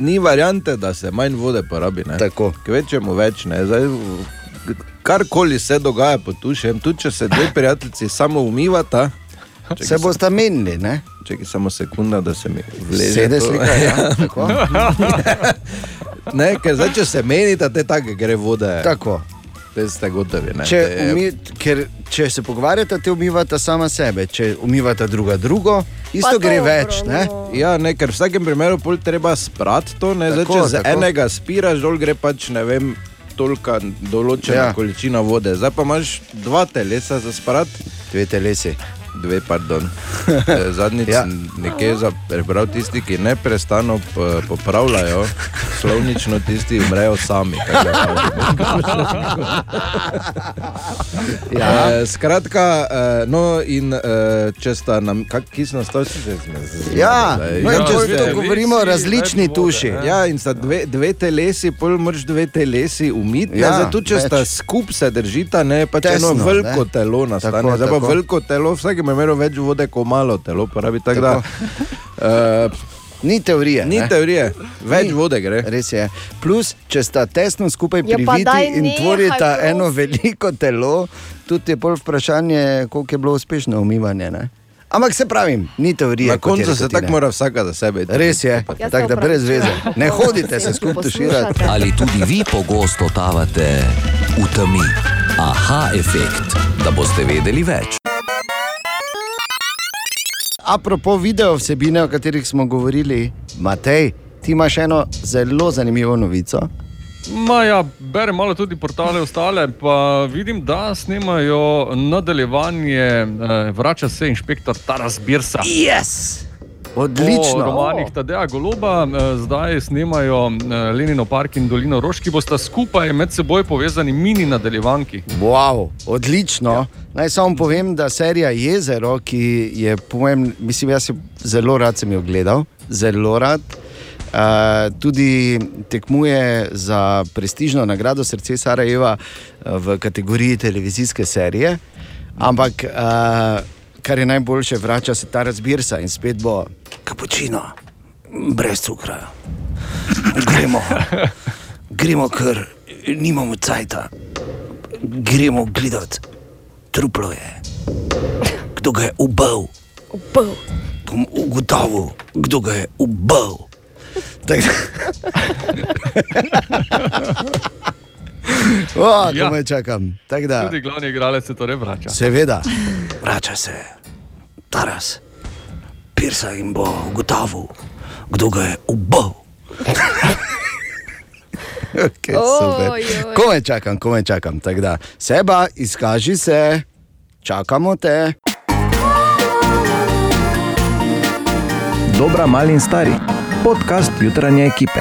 ni variante, da se manj vode porabi. Ne. Tako. Kvečemu več. Ne. Zdaj, karkoli se dogaja pod tušem, tudi če se dve prijateljici samo umivata. Se boste menili, ne? Čekaj samo sekunda, da se mi vleže. Sede slika, ja, [LAUGHS] tako. ne, ker zdaj, če se menita, te take gre vode. Tako. Te ste gotovi. Ne, Če, umi, ker, če se pogovarjate, te umivate sama sebe, če umivate druga drugo, isto gre več. Ne? Ja, ne, ker v vsakem primeru pol treba sprati to. Ne, zdaj, Tako, če z tako. enega spiraš, dol gre pač ne vem. Tolika določena Ja. ja. količina vode, zdaj pa imaš dva telesa za sprat. Dve telesi. Dve, pardon. [LAUGHS] Eh, Zadnjič Ja. ja. nekje za prebral tisti, ki ne prestano p- popravljajo, slovnično tisti umrejo sami. [LAUGHS] Ja. Eh, skratka, eh, no in eh, če sta nam, kak, ki so nas to vsi Ja, no in če to govorimo o različni tuši. Ja, in sta dve, dve telesi, pol moraš dve telesi umiti. Ja, Ja, ja, tudi če več. sta skupaj se držita, ne pač Tesno, eno veliko ne. telo nastane. Tako, Zdaj pa veliko telo, v vsakem primeru več vode, kot malo telo porabi. Tako da, uh, [LAUGHS] Ni teorije. Ni ne? teorije, več Ni. vode gre. Res je. Plus, če sta tesno skupaj Ja, pa priviti daj in tvorita prosim. eno veliko telo, tudi je pol vprašanje, koliko je bilo uspešno umivanje. Ne? Ampak se pravim, ni teorije. Na koncu se tako mora vsaka za sebe. Res je, Jaz tako da brez veze. Ne hodite se skupaj tuširati. Ali tudi vi pogosto totavate v temi? Aha, efekt, da boste vedeli več. Apropo video vsebine, o katerih smo govorili, Matej, ti imaš eno zelo zanimivo novico. Ma ja, berem malo tudi portale ostale, pa vidim, da snemajo nadaljevanje, eh, vrača se inšpektor Taras Birsa. Yes! Odlično. Po romanih Tadeja Goloba, eh, zdaj snemajo eh, Lenino park in Dolino Roš, ki bosta skupaj med seboj povezani mini nadaljevanki. Wow, odlično. Ja. Naj samo povem, da serija Jezero, ki je, mojem, mislim, jaz zelo rad sem jo gledal, zelo rad. Uh, tudi tekmuje za prestižno nagrado Srce Sarajeva v kategoriji televizijske serije. Ampak, uh, kar je najboljše, vrača se ta razbirsa in spet bo kapučino, brez cukra. Gremo, gremo, ker nimamo cajta gremo gledati, truplo je. Kdo ga je ubil? Ubil. Bom ugotovil, kdo ga je ubil. Tak- [LAUGHS] [LAUGHS] O, Ja. komaj čakam. Tak da, Tudi glavni igralec se torej vrača. seveda, vrača se, Taras, Pirsa in bo ugotovil, kdo ga je ubil. [LAUGHS] Okay, oj. Komaj čakam, komaj čakam. Tako da, seba, izkaži se, čakamo te. Dobra, mali in stari. Podcast jutranje ekipe.